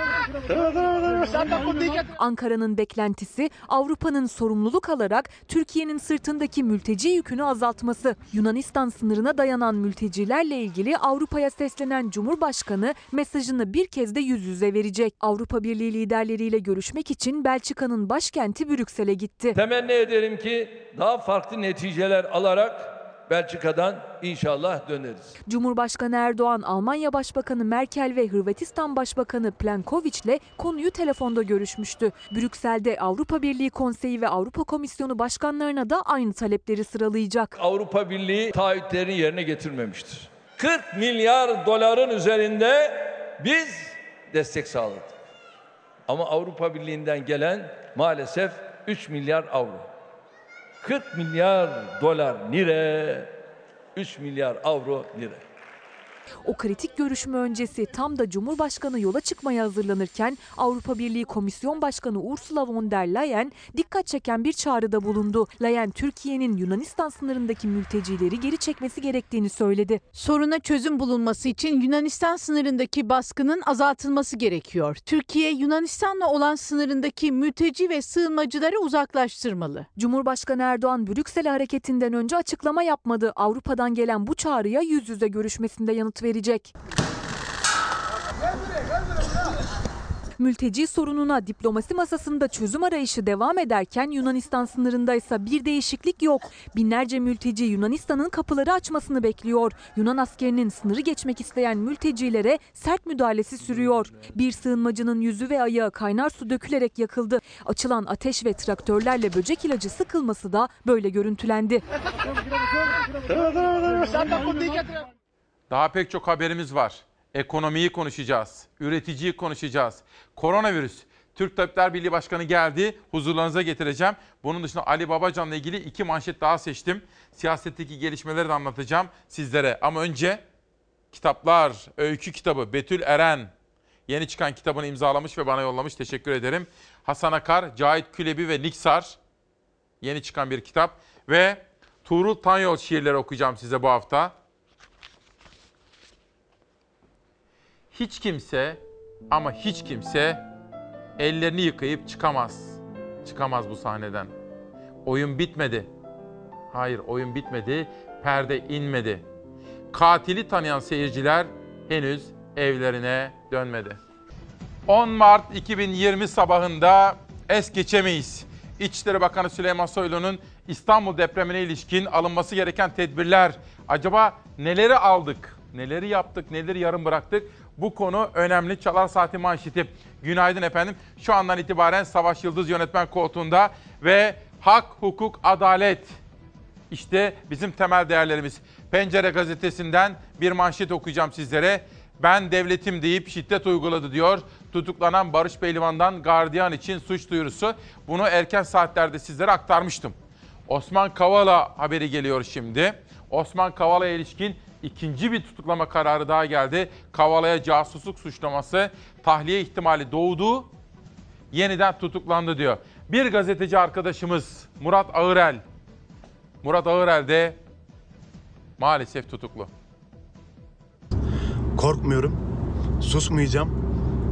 Ankara'nın beklentisi Avrupa'nın sorumluluk alarak Türkiye'nin sırtındaki mülteci yükünü azaltması. Yunanistan sınırına dayanan mültecilerle ilgili Avrupa'ya seslenen Cumhurbaşkanı mesajını bir kez de yüz yüze verecek. Avrupa Birliği liderleriyle görüşmek için Belçika'nın başkenti Brüksel'e gitti. Temenni ederim ki daha farklı neticeler alarak Belçika'dan inşallah döneriz. Cumhurbaşkanı Erdoğan, Almanya Başbakanı Merkel ve Hırvatistan Başbakanı Plenković'le konuyu telefonda görüşmüştü. Brüksel'de Avrupa Birliği Konseyi ve Avrupa Komisyonu başkanlarına da aynı talepleri sıralayacak. Avrupa Birliği taahhütlerini yerine getirmemiştir. 40 milyar doların üzerinde biz destek sağladık. Ama Avrupa Birliği'nden gelen maalesef 3 milyar avro. 40 milyar dolar lira, 3 milyar avro lira. O kritik görüşme öncesi tam da Cumhurbaşkanı yola çıkmaya hazırlanırken Avrupa Birliği Komisyon Başkanı Ursula von der Leyen dikkat çeken bir çağrıda bulundu. Leyen Türkiye'nin Yunanistan sınırındaki mültecileri geri çekmesi gerektiğini söyledi. Soruna çözüm bulunması için Yunanistan sınırındaki baskının azaltılması gerekiyor. Türkiye Yunanistan'la olan sınırındaki mülteci ve sığınmacıları uzaklaştırmalı. Cumhurbaşkanı Erdoğan Brüksel hareketinden önce açıklama yapmadı. Avrupa'dan gelen bu çağrıya yüz yüze görüşmesinde yanıt verecek. Mülteci sorununa diplomasi masasında çözüm arayışı devam ederken Yunanistan sınırında ise bir değişiklik yok. Binlerce mülteci Yunanistan'ın kapıları açmasını bekliyor. Yunan askerinin sınırı geçmek isteyen mültecilere sert müdahalesi sürüyor. Bir sığınmacının yüzü ve ayağı kaynar su dökülerek yakıldı. Açılan ateş ve traktörlerle böcek ilacı sıkılması da böyle görüntülendi. Daha pek çok haberimiz var. Ekonomiyi konuşacağız, üreticiyi konuşacağız. Koronavirüs. Türk Tabipler Birliği Başkanı geldi. Huzurlarınıza getireceğim. Bunun dışında Ali Babacan'la ilgili iki manşet daha seçtim. Siyasetteki gelişmeleri de anlatacağım sizlere. Ama önce kitaplar, öykü kitabı Betül Eren. Yeni çıkan kitabını imzalamış ve bana yollamış. Teşekkür ederim. Hasan Akar, Cahit Külebi ve Niksar. Yeni çıkan bir kitap. Ve Tuğrul Tanyol şiirleri okuyacağım size bu hafta. Hiç kimse ama hiç kimse ellerini yıkayıp çıkamaz. Çıkamaz bu sahneden. Oyun bitmedi. Hayır, oyun bitmedi. Perde inmedi. Katili tanıyan seyirciler henüz evlerine dönmedi. 10 Mart 2020 sabahında es geçemeyiz. İçişleri Bakanı Süleyman Soylu'nun İstanbul depremine ilişkin alınması gereken tedbirler. Acaba neleri aldık? Neleri yaptık, neleri yarım bıraktık. Bu konu önemli. Çalar Saati manşeti. Günaydın efendim. Şu andan itibaren Savaş Yıldız yönetmen koltuğunda ve hak, hukuk, adalet. İşte bizim temel değerlerimiz. Pencere gazetesinden bir manşet okuyacağım sizlere. Ben devletim deyip şiddet uyguladı diyor. Tutuklanan Barış Pehlivan'dan gardiyan için suç duyurusu. Bunu erken saatlerde sizlere aktarmıştım. Osman Kavala haberi geliyor şimdi. Osman Kavala'ya ilişkin ikinci bir tutuklama kararı daha geldi. Kavala'ya casusluk suçlaması, tahliye ihtimali doğdu. Yeniden tutuklandı diyor. Bir gazeteci arkadaşımız Murat Ağırel. Murat Ağırel de maalesef tutuklu. Korkmuyorum. Susmayacağım.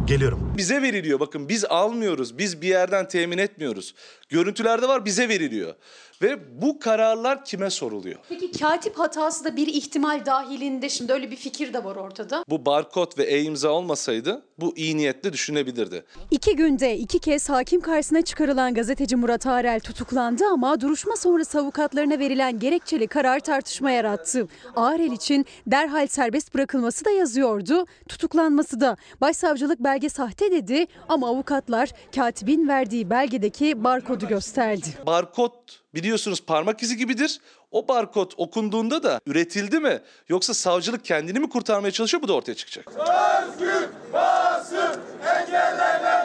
Geliyorum. Bize veriliyor bakın biz almıyoruz. Biz bir yerden temin etmiyoruz. Görüntülerde var bize veriliyor. Ve bu kararlar kime soruluyor? Peki katip hatası da bir ihtimal dahilinde şimdi öyle bir fikir de var ortada. Bu barkod ve e-imza olmasaydı bu iyi niyetle düşünebilirdi. İki günde iki kez hakim karşısına çıkarılan gazeteci Murat Arel tutuklandı ama duruşma sonrası avukatlarına verilen gerekçeli karar tartışma yarattı. Arel için derhal serbest bırakılması da yazıyordu, tutuklanması da. Başsavcılık belge sahte dedi ama avukatlar katibin verdiği belgedeki barkodu gösterdi. Barkod biliyorsunuz parmak izi gibidir. O barkod okunduğunda da üretildi mi yoksa savcılık kendini mi kurtarmaya çalışıyor bu da ortaya çıkacak. Özgür basın engellenemez.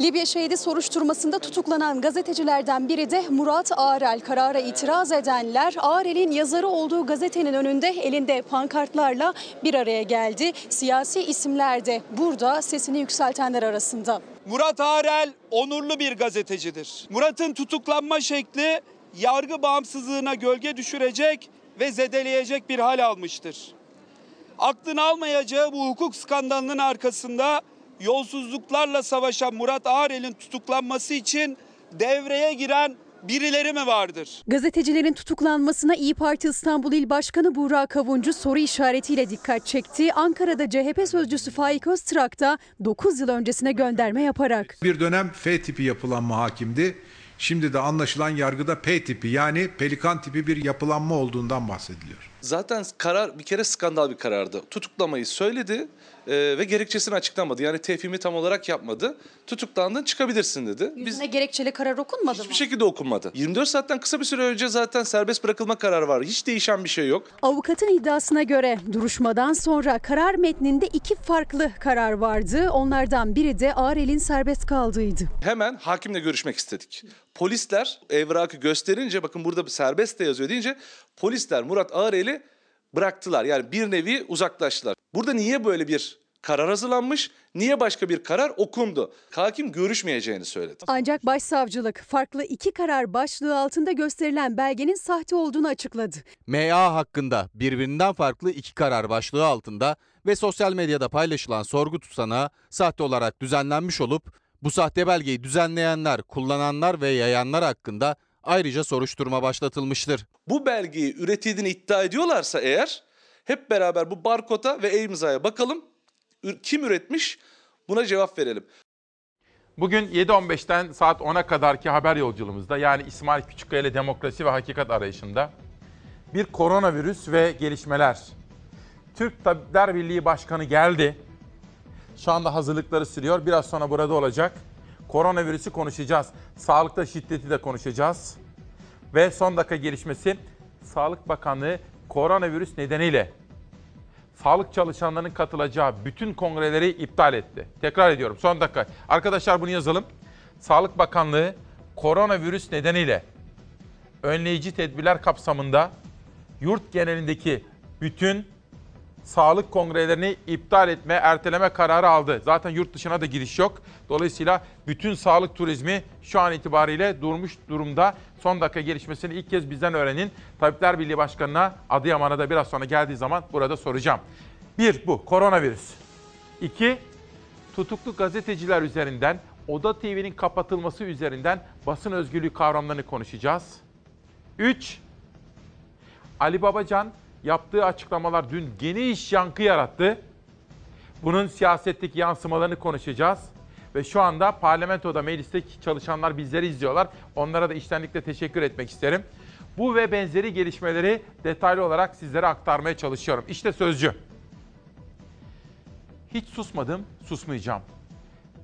Libya şehidi soruşturmasında tutuklanan gazetecilerden biri de Murat Ağrel. Karara itiraz edenler Ağrel'in yazarı olduğu gazetenin önünde elinde pankartlarla bir araya geldi. Siyasi isimler de burada sesini yükseltenler arasında. Murat Arel onurlu bir gazetecidir. Murat'ın tutuklanma şekli yargı bağımsızlığına gölge düşürecek ve zedeleyecek bir hal almıştır. Aklın almayacağı bu hukuk skandalının arkasında yolsuzluklarla savaşan Murat Arel'in tutuklanması için devreye giren birileri mi vardır? Gazetecilerin tutuklanmasına İyi Parti İstanbul İl Başkanı Buğra Kavuncu soru işaretiyle dikkat çekti. Ankara'da CHP sözcüsü Faik Öztrak da 9 yıl öncesine gönderme yaparak. Bir dönem F tipi yapılanma hakimdi. Şimdi de anlaşılan yargıda P tipi yani pelikan tipi bir yapılanma olduğundan bahsediliyor. Zaten karar bir kere skandal bir karardı. Tutuklamayı söyledi e, ve gerekçesini açıklamadı. Yani tefhimi tam olarak yapmadı. Tutuklandın çıkabilirsin dedi. Biz Yüzüne gerekçeli karar okunmadı mı? hiçbir şekilde okunmadı. 24 saatten kısa bir süre önce zaten serbest bırakılma kararı var. Hiç değişen bir şey yok. Avukatın iddiasına göre duruşmadan sonra karar metninde iki farklı karar vardı. Onlardan biri de Arel'in serbest kaldığıydı. Hemen hakimle görüşmek istedik. Polisler evrakı gösterince bakın burada serbest de yazıyor deyince polisler Murat Ağrel'i bıraktılar. Yani bir nevi uzaklaştılar. Burada niye böyle bir karar hazırlanmış? Niye başka bir karar okundu? Hakim görüşmeyeceğini söyledi. Ancak başsavcılık farklı iki karar başlığı altında gösterilen belgenin sahte olduğunu açıkladı. MA hakkında birbirinden farklı iki karar başlığı altında ve sosyal medyada paylaşılan sorgu tutanağı sahte olarak düzenlenmiş olup bu sahte belgeyi düzenleyenler, kullananlar ve yayanlar hakkında ayrıca soruşturma başlatılmıştır. Bu belgeyi üretildiğini iddia ediyorlarsa eğer hep beraber bu barkoda ve e-imzaya bakalım. Kim üretmiş? Buna cevap verelim. Bugün 7.15'ten saat 10'a kadarki haber yolculuğumuzda yani İsmail Küçükkaya ile demokrasi ve hakikat arayışında bir koronavirüs ve gelişmeler. Türk Tabipler Birliği Başkanı geldi. Şu anda hazırlıkları sürüyor. Biraz sonra burada olacak. Koronavirüsü konuşacağız. Sağlıkta şiddeti de konuşacağız. Ve son dakika gelişmesi Sağlık Bakanlığı koronavirüs nedeniyle sağlık çalışanlarının katılacağı bütün kongreleri iptal etti. Tekrar ediyorum son dakika. Arkadaşlar bunu yazalım. Sağlık Bakanlığı koronavirüs nedeniyle önleyici tedbirler kapsamında yurt genelindeki bütün sağlık kongrelerini iptal etme, erteleme kararı aldı. Zaten yurt dışına da giriş yok. Dolayısıyla bütün sağlık turizmi şu an itibariyle durmuş durumda. Son dakika gelişmesini ilk kez bizden öğrenin. Tabipler Birliği Başkanı'na Adıyaman'a da biraz sonra geldiği zaman burada soracağım. Bir, bu koronavirüs. İki, tutuklu gazeteciler üzerinden, Oda TV'nin kapatılması üzerinden basın özgürlüğü kavramlarını konuşacağız. Üç, Ali Babacan yaptığı açıklamalar dün geniş yankı yarattı. Bunun siyasetteki yansımalarını konuşacağız. Ve şu anda parlamentoda, meclisteki çalışanlar bizleri izliyorlar. Onlara da içtenlikle teşekkür etmek isterim. Bu ve benzeri gelişmeleri detaylı olarak sizlere aktarmaya çalışıyorum. İşte Sözcü. Hiç susmadım, susmayacağım.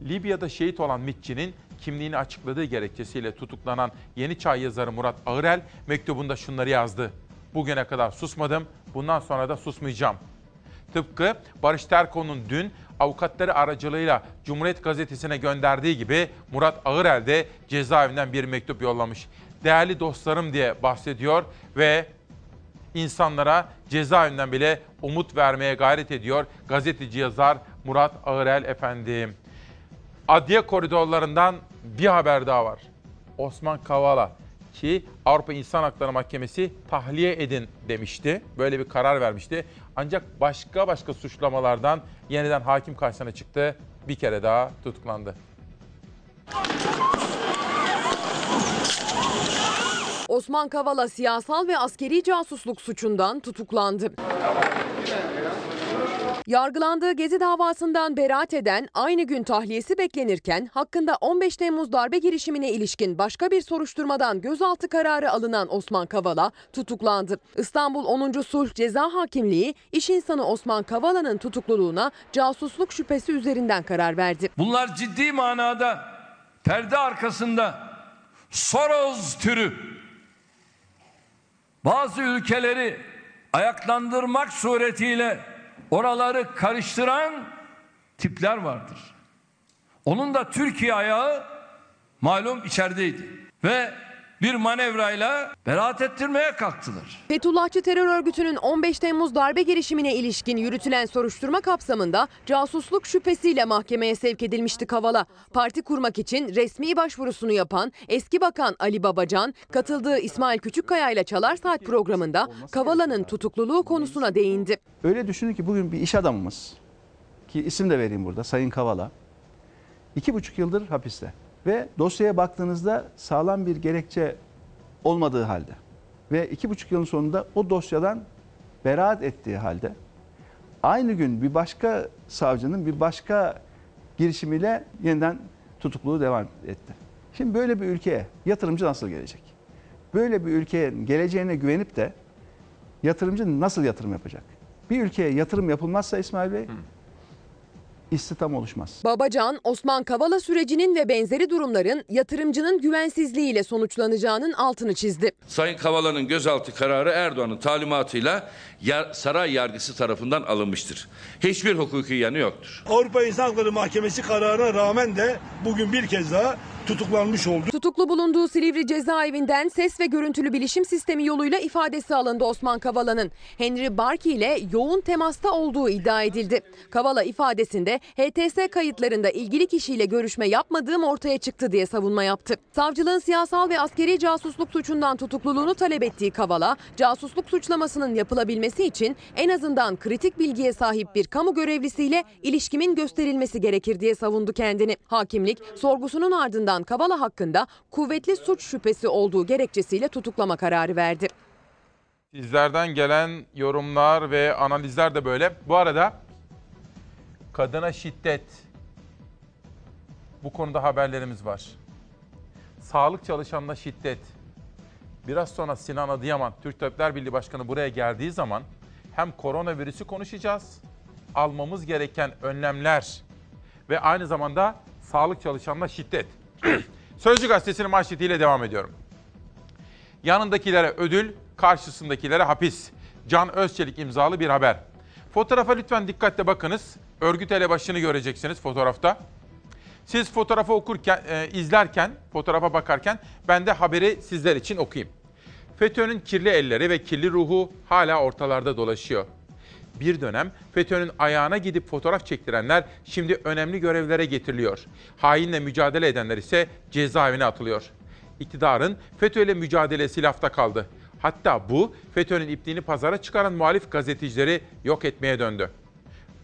Libya'da şehit olan MİT'çinin kimliğini açıkladığı gerekçesiyle tutuklanan Yeni Çağ yazarı Murat Ağırel mektubunda şunları yazdı. Bugüne kadar susmadım, bundan sonra da susmayacağım. Tıpkı Barış Terkoğlu'nun dün avukatları aracılığıyla Cumhuriyet Gazetesi'ne gönderdiği gibi Murat Ağırel de cezaevinden bir mektup yollamış. Değerli dostlarım diye bahsediyor ve insanlara cezaevinden bile umut vermeye gayret ediyor gazeteci yazar Murat Ağırel efendim. Adliye koridorlarından bir haber daha var. Osman Kavala ki Avrupa İnsan Hakları Mahkemesi tahliye edin demişti. Böyle bir karar vermişti. Ancak başka başka suçlamalardan yeniden hakim karşısına çıktı. Bir kere daha tutuklandı. Osman Kavala siyasal ve askeri casusluk suçundan tutuklandı. Yargılandığı Gezi davasından beraat eden aynı gün tahliyesi beklenirken hakkında 15 Temmuz darbe girişimine ilişkin başka bir soruşturmadan gözaltı kararı alınan Osman Kavala tutuklandı. İstanbul 10. Sulh Ceza Hakimliği iş insanı Osman Kavala'nın tutukluluğuna casusluk şüphesi üzerinden karar verdi. Bunlar ciddi manada perde arkasında Soros türü bazı ülkeleri ayaklandırmak suretiyle oraları karıştıran tipler vardır. Onun da Türkiye ayağı malum içerideydi ve bir manevrayla beraat ettirmeye kalktılar. Fethullahçı terör örgütünün 15 Temmuz darbe girişimine ilişkin yürütülen soruşturma kapsamında casusluk şüphesiyle mahkemeye sevk edilmişti Kavala. Parti kurmak için resmi başvurusunu yapan eski bakan Ali Babacan katıldığı İsmail Küçükkaya ile Çalar Saat programında Kavala'nın tutukluluğu konusuna değindi. Öyle düşünün ki bugün bir iş adamımız ki isim de vereyim burada Sayın Kavala. iki buçuk yıldır hapiste ve dosyaya baktığınızda sağlam bir gerekçe olmadığı halde ve iki buçuk yılın sonunda o dosyadan beraat ettiği halde aynı gün bir başka savcının bir başka girişimiyle yeniden tutukluluğu devam etti. Şimdi böyle bir ülkeye yatırımcı nasıl gelecek? Böyle bir ülkeye geleceğine güvenip de yatırımcı nasıl yatırım yapacak? Bir ülkeye yatırım yapılmazsa İsmail Bey istihdam oluşmaz. Babacan, Osman Kavala sürecinin ve benzeri durumların yatırımcının güvensizliğiyle sonuçlanacağının altını çizdi. Sayın Kavala'nın gözaltı kararı Erdoğan'ın talimatıyla yar- saray yargısı tarafından alınmıştır. Hiçbir hukuki yanı yoktur. Avrupa İnsan Hakları Mahkemesi kararına rağmen de bugün bir kez daha tutuklanmış oldu. Tutuklu bulunduğu Silivri cezaevinden ses ve görüntülü bilişim sistemi yoluyla ifadesi alındı Osman Kavala'nın. Henry Barki ile yoğun temasta olduğu iddia edildi. Kavala ifadesinde HTS kayıtlarında ilgili kişiyle görüşme yapmadığım ortaya çıktı diye savunma yaptı. Savcılığın siyasal ve askeri casusluk suçundan tutukluluğunu talep ettiği Kavala, casusluk suçlamasının yapılabilmesi için en azından kritik bilgiye sahip bir kamu görevlisiyle ilişkimin gösterilmesi gerekir diye savundu kendini. Hakimlik sorgusunun ardından Kavala hakkında kuvvetli suç şüphesi olduğu gerekçesiyle tutuklama kararı verdi. Sizlerden gelen yorumlar ve analizler de böyle. Bu arada kadına şiddet bu konuda haberlerimiz var. Sağlık çalışanına şiddet. Biraz sonra Sinan Adıyaman, Türk Tabipler Birliği Başkanı buraya geldiği zaman hem koronavirüsü konuşacağız, almamız gereken önlemler ve aynı zamanda sağlık çalışanına şiddet. Sözcü Gazetesi'nin manşetiyle devam ediyorum. Yanındakilere ödül, karşısındakilere hapis. Can Özçelik imzalı bir haber. Fotoğrafa lütfen dikkatle bakınız. Örgüt elebaşını göreceksiniz fotoğrafta. Siz fotoğrafı okurken, e, izlerken, fotoğrafa bakarken ben de haberi sizler için okuyayım. FETÖ'nün kirli elleri ve kirli ruhu hala ortalarda dolaşıyor. Bir dönem FETÖ'nün ayağına gidip fotoğraf çektirenler şimdi önemli görevlere getiriliyor. Hainle mücadele edenler ise cezaevine atılıyor. İktidarın FETÖ ile mücadelesi lafta kaldı. Hatta bu FETÖ'nün ipliğini pazara çıkaran muhalif gazetecileri yok etmeye döndü.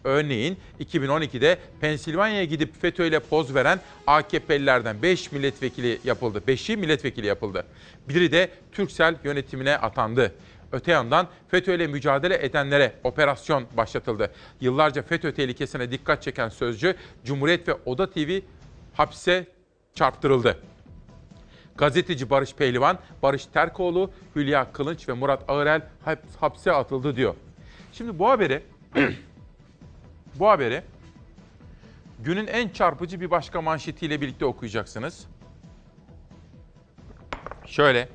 Örneğin 2012'de Pensilvanya'ya gidip FETÖ ile poz veren AKP'lilerden 5 milletvekili yapıldı. 5'i milletvekili yapıldı. Biri de Türksel yönetimine atandı. Öte yandan FETÖ ile mücadele edenlere operasyon başlatıldı. Yıllarca FETÖ tehlikesine dikkat çeken sözcü Cumhuriyet ve Oda TV hapse çarptırıldı. Gazeteci Barış Pehlivan, Barış Terkoğlu, Hülya Kılınç ve Murat Ağırel hap- hapse atıldı diyor. Şimdi bu haberi bu haberi Günün en çarpıcı bir başka manşetiyle birlikte okuyacaksınız. Şöyle.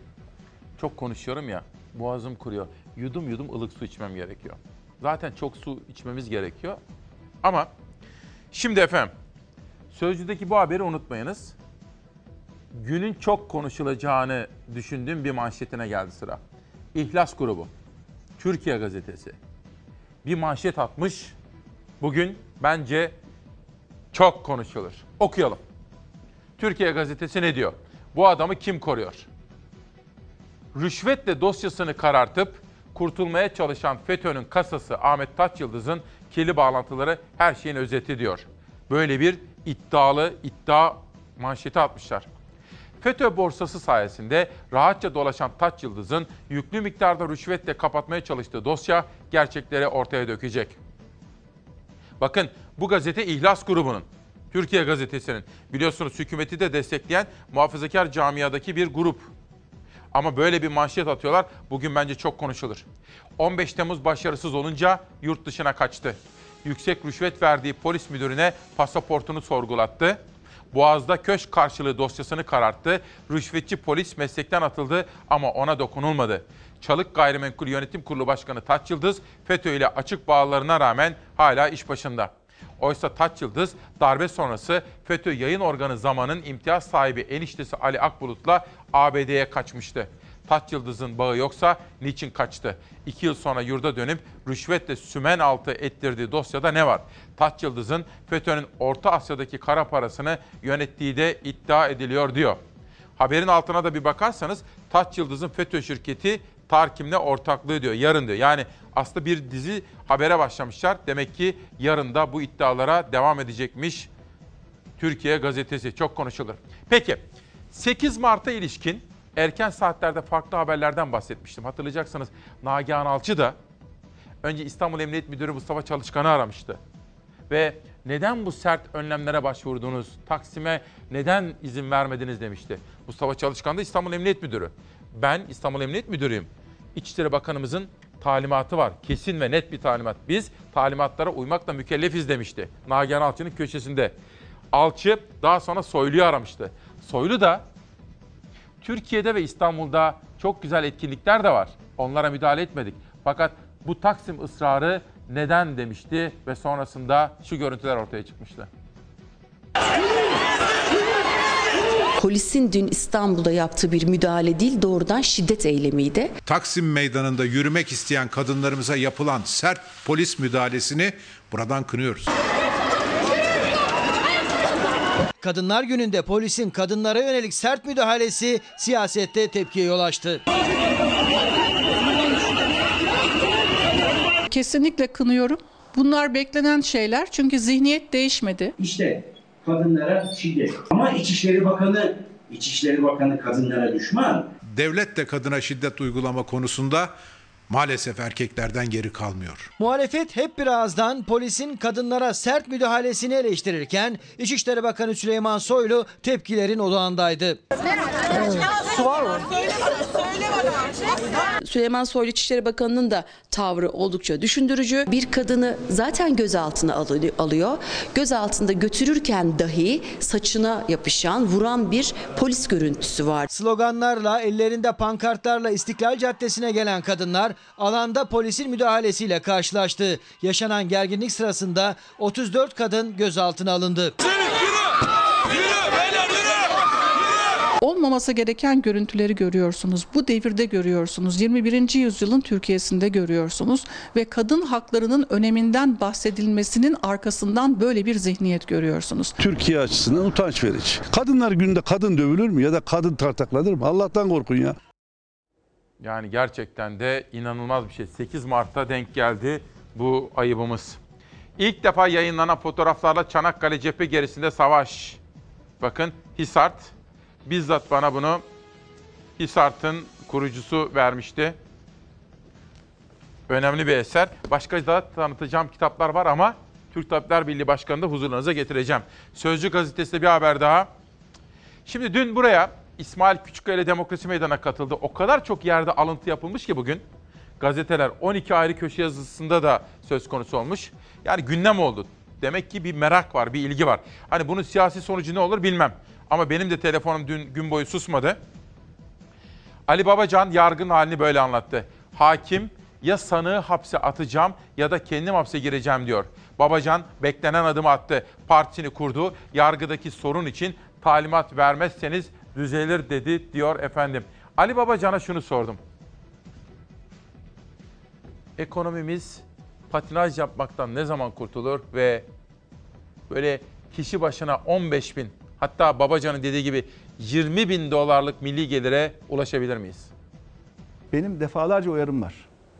Çok konuşuyorum ya. Boğazım kuruyor. Yudum yudum ılık su içmem gerekiyor. Zaten çok su içmemiz gerekiyor. Ama şimdi efendim Sözcü'deki bu haberi unutmayınız. Günün çok konuşulacağını düşündüğüm bir manşetine geldi sıra. İhlas Grubu, Türkiye Gazetesi. Bir manşet atmış. Bugün bence çok konuşulur. Okuyalım. Türkiye Gazetesi ne diyor? Bu adamı kim koruyor? Rüşvetle dosyasını karartıp kurtulmaya çalışan FETÖ'nün kasası Ahmet Taçyıldız'ın kirli bağlantıları her şeyin özeti diyor. Böyle bir iddialı iddia manşeti atmışlar. FETÖ borsası sayesinde rahatça dolaşan Taç Yıldız'ın yüklü miktarda rüşvetle kapatmaya çalıştığı dosya gerçekleri ortaya dökecek. Bakın bu gazete İhlas grubunun, Türkiye gazetesinin biliyorsunuz hükümeti de destekleyen muhafazakar camiadaki bir grup. Ama böyle bir manşet atıyorlar bugün bence çok konuşulur. 15 Temmuz başarısız olunca yurt dışına kaçtı. Yüksek rüşvet verdiği polis müdürüne pasaportunu sorgulattı. Boğaz'da köşk karşılığı dosyasını kararttı. Rüşvetçi polis meslekten atıldı ama ona dokunulmadı. Çalık Gayrimenkul Yönetim Kurulu Başkanı Taç Yıldız FETÖ ile açık bağlarına rağmen hala iş başında. Oysa Taç Yıldız darbe sonrası FETÖ yayın organı zamanın imtiyaz sahibi eniştesi Ali Akbulut'la ABD'ye kaçmıştı. Taç Yıldız'ın bağı yoksa niçin kaçtı? İki yıl sonra yurda dönüp rüşvetle sümen altı ettirdiği dosyada ne var? Taç Yıldız'ın FETÖ'nün Orta Asya'daki kara parasını yönettiği de iddia ediliyor diyor. Haberin altına da bir bakarsanız Taç Yıldız'ın FETÖ şirketi Tarkim'le ortaklığı diyor. Yarın diyor. Yani aslında bir dizi habere başlamışlar. Demek ki yarın da bu iddialara devam edecekmiş Türkiye gazetesi. Çok konuşulur. Peki 8 Mart'a ilişkin erken saatlerde farklı haberlerden bahsetmiştim. Hatırlayacaksınız Nagihan Alçı da önce İstanbul Emniyet Müdürü Mustafa Çalışkan'ı aramıştı. Ve neden bu sert önlemlere başvurdunuz? Taksim'e neden izin vermediniz demişti. Mustafa Çalışkan da İstanbul Emniyet Müdürü. Ben İstanbul Emniyet Müdürüyüm. İçişleri Bakanımızın talimatı var. Kesin ve net bir talimat. Biz talimatlara uymakla mükellefiz demişti. Nagihan Alçı'nın köşesinde. Alçı daha sonra Soylu'yu aramıştı. Soylu da Türkiye'de ve İstanbul'da çok güzel etkinlikler de var. Onlara müdahale etmedik. Fakat bu Taksim ısrarı neden demişti ve sonrasında şu görüntüler ortaya çıkmıştı. Polisin dün İstanbul'da yaptığı bir müdahale değil doğrudan şiddet eylemiydi. Taksim Meydanı'nda yürümek isteyen kadınlarımıza yapılan sert polis müdahalesini buradan kınıyoruz. Kadınlar Günü'nde polisin kadınlara yönelik sert müdahalesi siyasette tepkiye yol açtı. Kesinlikle kınıyorum. Bunlar beklenen şeyler çünkü zihniyet değişmedi. İşte kadınlara şiddet. Ama İçişleri Bakanı, İçişleri Bakanı kadınlara düşman. Devlet de kadına şiddet uygulama konusunda maalesef erkeklerden geri kalmıyor. Muhalefet hep bir ağızdan polisin kadınlara sert müdahalesini eleştirirken İçişleri Bakanı Süleyman Soylu tepkilerin odağındaydı. Su var mı? Süleyman Soylu İçişleri Bakanı'nın da tavrı oldukça düşündürücü. Bir kadını zaten gözaltına alı- alıyor. Gözaltında götürürken dahi saçına yapışan, vuran bir polis görüntüsü var. Sloganlarla, ellerinde pankartlarla İstiklal Caddesi'ne gelen kadınlar alanda polisin müdahalesiyle karşılaştı. Yaşanan gerginlik sırasında 34 kadın gözaltına alındı. Olmaması gereken görüntüleri görüyorsunuz. Bu devirde görüyorsunuz. 21. yüzyılın Türkiye'sinde görüyorsunuz ve kadın haklarının öneminden bahsedilmesinin arkasından böyle bir zihniyet görüyorsunuz. Türkiye açısından utanç verici. Kadınlar günde kadın dövülür mü ya da kadın tartaklanır mı? Allah'tan korkun ya. Yani gerçekten de inanılmaz bir şey. 8 Mart'ta denk geldi bu ayıbımız. İlk defa yayınlanan fotoğraflarla Çanakkale cephe gerisinde savaş. Bakın Hisart bizzat bana bunu Hisart'ın kurucusu vermişti. Önemli bir eser. Başka da tanıtacağım kitaplar var ama Türk Tabipler Birliği Başkanı da huzurlarınıza getireceğim. Sözcü gazetesinde bir haber daha. Şimdi dün buraya İsmail Küçükkaya Demokrasi Meydanı'na katıldı. O kadar çok yerde alıntı yapılmış ki bugün. Gazeteler 12 ayrı köşe yazısında da söz konusu olmuş. Yani gündem oldu. Demek ki bir merak var, bir ilgi var. Hani bunun siyasi sonucu ne olur bilmem. Ama benim de telefonum dün gün boyu susmadı. Ali Babacan yargının halini böyle anlattı. Hakim ya sanığı hapse atacağım ya da kendim hapse gireceğim diyor. Babacan beklenen adımı attı. Partisini kurdu. Yargıdaki sorun için talimat vermezseniz düzelir dedi diyor efendim. Ali Babacan'a şunu sordum. Ekonomimiz patinaj yapmaktan ne zaman kurtulur ve böyle kişi başına 15 bin hatta Babacan'ın dediği gibi 20 bin dolarlık milli gelire ulaşabilir miyiz? Benim defalarca uyarım var.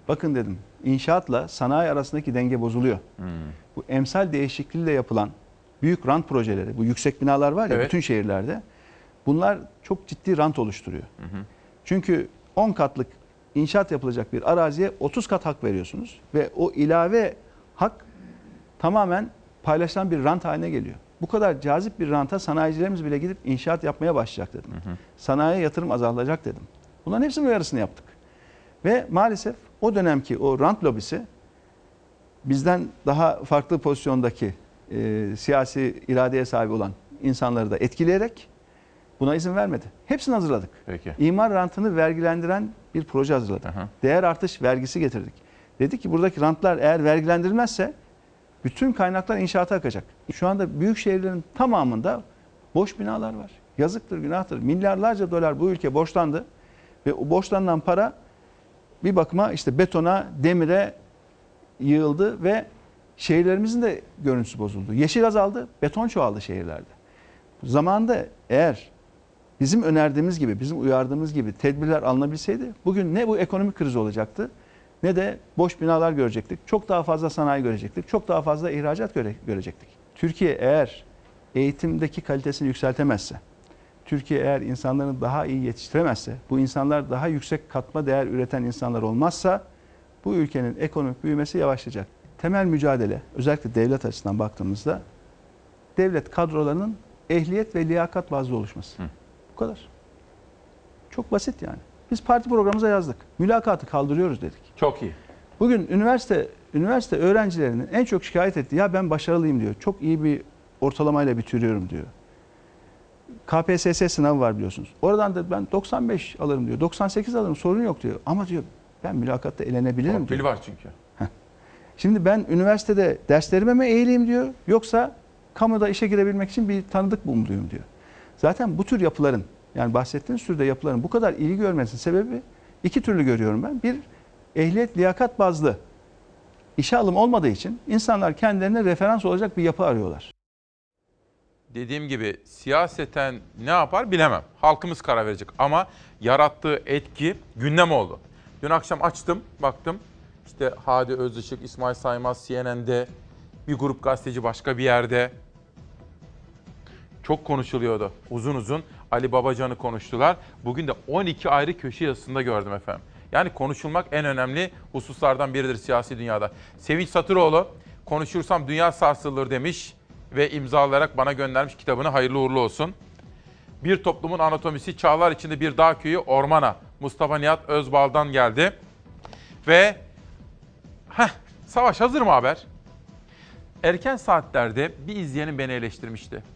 Bakın dedim inşaatla sanayi arasındaki denge bozuluyor. Bu emsal değişikliğiyle yapılan büyük rant projeleri, bu yüksek binalar var ya Evet. bütün şehirlerde bunlar çok ciddi rant oluşturuyor. Çünkü 10 katlık inşaat yapılacak bir araziye 30 kat hak veriyorsunuz ve o ilave hak tamamen paylaşılan bir rant haline geliyor. Bu kadar cazip bir ranta sanayicilerimiz bile gidip inşaat yapmaya başlayacak dedim. Sanayiye yatırım azalacak dedim. Bunların hepsinin uyarısını yaptık. Ve maalesef o dönemki o rant lobisi bizden daha farklı pozisyondaki e, siyasi iradeye sahip olan insanları da etkileyerek buna izin vermedi. Hepsini hazırladık. Peki. İmar rantını vergilendiren bir proje hazırladık. Değer artış vergisi getirdik. Dedik ki buradaki rantlar eğer vergilendirilmezse bütün kaynaklar inşaata akacak. Şu anda büyük şehirlerin tamamında boş binalar var. Yazıktır, günahtır. Milyarlarca dolar bu ülke borçlandı ve o borçlanan para bir bakıma işte betona, demire yığıldı ve şehirlerimizin de görüntüsü bozuldu. Yeşil azaldı, beton çoğaldı şehirlerde. Zamanında eğer bizim önerdiğimiz gibi, bizim uyardığımız gibi tedbirler alınabilseydi bugün ne bu ekonomik kriz olacaktı ne de boş binalar görecektik. Çok daha fazla sanayi görecektik. Çok daha fazla ihracat göre- görecektik. Türkiye eğer eğitimdeki kalitesini yükseltemezse, Türkiye eğer insanlarını daha iyi yetiştiremezse, bu insanlar daha yüksek katma değer üreten insanlar olmazsa bu ülkenin ekonomik büyümesi yavaşlayacak. Temel mücadele özellikle devlet açısından baktığımızda devlet kadrolarının ehliyet ve liyakat bazlı oluşması. Bu kadar. Çok basit yani. Biz parti programımıza yazdık. Mülakatı kaldırıyoruz dedik. Çok iyi. Bugün üniversite üniversite öğrencilerinin en çok şikayet ettiği ya ben başarılıyım diyor. Çok iyi bir ortalamayla bitiriyorum diyor. KPSS sınavı var biliyorsunuz. Oradan da ben 95 alırım diyor. 98 alırım sorun yok diyor. Ama diyor ben mülakatta elenebilirim Torpil diyor. var çünkü. Şimdi ben üniversitede derslerime mi eğileyim diyor yoksa kamuda işe girebilmek için bir tanıdık mı umluyum diyor. Zaten bu tür yapıların yani bahsettiğiniz türde yapıların bu kadar ilgi görmesinin sebebi iki türlü görüyorum ben. Bir ehliyet liyakat bazlı işe alım olmadığı için insanlar kendilerine referans olacak bir yapı arıyorlar. Dediğim gibi siyaseten ne yapar bilemem. Halkımız karar verecek ama yarattığı etki gündem oldu. Dün akşam açtım, baktım. İşte Hadi Özışık, İsmail Saymaz CNN'de, bir grup gazeteci başka bir yerde. Çok konuşuluyordu. Uzun uzun Ali Babacan'ı konuştular. Bugün de 12 ayrı köşe yazısında gördüm efendim. Yani konuşulmak en önemli hususlardan biridir siyasi dünyada. Sevinç Satıroğlu, konuşursam dünya sarsılır demiş ve imzalayarak bana göndermiş kitabını hayırlı uğurlu olsun. Bir toplumun anatomisi çağlar içinde bir dağ köyü ormana. Mustafa Nihat Özbal'dan geldi. Ve heh, Savaş hazır mı haber? Erken saatlerde bir izleyenim beni eleştirmişti.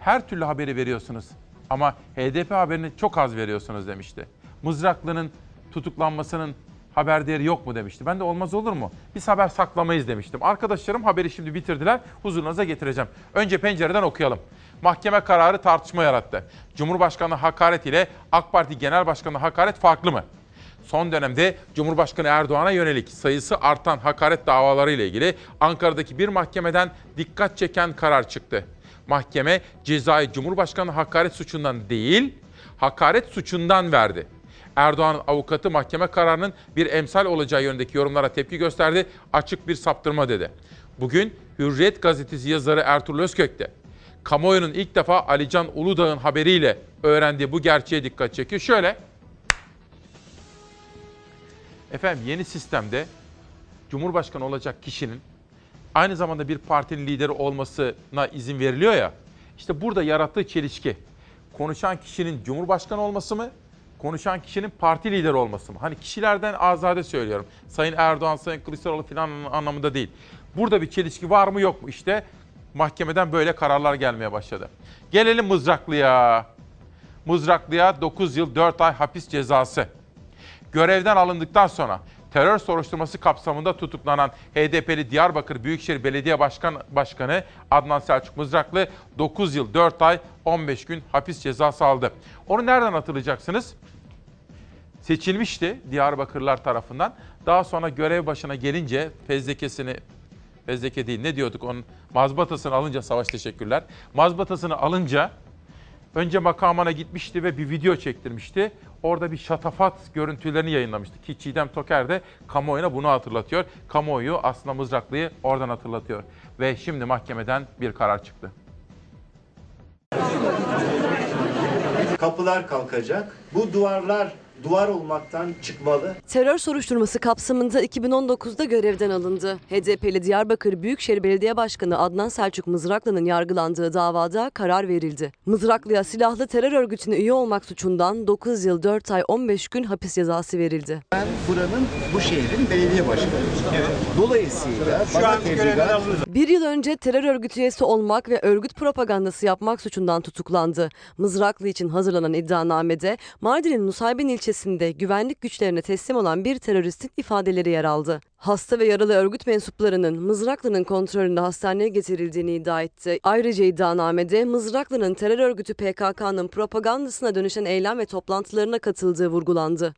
Her türlü haberi veriyorsunuz ama HDP haberini çok az veriyorsunuz demişti. Mızraklı'nın tutuklanmasının haber değeri yok mu demişti. Ben de olmaz olur mu? Biz haber saklamayız demiştim. Arkadaşlarım haberi şimdi bitirdiler. Huzurunuza getireceğim. Önce pencereden okuyalım. Mahkeme kararı tartışma yarattı. Cumhurbaşkanı hakaret ile AK Parti Genel Başkanı hakaret farklı mı? Son dönemde Cumhurbaşkanı Erdoğan'a yönelik sayısı artan hakaret davaları ile ilgili Ankara'daki bir mahkemeden dikkat çeken karar çıktı. Mahkeme cezayı Cumhurbaşkanı hakaret suçundan değil, hakaret suçundan verdi. Erdoğan'ın avukatı mahkeme kararının bir emsal olacağı yönündeki yorumlara tepki gösterdi. Açık bir saptırma dedi. Bugün Hürriyet gazetesi yazarı Ertuğrul Özkök de kamuoyunun ilk defa Alican Uludağ'ın haberiyle öğrendiği bu gerçeğe dikkat çekiyor. Şöyle, efendim yeni sistemde Cumhurbaşkanı olacak kişinin aynı zamanda bir partinin lideri olmasına izin veriliyor ya. İşte burada yarattığı çelişki. Konuşan kişinin Cumhurbaşkanı olması mı? Konuşan kişinin parti lideri olması mı? Hani kişilerden azade söylüyorum. Sayın Erdoğan, Sayın Kılıçdaroğlu falan anlamında değil. Burada bir çelişki var mı yok mu? İşte mahkemeden böyle kararlar gelmeye başladı. Gelelim Mızraklı'ya. Mızraklı'ya 9 yıl 4 ay hapis cezası. Görevden alındıktan sonra terör soruşturması kapsamında tutuklanan HDP'li Diyarbakır Büyükşehir Belediye Başkan Başkanı Adnan Selçuk Mızraklı 9 yıl 4 ay 15 gün hapis cezası aldı. Onu nereden hatırlayacaksınız? Seçilmişti Diyarbakırlar tarafından. Daha sonra görev başına gelince fezlekesini fezleke değil ne diyorduk onun mazbatasını alınca savaş teşekkürler. Mazbatasını alınca önce makamına gitmişti ve bir video çektirmişti. Orada bir şatafat görüntülerini yayınlamıştı ki Çiğdem Toker de kamuoyuna bunu hatırlatıyor. Kamuoyu aslında Mızraklı'yı oradan hatırlatıyor. Ve şimdi mahkemeden bir karar çıktı. Kapılar kalkacak. Bu duvarlar duvar olmaktan çıkmalı. Terör soruşturması kapsamında 2019'da görevden alındı. HDP'li Diyarbakır Büyükşehir Belediye Başkanı Adnan Selçuk Mızraklı'nın yargılandığı davada karar verildi. Mızraklı'ya silahlı terör örgütüne üye olmak suçundan 9 yıl 4 ay 15 gün hapis cezası verildi. Ben buranın, bu şehrin belediye başkanıyım. Dolayısıyla bana tebligat Bir yıl önce terör örgütü üyesi olmak ve örgüt propagandası yapmak suçundan tutuklandı. Mızraklı için hazırlanan iddianamede Mardin'in Nusaybin ilçesinde güvenlik güçlerine teslim olan bir teröristin ifadeleri yer aldı. Hasta ve yaralı örgüt mensuplarının Mızraklı'nın kontrolünde hastaneye getirildiğini iddia etti. Ayrıca iddianamede Mızraklı'nın terör örgütü PKK'nın propagandasına dönüşen eylem ve toplantılarına katıldığı vurgulandı.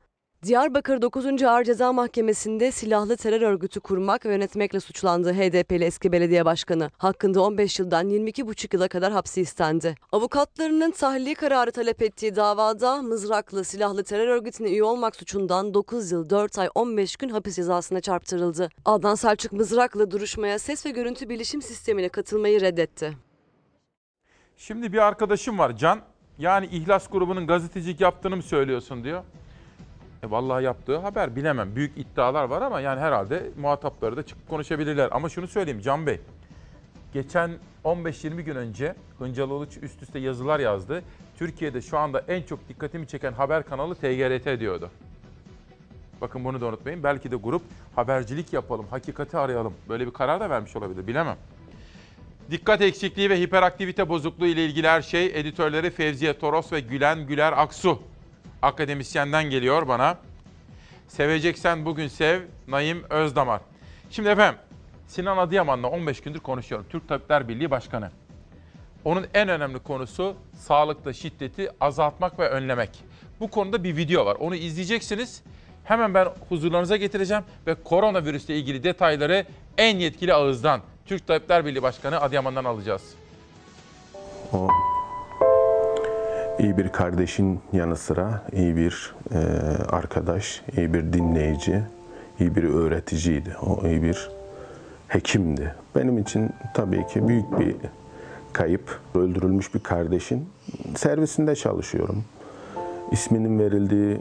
Diyarbakır 9. Ağır Ceza Mahkemesi'nde silahlı terör örgütü kurmak ve yönetmekle suçlandığı HDP'li eski belediye başkanı. Hakkında 15 yıldan 22,5 yıla kadar hapsi istendi. Avukatlarının tahliye kararı talep ettiği davada Mızraklı silahlı terör örgütüne üye olmak suçundan 9 yıl 4 ay 15 gün hapis cezasına çarptırıldı. Adnan Selçuk Mızraklı duruşmaya ses ve görüntü bilişim sistemine katılmayı reddetti. Şimdi bir arkadaşım var Can. Yani İhlas grubunun gazetecilik yaptığını mı söylüyorsun diyor. E vallahi yaptığı haber bilemem. Büyük iddialar var ama yani herhalde muhatapları da çıkıp konuşabilirler. Ama şunu söyleyeyim Can Bey. Geçen 15-20 gün önce Hıncal Uluç üst üste yazılar yazdı. Türkiye'de şu anda en çok dikkatimi çeken haber kanalı TGRT diyordu. Bakın bunu da unutmayın. Belki de grup habercilik yapalım, hakikati arayalım. Böyle bir karar da vermiş olabilir bilemem. Dikkat eksikliği ve hiperaktivite bozukluğu ile ilgili her şey editörleri Fevziye Toros ve Gülen Güler Aksu akademisyenden geliyor bana. Seveceksen bugün sev Naim Özdamar. Şimdi efendim Sinan Adıyaman'la 15 gündür konuşuyorum. Türk Tabipler Birliği Başkanı. Onun en önemli konusu sağlıkta şiddeti azaltmak ve önlemek. Bu konuda bir video var. Onu izleyeceksiniz. Hemen ben huzurlarınıza getireceğim ve koronavirüsle ilgili detayları en yetkili ağızdan Türk Tabipler Birliği Başkanı Adıyaman'dan alacağız. O iyi bir kardeşin yanı sıra iyi bir e, arkadaş, iyi bir dinleyici, iyi bir öğreticiydi. O iyi bir hekimdi. Benim için tabii ki büyük bir kayıp. Öldürülmüş bir kardeşin servisinde çalışıyorum. İsminin verildiği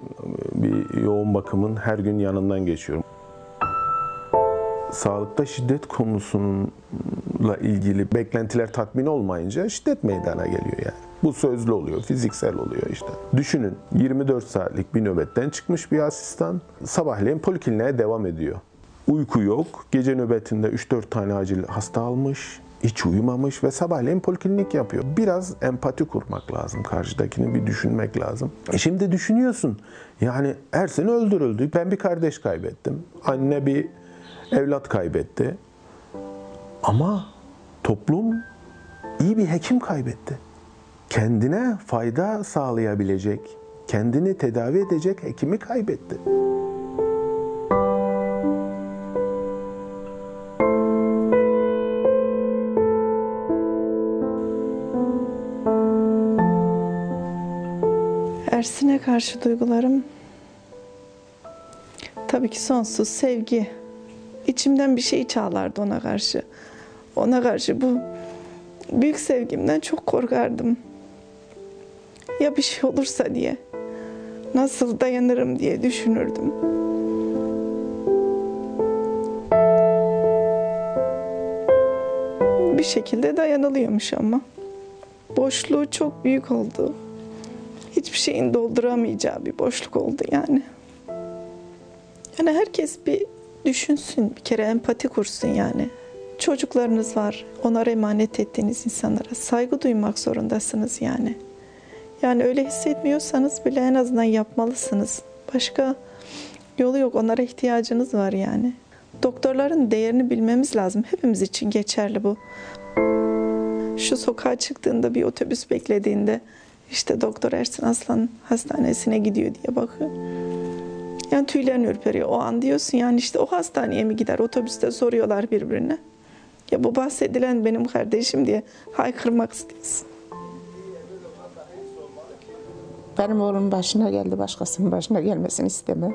bir yoğun bakımın her gün yanından geçiyorum. Sağlıkta şiddet konusununla ilgili beklentiler tatmin olmayınca şiddet meydana geliyor yani. Bu sözlü oluyor, fiziksel oluyor işte. Düşünün 24 saatlik bir nöbetten çıkmış bir asistan sabahleyin polikliniğe devam ediyor. Uyku yok, gece nöbetinde 3-4 tane acil hasta almış, hiç uyumamış ve sabahleyin poliklinik yapıyor. Biraz empati kurmak lazım, karşıdakini bir düşünmek lazım. E şimdi düşünüyorsun, yani Ersin öldürüldü, ben bir kardeş kaybettim, anne bir evlat kaybetti. Ama toplum iyi bir hekim kaybetti. Kendine fayda sağlayabilecek, kendini tedavi edecek hekimi kaybetti. Ersin'e karşı duygularım tabii ki sonsuz sevgi. İçimden bir şey çağlardı ona karşı. Ona karşı bu büyük sevgimden çok korkardım. Ya bir şey olursa diye. Nasıl dayanırım diye düşünürdüm. Bir şekilde dayanılıyormuş ama. Boşluğu çok büyük oldu. Hiçbir şeyin dolduramayacağı bir boşluk oldu yani. Yani herkes bir düşünsün, bir kere empati kursun yani. Çocuklarınız var. Onlara emanet ettiğiniz insanlara saygı duymak zorundasınız yani. Yani öyle hissetmiyorsanız bile en azından yapmalısınız. Başka yolu yok. Onlara ihtiyacınız var yani. Doktorların değerini bilmemiz lazım. Hepimiz için geçerli bu. Şu sokağa çıktığında bir otobüs beklediğinde işte Doktor Ersin Aslan hastanesine gidiyor diye bakıyor. Yani tüylerin ürperiyor. O an diyorsun yani işte o hastaneye mi gider? Otobüste soruyorlar birbirine. Ya bu bahsedilen benim kardeşim diye haykırmak istiyorsun. Benim oğlum başına geldi, başkasının başına gelmesini istemem.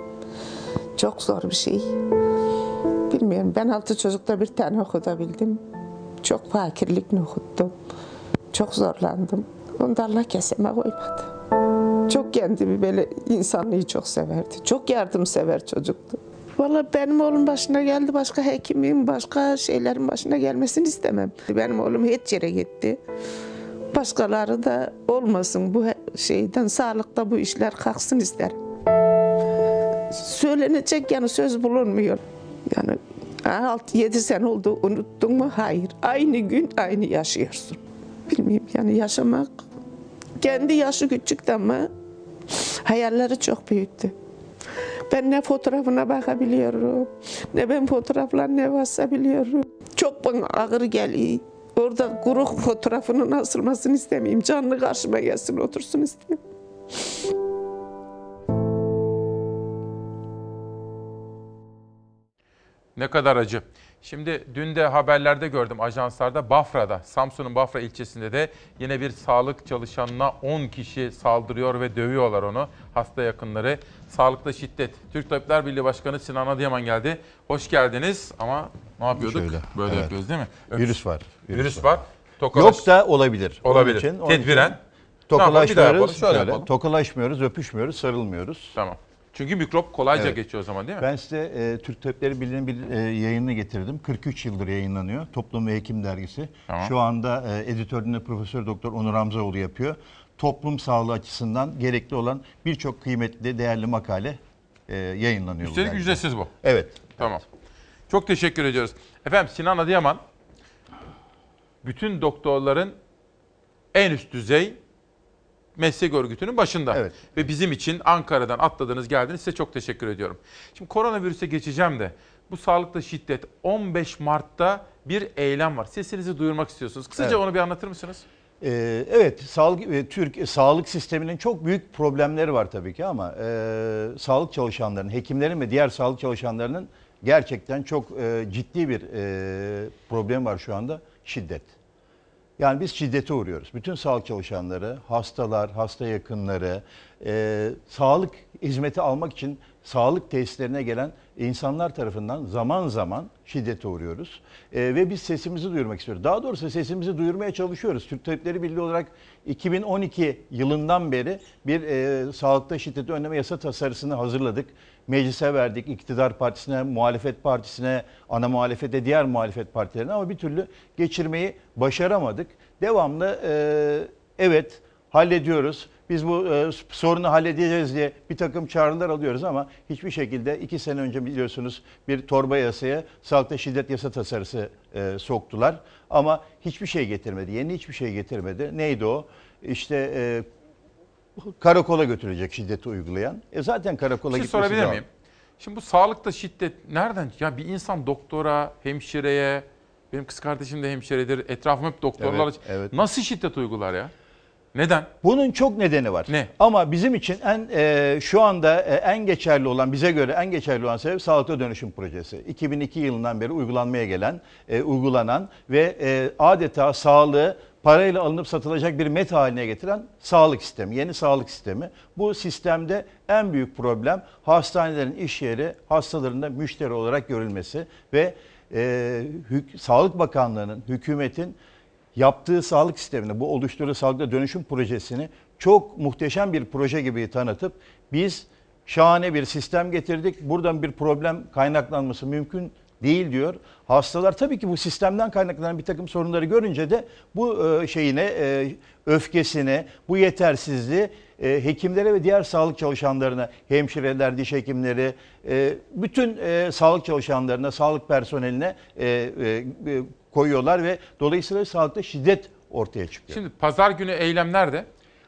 Çok zor bir şey. Bilmiyorum, ben altı çocukta bir tane okutabildim. Çok fakirlikle okuttum. Çok zorlandım. Onu da Allah keseme koymadı. Çok kendimi böyle insanlığı çok severdi. Çok yardımsever çocuktu. Valla benim oğlum başına geldi, başka hekimin, başka şeylerin başına gelmesini istemem. Benim oğlum hiç yere gitti. Başkaları da olmasın bu şeyden, sağlıkta bu işler kalksın isterim. Söylenecek yani söz bulunmuyor. Yani 6-7 sene oldu unuttun mu? Hayır. Aynı gün aynı yaşıyorsun. Bilmiyorum yani yaşamak kendi yaşı küçüktü ama hayalleri çok büyüktü. Ben ne fotoğrafına bakabiliyorum, ne ben fotoğraflarına basabiliyorum. Çok bana ağır geliyor. Orada kuru fotoğrafının asılmasını istemeyeyim. Canlı karşıma gelsin, otursun istiyorum. Ne kadar acı. Şimdi dün de haberlerde gördüm ajanslarda Bafra'da, Samsun'un Bafra ilçesinde de yine bir sağlık çalışanına 10 kişi saldırıyor ve dövüyorlar onu. Hasta yakınları. Sağlıkta şiddet. Türk Tabipler Birliği Başkanı Sinan Adıyaman geldi. Hoş geldiniz ama ne yapıyorduk? Şöyle, Böyle evet. yapıyoruz değil mi? Öpüş- Virüs var. Virüs, var. Yok da olabilir. Onun Olabilir. için- onun Tedbiren. için. Tokalaşmıyoruz. Şöyle şöyle, yapalım. Tokalaşmıyoruz, öpüşmüyoruz, sarılmıyoruz. Tamam. Çünkü mikrop kolayca Evet. geçiyor o zaman değil mi? Ben size e, Türk Tabipleri Birliği'nin bir e, yayınını getirdim. 43 yıldır yayınlanıyor. Toplum ve Hekim Dergisi. Tamam. Şu anda e, editöründe Profesör Doktor Onur Hamzaoğlu yapıyor. Toplum sağlığı açısından gerekli olan birçok kıymetli, değerli makale e, yayınlanıyor. bu Üstelik dergide. ücretsiz bu. Evet. Tamam. Çok teşekkür ediyoruz. Efendim Sinan Adıyaman bütün doktorların en üst düzey meslek örgütünün başında. Ve bizim için Ankara'dan atladınız geldiniz size çok teşekkür ediyorum. Şimdi koronavirüse geçeceğim de bu sağlıkta şiddet 15 Mart'ta bir eylem var. Sesinizi duyurmak istiyorsunuz. Kısaca Evet. onu bir anlatır mısınız? Ee, evet, sağlık e, Türk e, sağlık sisteminin çok büyük problemleri var tabii ki ama e, sağlık çalışanlarının, hekimlerin ve diğer sağlık çalışanlarının gerçekten çok e, ciddi bir e, problem var şu anda şiddet. Yani biz şiddete uğruyoruz. Bütün sağlık çalışanları, hastalar, hasta yakınları, e, sağlık hizmeti almak için sağlık tesislerine gelen insanlar tarafından zaman zaman şiddete uğruyoruz. E, ve biz sesimizi duyurmak istiyoruz. Daha doğrusu sesimizi duyurmaya çalışıyoruz. Türk Tabipleri Birliği olarak 2012 yılından beri bir e, sağlıkta şiddeti önleme yasa tasarısını hazırladık. Meclise verdik, iktidar partisine, muhalefet partisine, ana muhalefete, diğer muhalefet partilerine ama bir türlü geçirmeyi başaramadık. Devamlı e, evet hallediyoruz. Biz bu e, sorunu halledeceğiz diye bir takım çağrılar alıyoruz ama hiçbir şekilde iki sene önce biliyorsunuz bir torba yasaya sağlıkta şiddet yasa tasarısı e, soktular. Ama hiçbir şey getirmedi. Yeni hiçbir şey getirmedi. Neydi o? İşte e, karakola götürecek şiddeti uygulayan. E zaten karakola Bir şey gitmesi sorabilir miyim? Şimdi bu sağlıkta şiddet nereden? Ya bir insan doktora, hemşireye, benim kız kardeşim de hemşiredir. Etrafım hep doktorlar. Evet, evet. Nasıl şiddet uygular ya? Neden? Bunun çok nedeni var. Ne? Ama bizim için en e, şu anda e, en geçerli olan bize göre en geçerli olan sebep sağlıkta dönüşüm projesi. 2002 yılından beri uygulanmaya gelen, e, uygulanan ve e, adeta sağlığı parayla alınıp satılacak bir met haline getiren sağlık sistemi, yeni sağlık sistemi. Bu sistemde en büyük problem hastanelerin iş yeri hastalarında müşteri olarak görülmesi ve e, Sağlık Bakanlığı'nın, hükümetin yaptığı sağlık sistemini, bu oluşturduğu sağlıkta dönüşüm projesini çok muhteşem bir proje gibi tanıtıp biz şahane bir sistem getirdik. Buradan bir problem kaynaklanması mümkün değil diyor. Hastalar tabii ki bu sistemden kaynaklanan bir takım sorunları görünce de bu e, şeyine, e, öfkesine, bu yetersizliği e, hekimlere ve diğer sağlık çalışanlarına, hemşireler, diş hekimleri, e, bütün e, sağlık çalışanlarına, sağlık personeline e, e, e, koyuyorlar ve dolayısıyla sağlıkta şiddet ortaya çıkıyor. Şimdi pazar günü eylem nerede?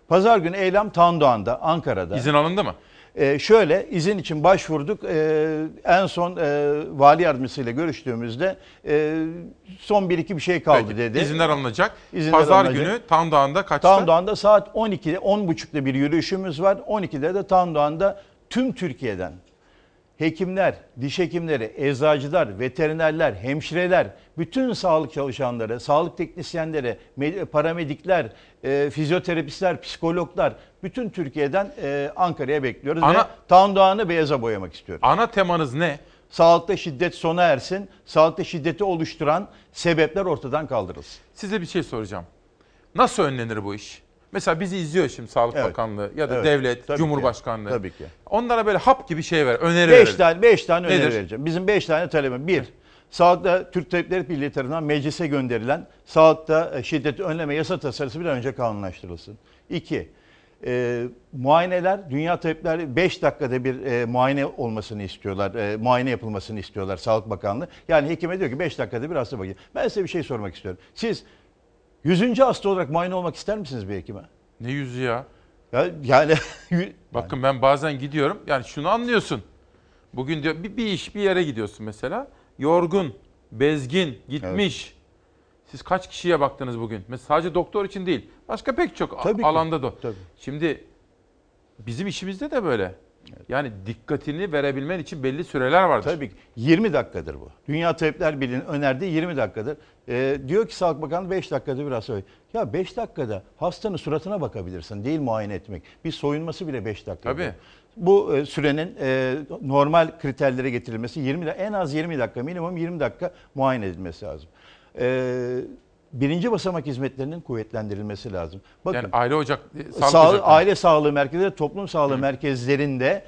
Pazar günü eylem Tandoğan'da, Ankara'da. İzin alındı mı? Ee, şöyle izin için başvurduk. Ee, en son e, vali yardımcısıyla görüştüğümüzde e, son bir iki bir şey kaldı Peki, dedi. İzinler alınacak. İzinler Pazar alınacak. günü Tandoğan'da kaçta? Tandoğan'da saat 12'de 10.30'da bir yürüyüşümüz var. 12'de de Tandoğan'da tüm Türkiye'den hekimler, diş hekimleri, eczacılar, veterinerler, hemşireler, bütün sağlık çalışanları, sağlık teknisyenleri, me- paramedikler, e, fizyoterapistler, psikologlar bütün Türkiye'den e, Ankara'ya bekliyoruz Ana- ve Tandoğan'ı beyaza boyamak istiyoruz. Ana temanız ne? Sağlıkta şiddet sona ersin, sağlıkta şiddeti oluşturan sebepler ortadan kaldırılsın. Size bir şey soracağım. Nasıl önlenir bu iş? Mesela bizi izliyor şimdi Sağlık Evet. Bakanlığı ya da Evet, devlet, tabii ki. Cumhurbaşkanlığı. Tabii ki. Onlara böyle hap gibi şey ver, öneri Beş verelim. tane, beş tane öneri Nedir? vereceğim. Bizim beş tane talebim. Bir, sağlıkta Türk Tabipleri Birliği tarafından meclise gönderilen sağlıkta e, şiddeti önleme yasa tasarısı bir an önce kanunlaştırılsın. İki, e, muayeneler, Dünya Tabipleri 5 dakikada bir e, muayene olmasını istiyorlar, e, muayene yapılmasını istiyorlar Sağlık Bakanlığı. Yani hekime diyor ki 5 dakikada bir hasta bakıyor. Ben size bir şey sormak istiyorum. Siz 100. hasta olarak muayene olmak ister misiniz bir hekime? Ne yüzü ya? Ya, yani Bakın ben bazen gidiyorum. Yani şunu anlıyorsun. Bugün diyor bir, bir iş bir yere gidiyorsun mesela. Yorgun, bezgin, gitmiş. Siz kaç kişiye baktınız bugün? Mesela sadece doktor için değil. Başka pek çok Tabii ki. alanda da. Tabii. Şimdi bizim işimizde de böyle. Yani dikkatini verebilmen için belli süreler vardır. Tabii ki. 20 dakikadır bu. Dünya Tabipler Birliği'nin önerdiği 20 dakikadır. Ee, diyor ki Sağlık Bakanı 5 dakikada biraz söyle. Ya 5 dakikada hastanın suratına bakabilirsin değil muayene etmek. Bir soyunması bile 5 dakika. Tabii. Bu e, sürenin e, normal kriterlere getirilmesi 20 da- en az 20 dakika minimum 20 dakika muayene edilmesi lazım. Ee, birinci basamak hizmetlerinin kuvvetlendirilmesi lazım. Bakın, Yani aile ocak, e, sağlık sağlığı, ocakları. aile sağlığı merkezleri, toplum sağlığı merkezlerinde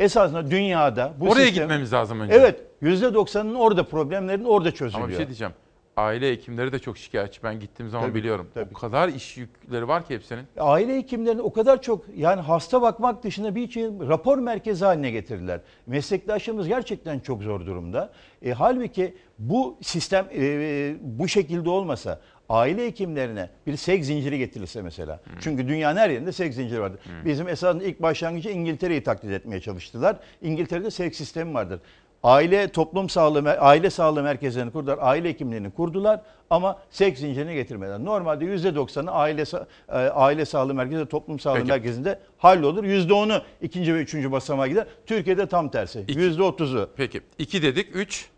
esasında dünyada bu Oraya sistem- gitmemiz lazım önce. Evet, %90'ının orada problemlerin orada çözülüyor. Ama bir şey diyeceğim. Aile hekimleri de çok şikayetçi. Ben gittiğim zaman Tabii, biliyorum. tabii. O kadar iş yükleri var ki hepsinin. Aile hekimlerinin o kadar çok yani hasta bakmak dışında bir için rapor merkezi haline getirdiler. Meslektaşlarımız gerçekten çok zor durumda. E, halbuki bu sistem e, bu şekilde olmasa aile hekimlerine bir sek zinciri getirilse mesela. Çünkü dünyanın her yerinde sek zinciri vardır. Bizim esasında ilk başlangıcı İngiltere'yi taklit etmeye çalıştılar. İngiltere'de sek sistemi vardır. Aile toplum sağlığı aile sağlığı merkezlerini kurdular, aile hekimliğini kurdular ama seks zincirini getirmeden. Normalde %90'ı aile e, aile sağlığı merkezi toplum sağlığı Peki. merkezinde hallolur. %10'u ikinci ve üçüncü basamağa gider. Türkiye'de tam tersi. %30'u. Peki. iki dedik. Üç.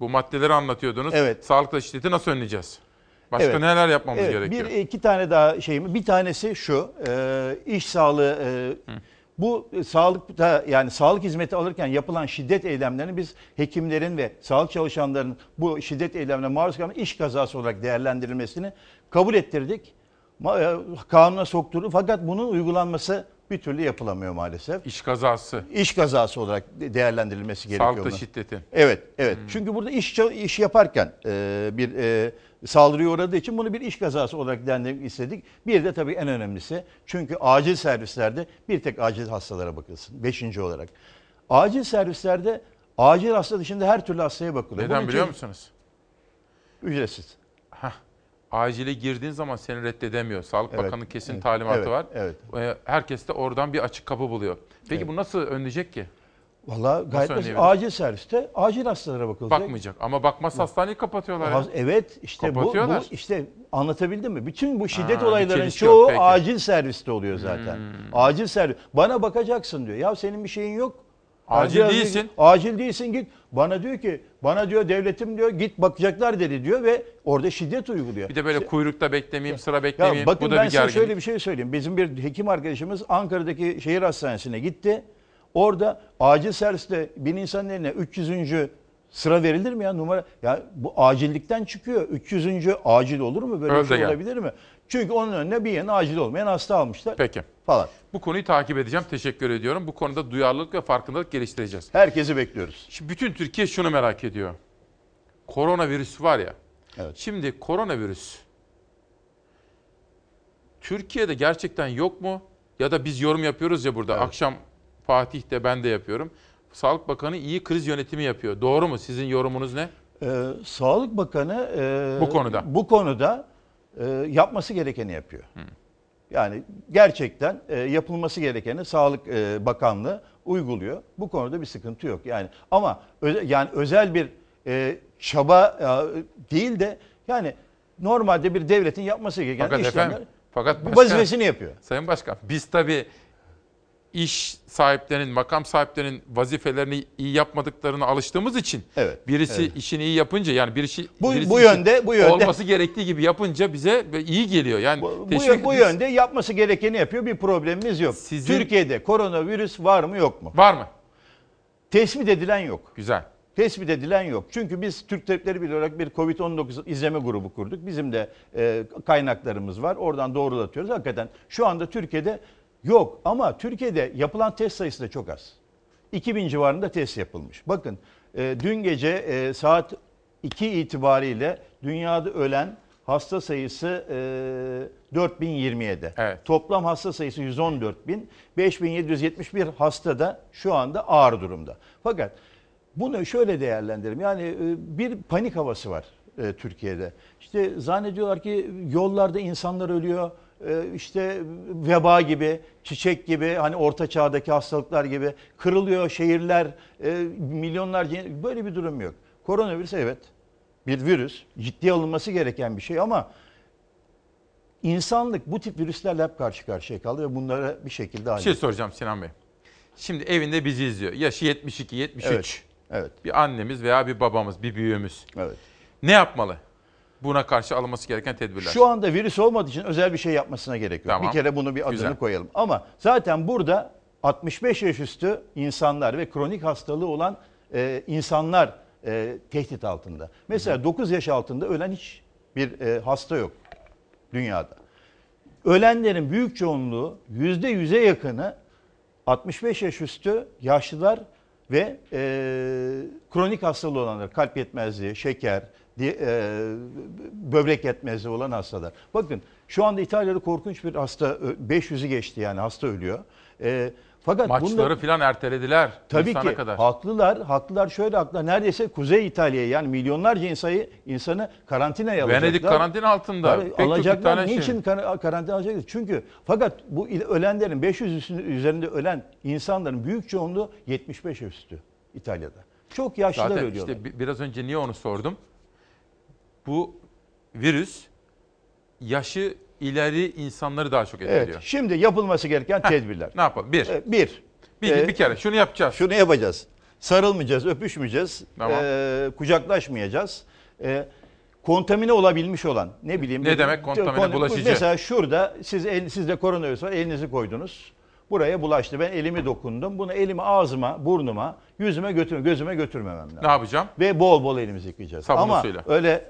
Bu maddeleri anlatıyordunuz. Evet. Sağlıkta şiddeti nasıl önleyeceğiz? Başka Evet. neler yapmamız Evet, gerekiyor? Bir iki tane daha şeyim. Bir tanesi şu. e, iş sağlığı e, bu e, sağlıkta yani sağlık hizmeti alırken yapılan şiddet eylemlerini biz hekimlerin ve sağlık çalışanlarının bu şiddet eylemlerine maruz kalan iş kazası olarak değerlendirilmesini kabul ettirdik. E, Kanuna sokturdu fakat bunun uygulanması bir türlü yapılamıyor maalesef. İş kazası. İş kazası olarak de- değerlendirilmesi gerekiyor. Sağlıkta bunun. şiddetin. Evet, evet. Çünkü burada iş iş yaparken e, bir e, saldırıya uğradığı için bunu bir iş kazası olarak değerlendirmek istedik. Bir de tabii en önemlisi çünkü acil servislerde bir tek acil hastalara bakılsın. Beşinci olarak. Acil servislerde acil hasta dışında her türlü hastaya bakılıyor. Neden Bunun biliyor için musunuz? Ücretsiz. Heh. Acile girdiğin zaman seni reddedemiyor. Sağlık Evet, Bakanı kesin evet, talimatı evet, var. evet. Ee, Herkes de oradan bir açık kapı buluyor. Peki Evet. bu nasıl önleyecek ki? Valla gayet basit. acil serviste acil hastalara bakılacak. Bakmayacak. Ama bakmaz hastaneyi kapatıyorlar. ya. Evet işte bu, bu işte anlatabildim mi? Bütün bu şiddet Ha, yok, çoğu peki. acil serviste oluyor zaten. Hmm. Acil servis. Bana bakacaksın diyor. Ya senin bir şeyin yok. Acil Acil- değilsin. Acil değilsin git. Bana diyor ki bana diyor devletim diyor git bakacaklar dedi diyor ve orada şiddet uyguluyor. Bir de böyle kuyrukta beklemeyeyim, sıra Ya beklemeyeyim. bakın bu da ben bir size gerginlik. şöyle bir şey söyleyeyim. Bizim bir hekim arkadaşımız Ankara'daki şehir hastanesine gitti. Orada acil serviste bir insanın eline 300. sıra verilir mi ya numara? Ya bu acillikten çıkıyor. 300. acil olur mu? Böyle Öyle bir şey gel. olabilir mi? Çünkü onun önüne bir yeni acil olmayan hasta almışlar Peki. falan. Bu konuyu takip edeceğim. Teşekkür ediyorum. Bu konuda duyarlılık ve farkındalık geliştireceğiz. Herkesi bekliyoruz. Şimdi bütün Türkiye şunu merak ediyor. koronavirüs var ya. Şimdi koronavirüs Türkiye'de gerçekten yok mu? Ya da biz yorum yapıyoruz ya burada. Akşam Fatih de ben de yapıyorum. Sağlık Bakanı iyi kriz yönetimi yapıyor. Doğru mu? Sizin yorumunuz ne? Ee, Sağlık Bakanı e, Bu konuda. bu konuda e, yapması gerekeni yapıyor. Yani gerçekten e, yapılması gerekeni Sağlık e, Bakanlığı uyguluyor. Bu konuda bir sıkıntı yok. Yani ama öze- yani özel bir e, çaba e, değil de yani normalde bir devletin yapması gereken Fakat işlemler efendim, fakat başkan- vazifesini yapıyor. Sayın Başkan, biz tabii iş sahiplerinin, makam sahiplerinin vazifelerini iyi yapmadıklarına alıştığımız için Evet, birisi evet. işini iyi yapınca yani bir işi Bu- birisi bu yönde- bu yönde- olması gerektiği gibi yapınca bize iyi geliyor. Yani Bu, teşvik- bu yönde yapması gerekeni yapıyor. Bir problemimiz yok. Sizin- Türkiye'de koronavirüs var mı yok mu? Var mı? Tespit edilen yok. Güzel. Tespit edilen yok. Çünkü biz Türk Tabipleri Birliği olarak bir COVID-19 izleme grubu kurduk. Bizim de e, kaynaklarımız var. Oradan doğrulatıyoruz. Hakikaten şu anda Türkiye'de yok. Ama Türkiye'de yapılan test sayısı da çok az. 2000 civarında test yapılmış. Bakın e, dün gece e, saat 2 itibariyle dünyada ölen hasta sayısı e, 4027. Toplam hasta sayısı 114 bin. 5771 hasta da şu anda ağır durumda. Fakat bunu şöyle değerlendirelim. Yani e, bir panik havası var e, Türkiye'de. İşte zannediyorlar ki yollarda insanlar ölüyor. E, işte veba gibi, çiçek gibi, hani orta çağdaki hastalıklar gibi kırılıyor şehirler, e, milyonlarca böyle bir durum yok. Koronavirüs evet bir virüs, ciddiye alınması gereken bir şey ama insanlık bu tip virüslerle hep karşı karşıya kaldı ve bunlara bir şekilde Bir şey soracağım Sinan Bey. Şimdi evinde bizi izliyor. Yaşı 72, 73. Evet, evet. Bir annemiz veya bir babamız, bir büyüğümüz. Evet. Ne yapmalı? Buna karşı alınması gereken tedbirler. Şu anda virüs olmadığı için özel bir şey yapmasına gerek yok. Tamam. Bir kere bunu bir adını Güzel. koyalım. Ama zaten burada 65 yaş üstü insanlar ve kronik hastalığı olan e, insanlar e, tehdit altında. Mesela 9 yaş altında ölen hiç bir e, hasta yok dünyada. Ölenlerin büyük çoğunluğu %100'e yakını 65 yaş üstü yaşlılar ve e, kronik hastalığı olanlar, kalp yetmezliği, şeker, e, böbrek yetmezliği olan hastalar. Bakın şu anda İtalya'da korkunç bir hasta, ö- 500'ü geçti yani hasta ölüyor. E, fakat Maçları bunda- filan ertelediler. Tabii ki kadar. haklılar. Haklılar şöyle haklılar. Neredeyse Kuzey İtalya'yı yani milyonlarca insanı, insanı karantinaya alacaklar. Venedik karantina altında. Tabii, Pek alacaklar. İtalyan Niçin kar- karantina alacaklar? Çünkü fakat bu ölenlerin 500 üstünde- üzerinde ölen insanların büyük çoğunluğu 75 yaş üstü İtalya'da. Çok yaşlılar Zaten ölüyorlar. işte bi- biraz önce niye onu sordum? Bu virüs yaşı ileri insanları daha çok etkiliyor. Evet. Şimdi yapılması gereken tedbirler. Ne yapalım? Bir. Ee, Bir. Bir, Ee, bir kere şunu yapacağız. Şunu yapacağız. Sarılmayacağız, öpüşmeyeceğiz, Tamam. ee, kucaklaşmayacağız. Ee, kontamine olabilmiş olan ne bileyim. Ne demek kontamine, Kon- bulaşıcı? Mesela şurada siz el, sizde koronavirüs var elinizi koydunuz. Buraya bulaştı. Ben elimi dokundum. Bunu elimi ağzıma, burnuma, yüzüme götürme, gözüme götürmemem lazım. Ne yapacağım? Ve bol bol elimizi yıkayacağız. Sabunlu Ama suyla. öyle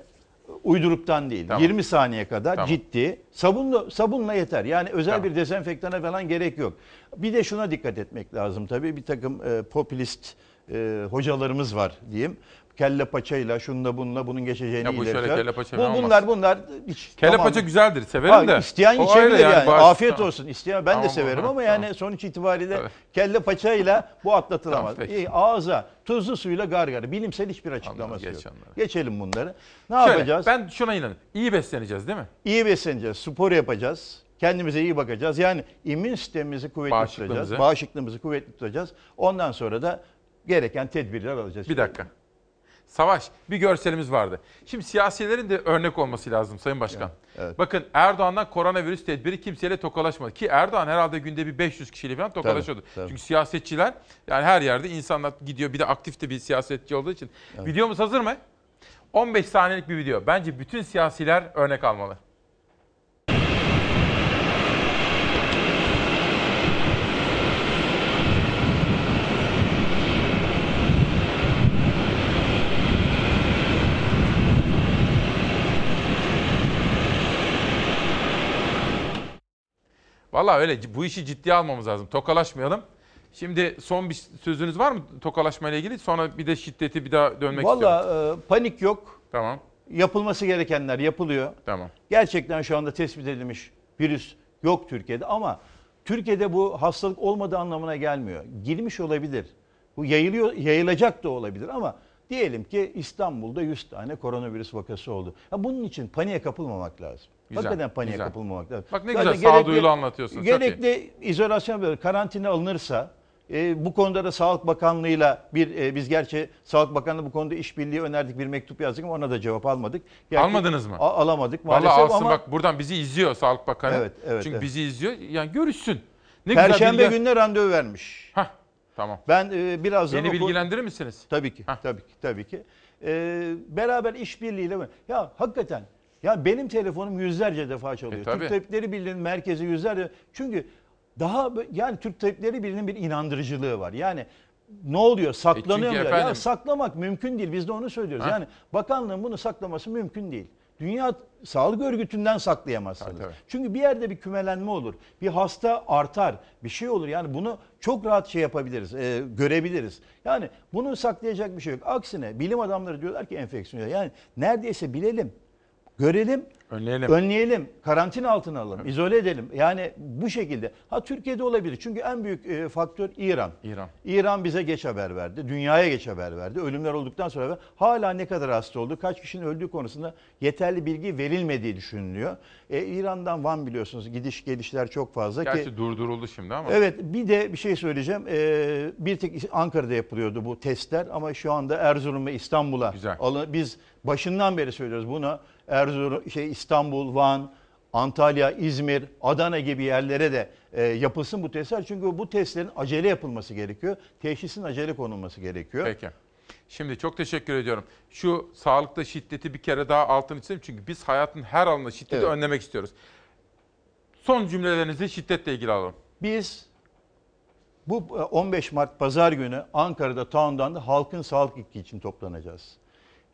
uyduruktan değil. Tamam. 20 saniye kadar Tamam. ciddi. Sabunla sabunla yeter. Yani özel Tamam. bir dezenfektana falan gerek yok. Bir de şuna dikkat etmek lazım tabii. Bir takım e, popülist e, hocalarımız var diyeyim. Kelle paçayla şunla bununla bunun geçeceğini Ya bu iletiyor. kelle paça Bu, olmaz. bunlar bunlar hiç, Kelle tamam. paça güzeldir, severim Ha, de. İsteyen O içebilir yani. yani, bağış- Afiyet olsun. İsteyen ben Tamam, de severim ama tamam. yani sonuç itibariyle Evet. kelle paçayla bu atlatılamaz. Tamam, peki. Ağza tuzlu suyla gargara. Bilimsel hiçbir açıklaması geç yok. onları. Geçelim bunları. Ne Şöyle, yapacağız? Ben şuna inanıyorum. İyi besleneceğiz değil mi? İyi besleneceğiz, spor yapacağız. Kendimize iyi bakacağız. Yani immün sistemimizi kuvvetli Bağışıklığımızı. tutacağız. Bağışıklığımızı kuvvetli tutacağız. Ondan sonra da gereken tedbirler alacağız. Bir dakika. Savaş, bir görselimiz vardı. Şimdi siyasilerin de örnek olması lazım Sayın Başkan. Bakın Erdoğan'dan koronavirüs tedbiri kimseyle tokalaşmadı. Ki Erdoğan herhalde günde bir 500 kişiyle falan tokalaşıyordu. tabii. Çünkü siyasetçiler yani her yerde insanlar gidiyor. Bir de aktif de bir siyasetçi olduğu için. Videomuz hazır mı? 15 saniyelik bir video. Bence bütün siyasiler örnek almalı. Vallahi öyle bu işi ciddiye almamız lazım. Tokalaşmayalım. Şimdi son bir sözünüz var mı tokalaşma ile ilgili? Sonra bir de şiddeti bir daha dönmek istiyorum. Valla e, panik yok. Tamam. Yapılması gerekenler yapılıyor. Tamam. Gerçekten şu anda tespit edilmiş virüs yok Türkiye'de ama Türkiye'de bu hastalık olmadığı anlamına gelmiyor. Girmiş olabilir. Bu yayılıyor, yayılacak da olabilir ama diyelim ki İstanbul'da 100 tane koronavirüs vakası oldu. Ya bunun için paniğe kapılmamak lazım. Güzel, Hakikaten paniğe güzel. kapılmamak lazım. Bak ne Zaten güzel, sağduyulu anlatıyorsun, Gerekli izolasyon böyle karantina alınırsa e, bu konuda da Sağlık Bakanlığı'yla bir e, biz gerçi Sağlık Bakanlığı bu konuda işbirliği önerdik bir mektup yazdık ama ona da cevap almadık. Gerçi- Almadınız mı? A- alamadık Vallahi maalesef alsın ama bak buradan bizi izliyor Sağlık Bakanı. Evet, evet, Çünkü evet. bizi izliyor. Yani görüşsün. Ne Perşembe bilgiler- gününe randevu vermiş. Hah tamam. Ben e, birazdan Beni oku- bilgilendirir misiniz? Tabii ki. Tabii ki. Tabii ki. Ee, beraber işbirliğiyle? Ya hakikaten ya benim telefonum yüzlerce defa çalıyor. E, tabii. Türk Tabipleri Birliği'nin merkezi yüzlerce. Çünkü daha yani Türk Tabipleri Birliği'nin bir inandırıcılığı var. Yani ne oluyor? Saklanıyor E mu? Ya efendim- saklamak mümkün değil. Biz de onu söylüyoruz. Ha. Yani bakanlığın bunu saklaması mümkün değil. Dünya Sağlık Örgütü'nden saklayamazsınız. Çünkü bir yerde bir kümelenme olur. Bir hasta artar. Bir şey olur. Yani bunu çok rahat şey yapabiliriz. e, görebiliriz. Yani bunu saklayacak bir şey yok. Aksine bilim adamları diyorlar ki enfeksiyon. Yani neredeyse bilelim. Görelim, Önleyelim. önleyelim, karantina altına alalım, izole edelim. Yani bu şekilde. Ha Türkiye'de olabilir. Çünkü en büyük e, faktör İran. İran. İran bize geç haber verdi. Dünyaya geç haber verdi. Ölümler olduktan sonra hala ne kadar hasta oldu, kaç kişinin öldüğü konusunda yeterli bilgi verilmediği düşünülüyor. E, İran'dan Van biliyorsunuz gidiş gelişler çok fazla ki. Gerçi durduruldu şimdi ama. Evet bir de bir şey söyleyeceğim. Ee, bir tek Ankara'da yapılıyordu bu testler ama şu anda Erzurum ve İstanbul'a alın. Biz başından beri söylüyoruz bunu. Erzurum, şey İstanbul, Van, Antalya, İzmir, Adana gibi yerlere de e, yapılsın bu testler. Çünkü bu testlerin acele yapılması gerekiyor. Teşhisin acele konulması gerekiyor. Peki. Şimdi çok teşekkür ediyorum. Şu sağlıkta şiddeti bir kere daha altını çizelim. Çünkü biz hayatın her alanında şiddeti Evet. önlemek istiyoruz. Son cümlelerinizi şiddetle ilgili alalım. Biz bu e, 15 Mart Pazar günü Ankara'da Town'dan halkın sağlık hakkı için toplanacağız.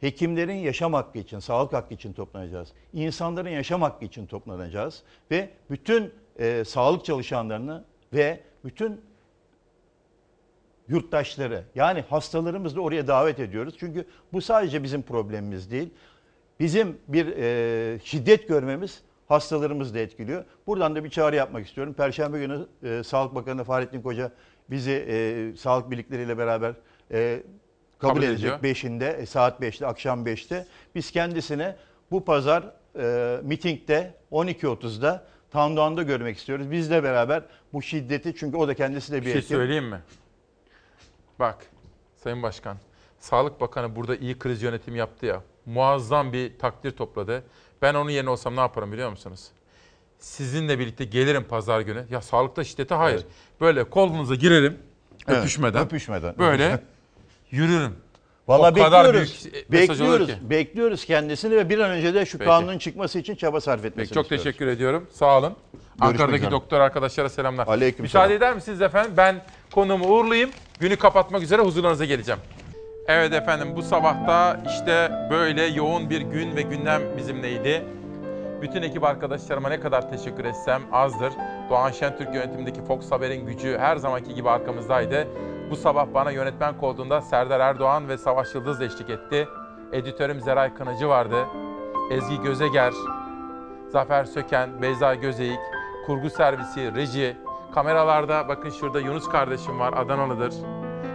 Hekimlerin yaşam hakkı için, sağlık hakkı için toplanacağız. İnsanların yaşam hakkı için toplanacağız. Ve bütün e, sağlık çalışanlarını ve bütün yurttaşları yani hastalarımızı da oraya davet ediyoruz. Çünkü bu sadece bizim problemimiz değil. Bizim bir e, şiddet görmemiz hastalarımızı da etkiliyor. Buradan da bir çağrı yapmak istiyorum. Perşembe günü e, Sağlık Bakanı Fahrettin Koca bizi e, sağlık birlikleriyle beraber e, kabul, Kabul edecek ediyor. 5'inde, e, saat 5'te, akşam 5'te. Biz kendisine bu pazar e, mitingde 12.30'da Tandoğan'da görmek istiyoruz. Bizle beraber bu şiddeti çünkü o da kendisi de bir, Bir şey hekim. söyleyeyim mi? Bak Sayın Başkan, Sağlık Bakanı burada iyi kriz yönetimi yaptı ya. Muazzam bir takdir topladı. Ben onun yerine olsam ne yaparım biliyor musunuz? Sizinle birlikte gelirim pazar günü. Ya sağlıkta şiddete hayır. Böyle kolunuza girerim Evet, öpüşmeden. öpüşmeden. Böyle yürürüm. Valla O kadar bekliyoruz. büyük bekliyoruz. ki. Bekliyoruz kendisini ve bir an önce de şu Peki. kanunun çıkması için çaba sarf etmesini Peki, çok istiyoruz. teşekkür ediyorum. Sağ olun. Ankara'daki üzere. doktor arkadaşlara selamlar. Aleyküm Müsaade selam. eder misiniz efendim? Ben konumu uğurlayayım. Günü kapatmak üzere huzurlarınıza geleceğim. Evet efendim bu sabahta işte böyle yoğun bir gün ve gündem bizimleydi. Bütün ekip arkadaşlarıma ne kadar teşekkür etsem azdır. Doğan Şentürk yönetimindeki Fox Haber'in gücü her zamanki gibi arkamızdaydı. Bu sabah bana yönetmen koltuğunda Serdar Erdoğan ve Savaş Yıldız eşlik etti. Editörüm Zeray Kınıcı vardı. Ezgi Gözeger, Zafer Söken, Beyza Gözeyik, kurgu servisi, reji, kameralarda bakın şurada Yunus kardeşim var, Adanalıdır.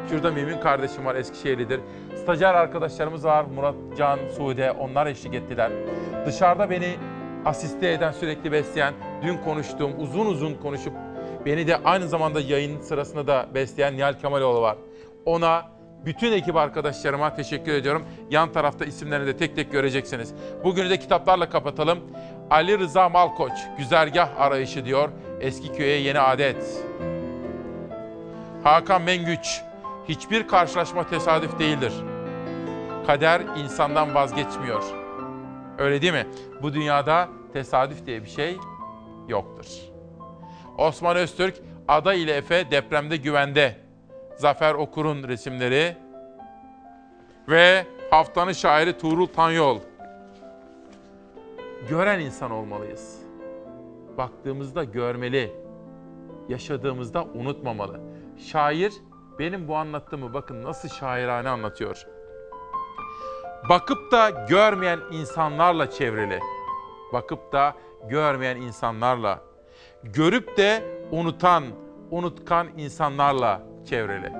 Şurada Mümin kardeşim var, Eskişehirlidir. Stajyer arkadaşlarımız var, Murat Can, Sude, onlar eşlik ettiler. Dışarıda beni asiste eden, sürekli besleyen, dün konuştuğum, uzun uzun konuşup beni de aynı zamanda yayın sırasında da besleyen Nihal Kemaloğlu var. Ona bütün ekip arkadaşlarıma teşekkür ediyorum. Yan tarafta isimlerini de tek tek göreceksiniz. Bugünü de kitaplarla kapatalım. Ali Rıza Malkoç, Güzergah Arayışı diyor. Eski köye yeni adet. Hakan Mengüç, hiçbir karşılaşma tesadüf değildir. Kader insandan vazgeçmiyor. Öyle değil mi? Bu dünyada tesadüf diye bir şey yoktur. Osman Öztürk, Ada ile Efe depremde güvende. Zafer Okur'un resimleri ve haftanın şairi Tuğrul Tanyol. Gören insan olmalıyız. Baktığımızda görmeli, yaşadığımızda unutmamalı. Şair benim bu anlattığımı bakın nasıl şairane anlatıyor. Bakıp da görmeyen insanlarla çevrili. Bakıp da görmeyen insanlarla. Görüp de unutan, unutkan insanlarla çevrili.